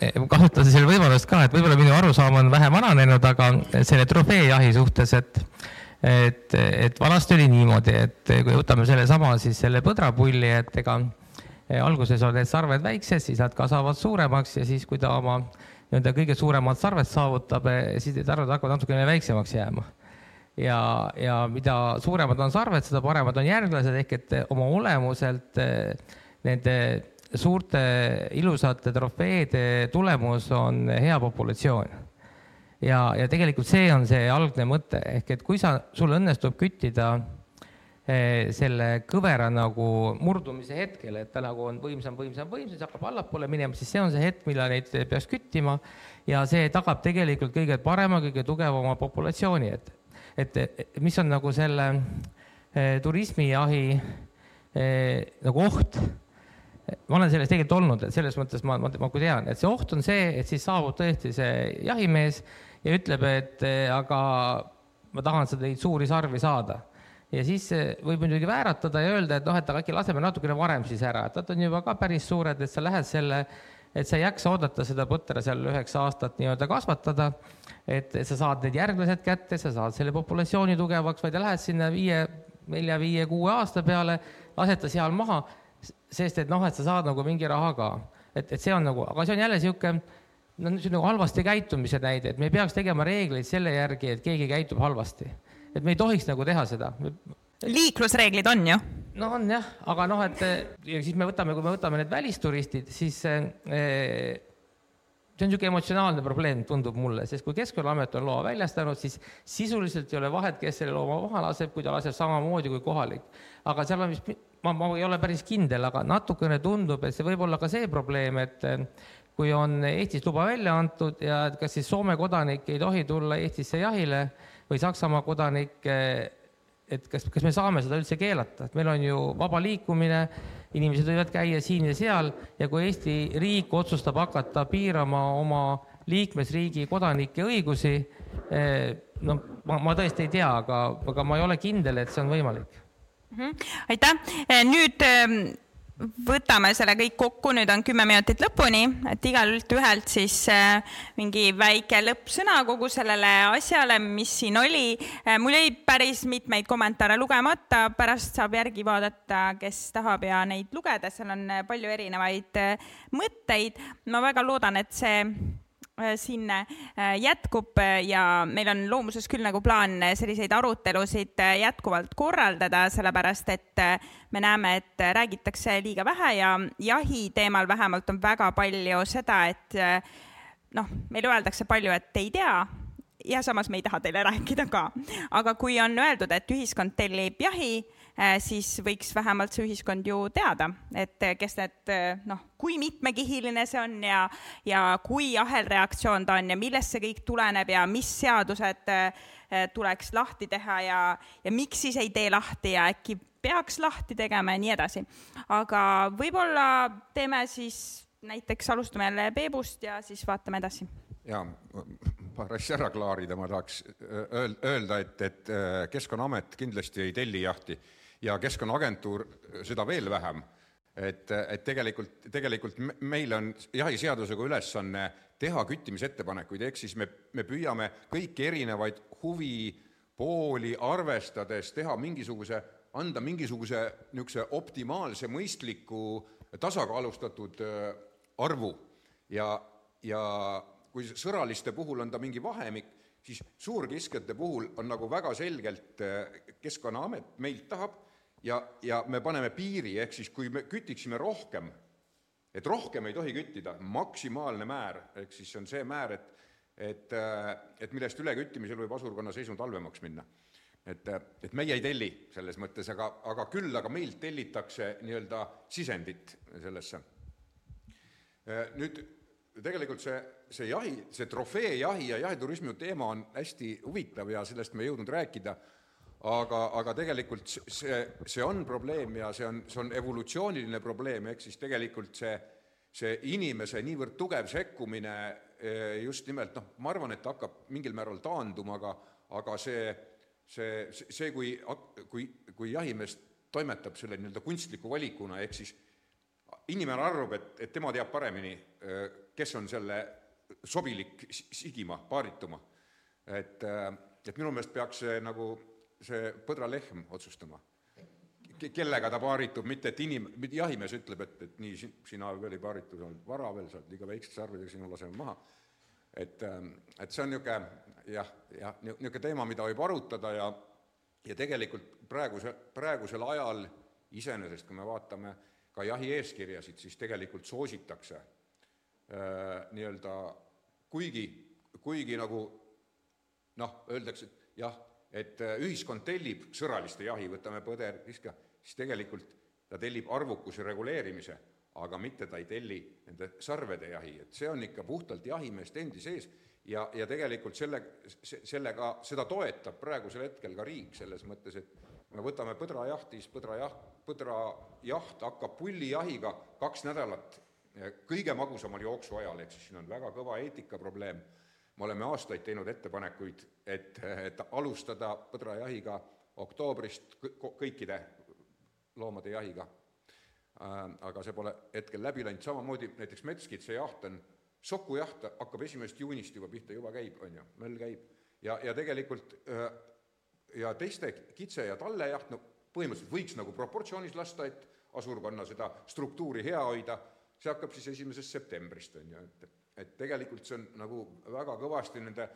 eh, kasutan selle võimalust ka, et võib-olla minu arusaam on vähe vananenud, aga selle trofeejahi suhtes, et et, et vanasti oli niimoodi, et kui võtame sellesama siis selle põdrapulli, et ega eh, alguses on need sarved väiksed, siis nad kasvavad suuremaks ja siis, kui ta oma nii-öelda kõige suuremad sarved saavutab, eh, siis need sarved hakkavad natukene väiksemaks jääma ja, ja mida suuremad on sarved, seda paremad on järglased, ehk et oma olemuselt nende suurte ilusate trofeede tulemus on hea populatsioon. ja, ja tegelikult see on see algne mõte, ehk et kui sa, sul õnnestub küttida eh, selle kõvera nagu murdumise hetkel, et ta nagu on võimsam, võimsam, võimsam, siis hakkab allapoole minema, siis see on see hetk, millal neid peaks küttima. Ja see tagab tegelikult kõige parema, kõige tugevama populatsiooni, et, et mis on nagu selle eh, turismijahi eh, nagu oht ma olen selles tegelikult olnud, et selles mõttes ma, ma, ma kui tean, et see oht on see, et siis saabub tõesti see jahimees ja ütleb, et eh, aga ma tahan seda neid suuri sarvi saada. ja siis võib muidugi vääratada ja öelda, et noh, et aga äkki laseme natukene varem siis ära, et nad on juba ka päris suured, et sa lähed selle, et sa ei jaksa oodata seda põtra seal üheksa aastat nii-öelda kasvatada, et, sa saad need järglased kätte, sa saad selle populatsiooni tugevaks, vaid lähed sinna viie, nelja, viie, kuue aasta peale, lased ta seal maha sest et noh, et sa saad nagu mingi raha ka. et, et see on nagu, aga see on jälle niisugune no see on nagu halvasti käitumise näide, et me ei peaks tegema reegleid selle järgi, et keegi käitub halvasti. et me ei tohiks nagu teha seda. liiklusreeglid on ju? no on jah, aga noh, et ja siis me võtame, kui me võtame need välisturistid, siis eh, see on niisugune emotsionaalne probleem, tundub mulle, sest kui Keskkonnaamet on loa väljastanud, siis sisuliselt ei ole vahet, kes selle looma maha laseb, kui ta laseb samamoodi kui kohalik. aga seal on vist ma, ma ei ole päris kindel, aga natukene tundub, et see võib olla ka see probleem, et eh, kui on Eestis luba välja antud ja et kas siis Soome kodanik ei tohi tulla Eestisse jahile või Saksamaa kodanik, eh, et kas, kas me saame seda üldse keelata, et meil on ju vaba liikumine, inimesed võivad käia siin ja seal ja kui Eesti riik otsustab hakata piirama oma liikmesriigi kodanike õigusi, eh, noh, ma, ma tõesti ei tea, aga, aga ma ei ole kindel, et see on võimalik Mhm. aitäh, eh, nüüd ehm, võtame selle kõik kokku, nüüd on kümme minutit lõpuni, et igalt ühelt siis eh, mingi väike lõppsõna kogu sellele asjale, mis siin oli. Eh, mul jäi päris mitmeid kommentaare lugemata, pärast saab järgi vaadata, kes tahab ja neid lugeda, seal on palju erinevaid mõtteid. ma väga loodan, et see Äh, siin äh, jätkub äh, ja meil on loomuses küll nagu plaan selliseid arutelusid jätkuvalt korraldada, sellepärast et me näeme, et räägitakse liiga vähe ja jahi teemal vähemalt on väga palju seda, et noh, meile öeldakse palju, et ei tea ja samas me ei taha teile rääkida ka. aga kui on öeldud, et ühiskond tellib jahi, Äh, siis võiks vähemalt see ühiskond ju teada, et äh, kes need äh, noh, kui mitmekihiline see on ja, ja kui ahelreaktsioon ta on ja millest see kõik tuleneb ja mis seadused tuleks lahti teha ja, ja miks siis ei tee lahti ja äkki peaks lahti tegema ja nii edasi. aga võib-olla teeme siis näiteks alustame jälle Peebust ja siis vaatame edasi. jaa, paar asja ära klaarida, ma tahaks öelda, et, et Keskkonnaamet kindlasti ei telli jahti ja Keskkonnaagentuur seda veel vähem. et, et tegelikult, tegelikult meil on jahiseadusega ülesanne teha küttimisettepanekuid, ehk siis me, me püüame kõiki erinevaid huvipooli arvestades teha mingisuguse, anda mingisuguse niisuguse optimaalse, mõistliku, tasakaalustatud äh, arvu ja, ja kui sõraliste puhul on ta mingi vahemik, siis suurkiskjate puhul on nagu väga selgelt äh, Keskkonnaamet meilt tahab ja, ja me paneme piiri, ehk siis kui me kütiksime rohkem, et rohkem ei tohi küttida, maksimaalne määr, ehk siis on see määr, et et, et millest üleküttimisel võib asurkonna seisund halvemaks minna. et, et meie ei telli selles mõttes, aga, aga küll, aga meilt tellitakse nii-öelda sisendit sellesse. Nüüd tegelikult see, see jahi, see trofeejahi ja jahiturismi teema on hästi huvitav ja sellest me ei jõudnud rääkida aga, aga tegelikult see, see on probleem ja see on, see on evolutsiooniline probleem, ehk siis tegelikult see, see inimese niivõrd tugev sekkumine eh, just nimelt noh, ma arvan, et hakkab mingil määral taanduma, aga, aga see, see, see, kui, kui, kui jahimees toimetab selle nii-öelda kunstliku valikuna, ehk siis inimene arvab, et, et tema teab paremini, eh, kes on selle sobilik sigima, paarituma. et, eh, et minu meelest peaks nagu see põdralehm otsustama, kellega ta paaritub, mitte et inim-, jahimees ütleb, et, et nii, sina veel ei paaritu, sa oled vara veel, sa oled liiga väikeste sarvedega, sinu laseme maha. et, ähm, et see on niisugune jah, jah, niisugune teema, mida võib arutada ja ja tegelikult praeguse, praegusel ajal iseenesest, kui me vaatame ka jahi eeskirjasid, siis tegelikult soositakse äh, nii-öelda kuigi, kuigi nagu noh, öeldakse, et jah, et äh, ühiskond tellib sõraliste jahi, võtame põder, viska, siis tegelikult ta tellib arvukuse reguleerimise, aga mitte ta ei telli nende sarvede jahi, et see on ikka puhtalt jahimeeste endi sees ja, ja tegelikult selle, sellega, seda toetab praegusel hetkel ka riik, selles mõttes, et me võtame põdrajahti, siis põdrajaht, põdrajaht hakkab pullijahiga kaks nädalat kõige magusamal jooksuajal, ehk siis siin on väga kõva eetikaprobleem. Me oleme aastaid teinud ettepanekuid, et, et alustada põdrajahiga oktoobrist kõikide loomade jahiga. Äh, aga see pole hetkel läbi läinud, samamoodi näiteks metskitsejaht on sokujaht hakkab esimesest juunist juba pihta, juba käib, on ju, möll käib. ja, ja tegelikult äh, ja teiste kitse- ja tallejaht, no põhimõtteliselt võiks nagu proportsioonis lasta, et asurkonna seda struktuuri hea hoida, see hakkab siis esimesest septembrist, on ju, et et tegelikult see on nagu väga kõvasti nende,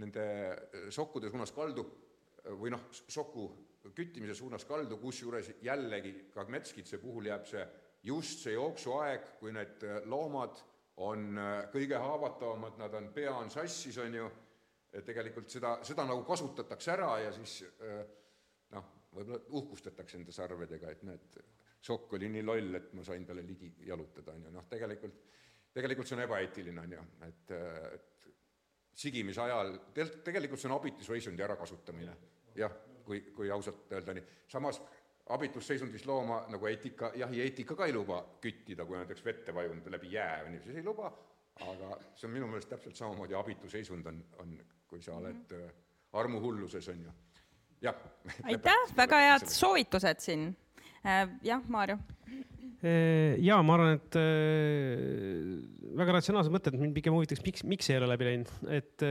nende sokkude suunas kaldu või noh, soku küttimise suunas kaldu, kusjuures jällegi ka metskitse puhul jääb see just see jooksuaeg, kui need loomad on äh, kõige haavatavamad, nad on, pea on sassis, on ju, tegelikult seda, seda nagu kasutatakse ära ja siis äh, noh, võib-olla uhkustatakse enda sarvedega, et näed, sokk oli nii loll, et ma sain talle ligi jalutada, on ju, noh tegelikult, tegelikult see on ebaeetiline, on ju, et, et sigimise ajal, tegelikult see on abitusseisundi ärakasutamine, jah, kui, kui ausalt öelda nii, samas abitusseisundis looma nagu eetika, jahieetika ka ei luba küttida, kui näiteks vette vajunud läbi jää on ju, siis ei luba, aga see on minu meelest täpselt samamoodi abitusseisund on, on, kui sa oled mm -hmm. armuhulluses, on ju. jah. aitäh, väga head soovitused siin. Äh, jah, Maarjo? Äh, jaa, ma arvan, et äh, väga ratsionaalsed mõtted, mind pigem huvitaks, miks, miks ei ole läbi läinud, et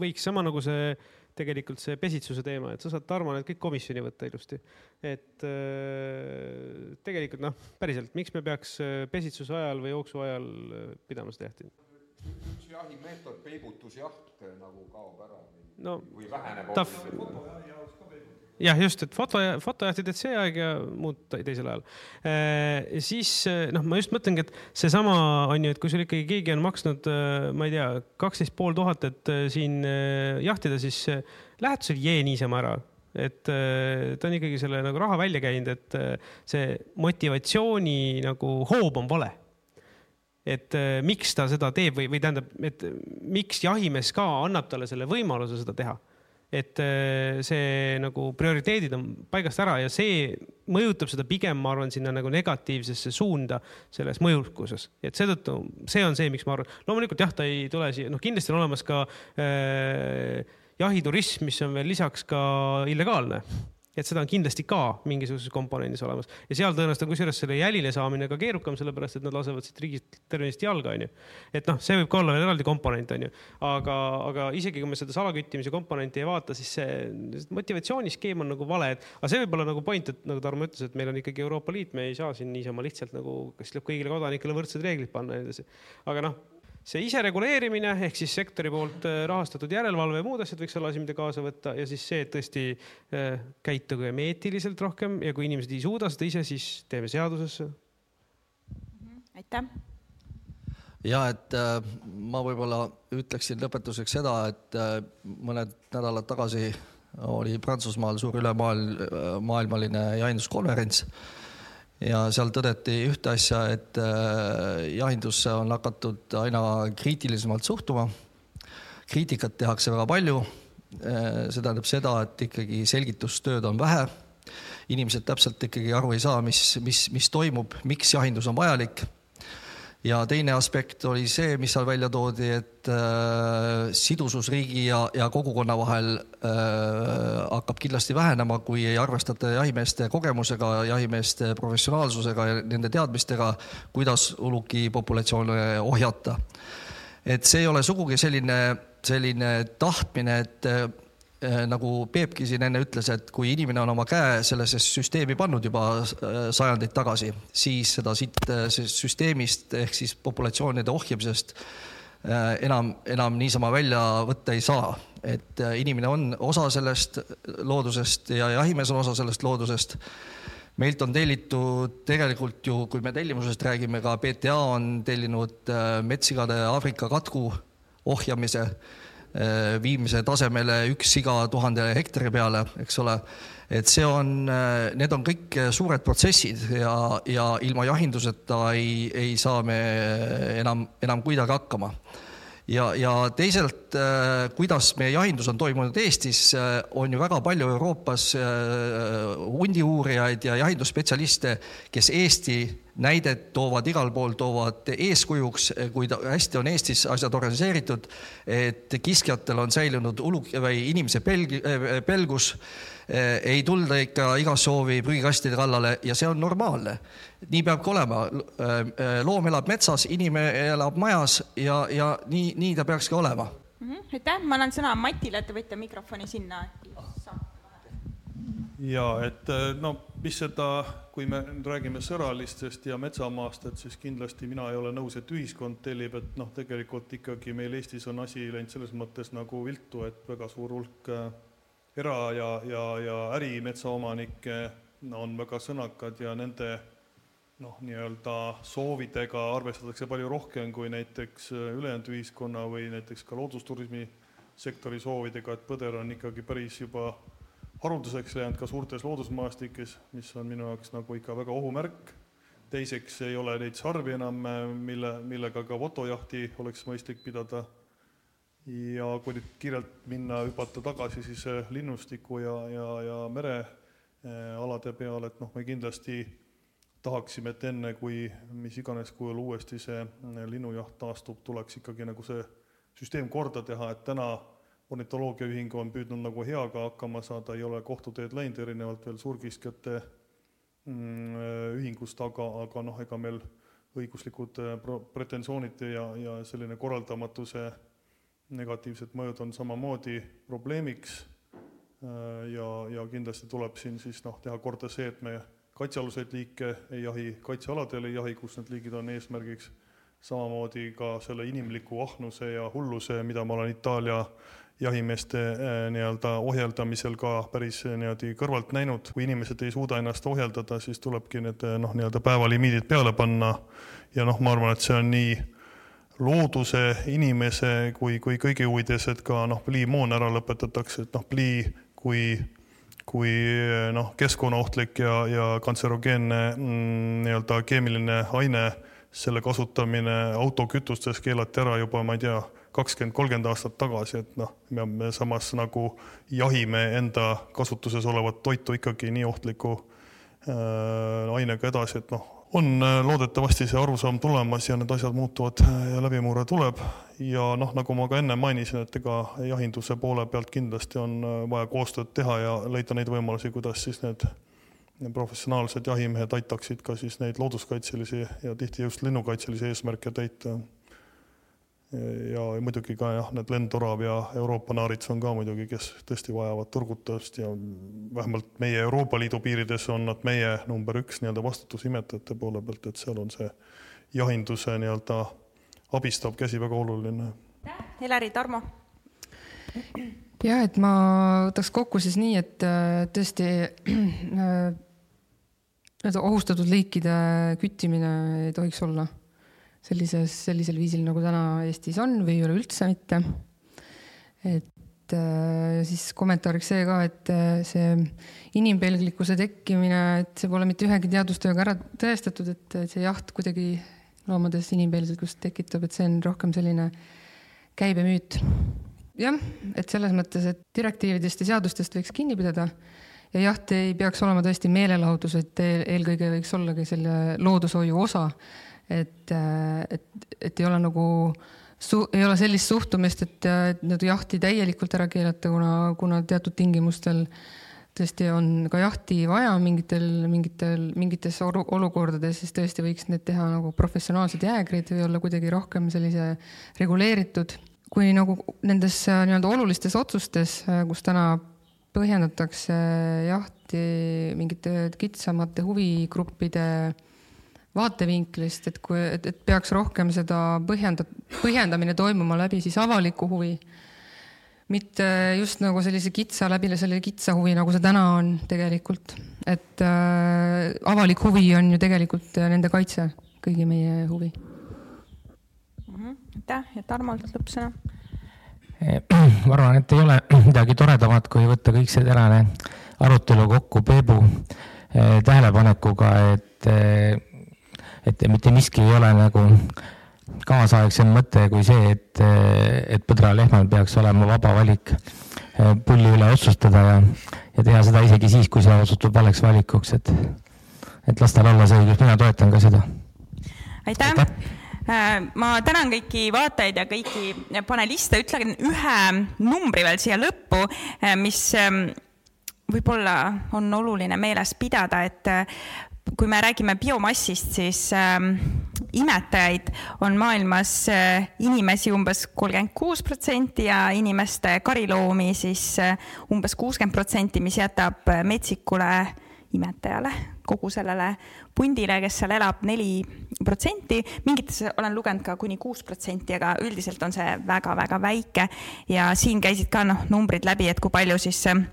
võiks sama nagu see äh, tegelikult see pesitsuse teema, et sa saad, Tarmo, need kõik komisjoni võtta ilusti. et äh, tegelikult noh, päriselt, miks me peaks äh, pesitsuse ajal või jooksu ajal äh, pidama seda jahti? üks jahimeetod, peibutusjaht nagu kaob ära või, no, või väheneb ta jah, just, et foto, fotojahtid, et see aeg ja muud teisel ajal. E,. siis noh, ma just mõtlengi, et seesama on ju, et kui sul ikkagi keegi on maksnud, ma ei tea, kaksteist pool tuhat, et siin jahtida, siis lähetusel jee niisama ära. Et ta on ikkagi selle nagu raha välja käinud, et see motivatsiooni nagu hoob on vale et miks ta seda teeb või, või tähendab, et miks jahimees ka annab talle selle võimaluse seda teha et äh, see nagu prioriteedid on paigast ära ja see mõjutab seda pigem, ma arvan, sinna nagu negatiivsesse suunda selles mõjukuses. et seetõttu see on see, miks ma arvan, loomulikult jah, ta ei tule siia, noh, kindlasti on olemas ka äh, jahiturism, mis on veel lisaks ka illegaalne et seda on kindlasti ka mingisuguses komponendis olemas ja seal tõenäoliselt on kusjuures selle jälile saamine ka keerukam, sellepärast et nad lasevad siit riigist tervenisti jalga, onju. et noh, see võib ka olla veel eraldi komponent, onju, aga, aga isegi kui me seda salaküttimise komponenti ei vaata, siis see motivatsiooniskeem on nagu vale, et aga see võib olla nagu point, et nagu Tarmo ütles, et meil on ikkagi Euroopa Liit, me ei saa siin niisama lihtsalt nagu, kas tuleb kõigile kodanikele võrdsed reeglid panna ja nii edasi. aga noh see isereguleerimine ehk siis sektori poolt äh, rahastatud järelevalve ja muud asjad võiks olla asi, mida kaasa võtta ja siis see, et tõesti äh, käitugem eetiliselt rohkem ja kui inimesed ei suuda seda ise, siis teeme seadusesse. Mhm, aitäh. ja et äh, ma võib-olla ütleksin lõpetuseks seda, et mõned nädalad tagasi oli Prantsusmaal suur ülemaailm, maailmaline jahinduskonverents ja seal tõdeti ühte asja, et äh, jahindusse on hakatud aina kriitilisemalt suhtuma. kriitikat tehakse väga palju. Äh, see tähendab seda, et ikkagi selgitustööd on vähe. inimesed täpselt ikkagi aru ei saa, mis, mis, mis toimub, miks jahindus on vajalik ja teine aspekt oli see, mis seal välja toodi, et äh, sidusus riigi ja, ja kogukonna vahel äh, hakkab kindlasti vähenema, kui ei arvestata jahimeeste kogemusega, jahimeeste professionaalsusega ja nende teadmistega, kuidas uluki populatsioone ohjata. et see ei ole sugugi selline, selline tahtmine, et Äh, nagu Peepki siin enne ütles, et kui inimene on oma käe sellesse süsteemi pannud juba äh, sajandeid tagasi, siis seda siit äh, süsteemist ehk siis populatsioonide ohjamisest enam, enam niisama välja võtta ei saa. et inimene on osa sellest loodusest ja jahimees on osa sellest loodusest meilt on tellitud tegelikult ju, kui me tellimusest räägime, ka BTA on tellinud metssigade Aafrika katku ohjamise Äh, viimise tasemele üks siga tuhande hektari peale, eks ole. et see on, äh, need on kõik suured protsessid ja, ja ilma jahinduseta ei, ei saa me enam, enam kuidagi hakkama ja, ja teisalt, äh, kuidas meie jahindus on toimunud Eestis, on ju väga palju Euroopas hundiuurijaid ja jahindusspetsialiste, kes Eesti näidet toovad igal pool, toovad eeskujuks, kui hästi on Eestis asjad organiseeritud, et kiskjatel on säilinud uluk- või inimese pelg-, pelgus, ei tulda ikka iga soovi prügikastide kallale ja see on normaalne. nii peabki olema. loom elab metsas, inimene elab majas ja, ja nii, nii ta peakski olema mm. -hmm. aitäh, ma annan sõna Matile, et te võite mikrofoni sinna ja et äh, no mis seda, kui me nüüd räägime sõralistest ja metsamaast, et siis kindlasti mina ei ole nõus, et ühiskond tellib, et noh, tegelikult ikkagi meil Eestis on asi läinud selles mõttes nagu viltu, et väga suur hulk äh, era- ja, ja, ja ärimetsaomanikke on väga sõnakad ja nende noh, nii-öelda soovidega arvestatakse palju rohkem kui näiteks äh, ülejäänud ühiskonna või näiteks ka loodusturismi sektori soovidega, et põder on ikkagi päris juba haruldaseks jäänud ka suurtes loodusmaastikes, mis on minu jaoks nagu ikka väga ohumärk. teiseks ei ole neid sarvi enam, mille, millega ka fotojahti oleks mõistlik pidada. ja kui nüüd kiirelt minna, hüpata tagasi siis eh, linnustiku ja, ja, ja merealade peale, et noh, me kindlasti tahaksime, et enne, kui mis iganes kujul uuesti see eh, linnujaht taastub, tuleks ikkagi nagu see süsteem korda teha, et täna ornitoloogiaühing on püüdnud nagu heaga hakkama saada, ei ole kohtuteed läinud, erinevalt veel suurkiskjate mm, ühingust, aga, aga noh, ega meil õiguslikud äh, pretensioonid ja, ja selline korraldamatuse negatiivsed mõjud on samamoodi probleemiks. Äh, ja, ja kindlasti tuleb siin siis noh, teha korda see, et me kaitsealuseid liike ei jahi, kaitsealadel ei jahi, kus need liigid on eesmärgiks, samamoodi ka selle inimliku ahnuse ja hulluse, mida ma olen Itaalia jahimeeste äh, nii-öelda ohjeldamisel ka päris äh, niimoodi kõrvalt näinud, kui inimesed ei suuda ennast ohjeldada, siis tulebki need äh, noh, nii-öelda päevalimiidid peale panna. Ja noh, ma arvan, et see on nii looduse, inimese kui, kui kõigi huvides, et ka noh, pliimoon ära lõpetatakse, et noh, plii kui kui noh, keskkonnaohtlik ja, ja kantserogeenne mm, nii-öelda keemiline aine, selle kasutamine autokütustes keelati ära juba, ma ei tea, kakskümmend, kolmkümmend aastat tagasi, et noh, me samas nagu jahime enda kasutuses olevat toitu ikkagi nii ohtliku äh, ainega edasi, et noh, on äh, loodetavasti see arusaam tulemas ja need asjad muutuvad äh, ja läbimurre tuleb. Ja noh, nagu ma ka enne mainisin, et ega jahinduse poole pealt kindlasti on äh, vaja koostööd teha ja leida neid võimalusi, kuidas siis need professionaalsed jahimehed aitaksid ka siis neid looduskaitselisi ja tihti just linnukaitselisi eesmärke täita ja muidugi ka jah, need lendorav ja Euroopa naarits on ka muidugi, kes tõesti vajavad turgutust ja vähemalt meie Euroopa Liidu piirides on nad meie number üks nii-öelda vastutusimetajate poole pealt, et seal on see jahinduse nii-öelda abistav käsi väga oluline. Elari, Tarmo. jah, et ma võtaks kokku siis nii, et äh, tõesti äh, nii-öelda ohustatud liikide küttimine ei tohiks olla sellises, sellisel viisil, nagu täna Eestis on või üleüldse mitte. et äh, siis kommentaariks see ka, et äh, see inimpelglikkuse tekkimine, et see pole mitte ühegi teadustööga ära tõestatud, et see jaht kuidagi loomades inimpelglikkust tekitab, et see on rohkem selline käibemüüt. jah, et selles mõttes, et direktiividest ja seadustest võiks kinni pidada ja jaht ei peaks olema tõesti meelelahudus, et eelkõige võiks ollagi selle loodushoiu osa et, et, et ei ole nagu su-, ei ole sellist suhtumist, et, et nagu jahti täielikult ära keelata, kuna, kuna teatud tingimustel tõesti on ka jahti vaja mingitel, mingitel, mingites olukordades, siis tõesti võiks need teha nagu professionaalsed jäägrid või olla kuidagi rohkem sellise reguleeritud. kui nagu nendes nii-öelda olulistes otsustes, kus täna põhjendatakse jahti mingite kitsamate huvigruppide vaatevinklist, et kui, et, et peaks rohkem seda põhjenda-, põhjendamine toimuma läbi siis avaliku huvi. mitte just nagu sellise kitsa, läbi selle kitsa huvi, nagu see täna on tegelikult. et äh, avalik huvi on ju tegelikult nende kaitse, kõigi meie huvi. Mhm. aitäh ja Tarmolt lõppsõna ma arvan, et ei ole midagi toredamat, kui võtta kõik see tänane arutelu kokku Peebu eh, tähelepanekuga, et, eh, et mitte miski ei ole nagu kaasaegsem mõte kui see, et, et põdral lehmal peaks olema vaba valik eh, pulli üle otsustada ja, ja teha seda isegi siis, kui see osutub valeks valikuks, et, et las tal olla see õigus, mina toetan ka seda. aitäh, aitäh.! ma tänan kõiki vaatajaid ja kõiki paneliste, ütlen ühe numbri veel siia lõppu, mis võib-olla on oluline meeles pidada, et äh, kui me räägime biomassist, siis äh, imetajaid on maailmas äh, inimesi umbes kolmkümmend kuus protsenti ja inimeste kariloomi siis äh, umbes kuuskümmend protsenti, mis jätab äh, metsikule imetajale, kogu sellele pundile, kes seal elab, neli protsenti. mingites olen lugenud ka kuni kuus protsenti, aga üldiselt on see väga-väga väike ja siin käisid ka noh, numbrid läbi, et kui palju siis äh,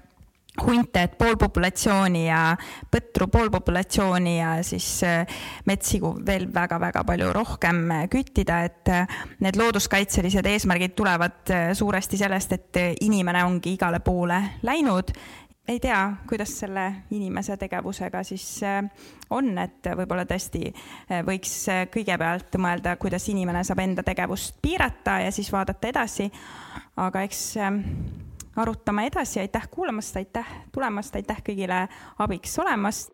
hunte, et pool populatsiooni ja põtru pool populatsiooni ja siis äh, metssigu veel väga-väga palju rohkem äh, küttida, et äh, need looduskaitselised eesmärgid tulevad suuresti sellest, et inimene ongi igale poole läinud. ei tea, kuidas selle inimese tegevusega siis on, et võib-olla tõesti võiks kõigepealt mõelda, kuidas inimene saab enda tegevust piirata ja siis vaadata edasi. aga eks arutama edasi, aitäh kuulamast, aitäh tulemast, aitäh kõigile abiks olemast.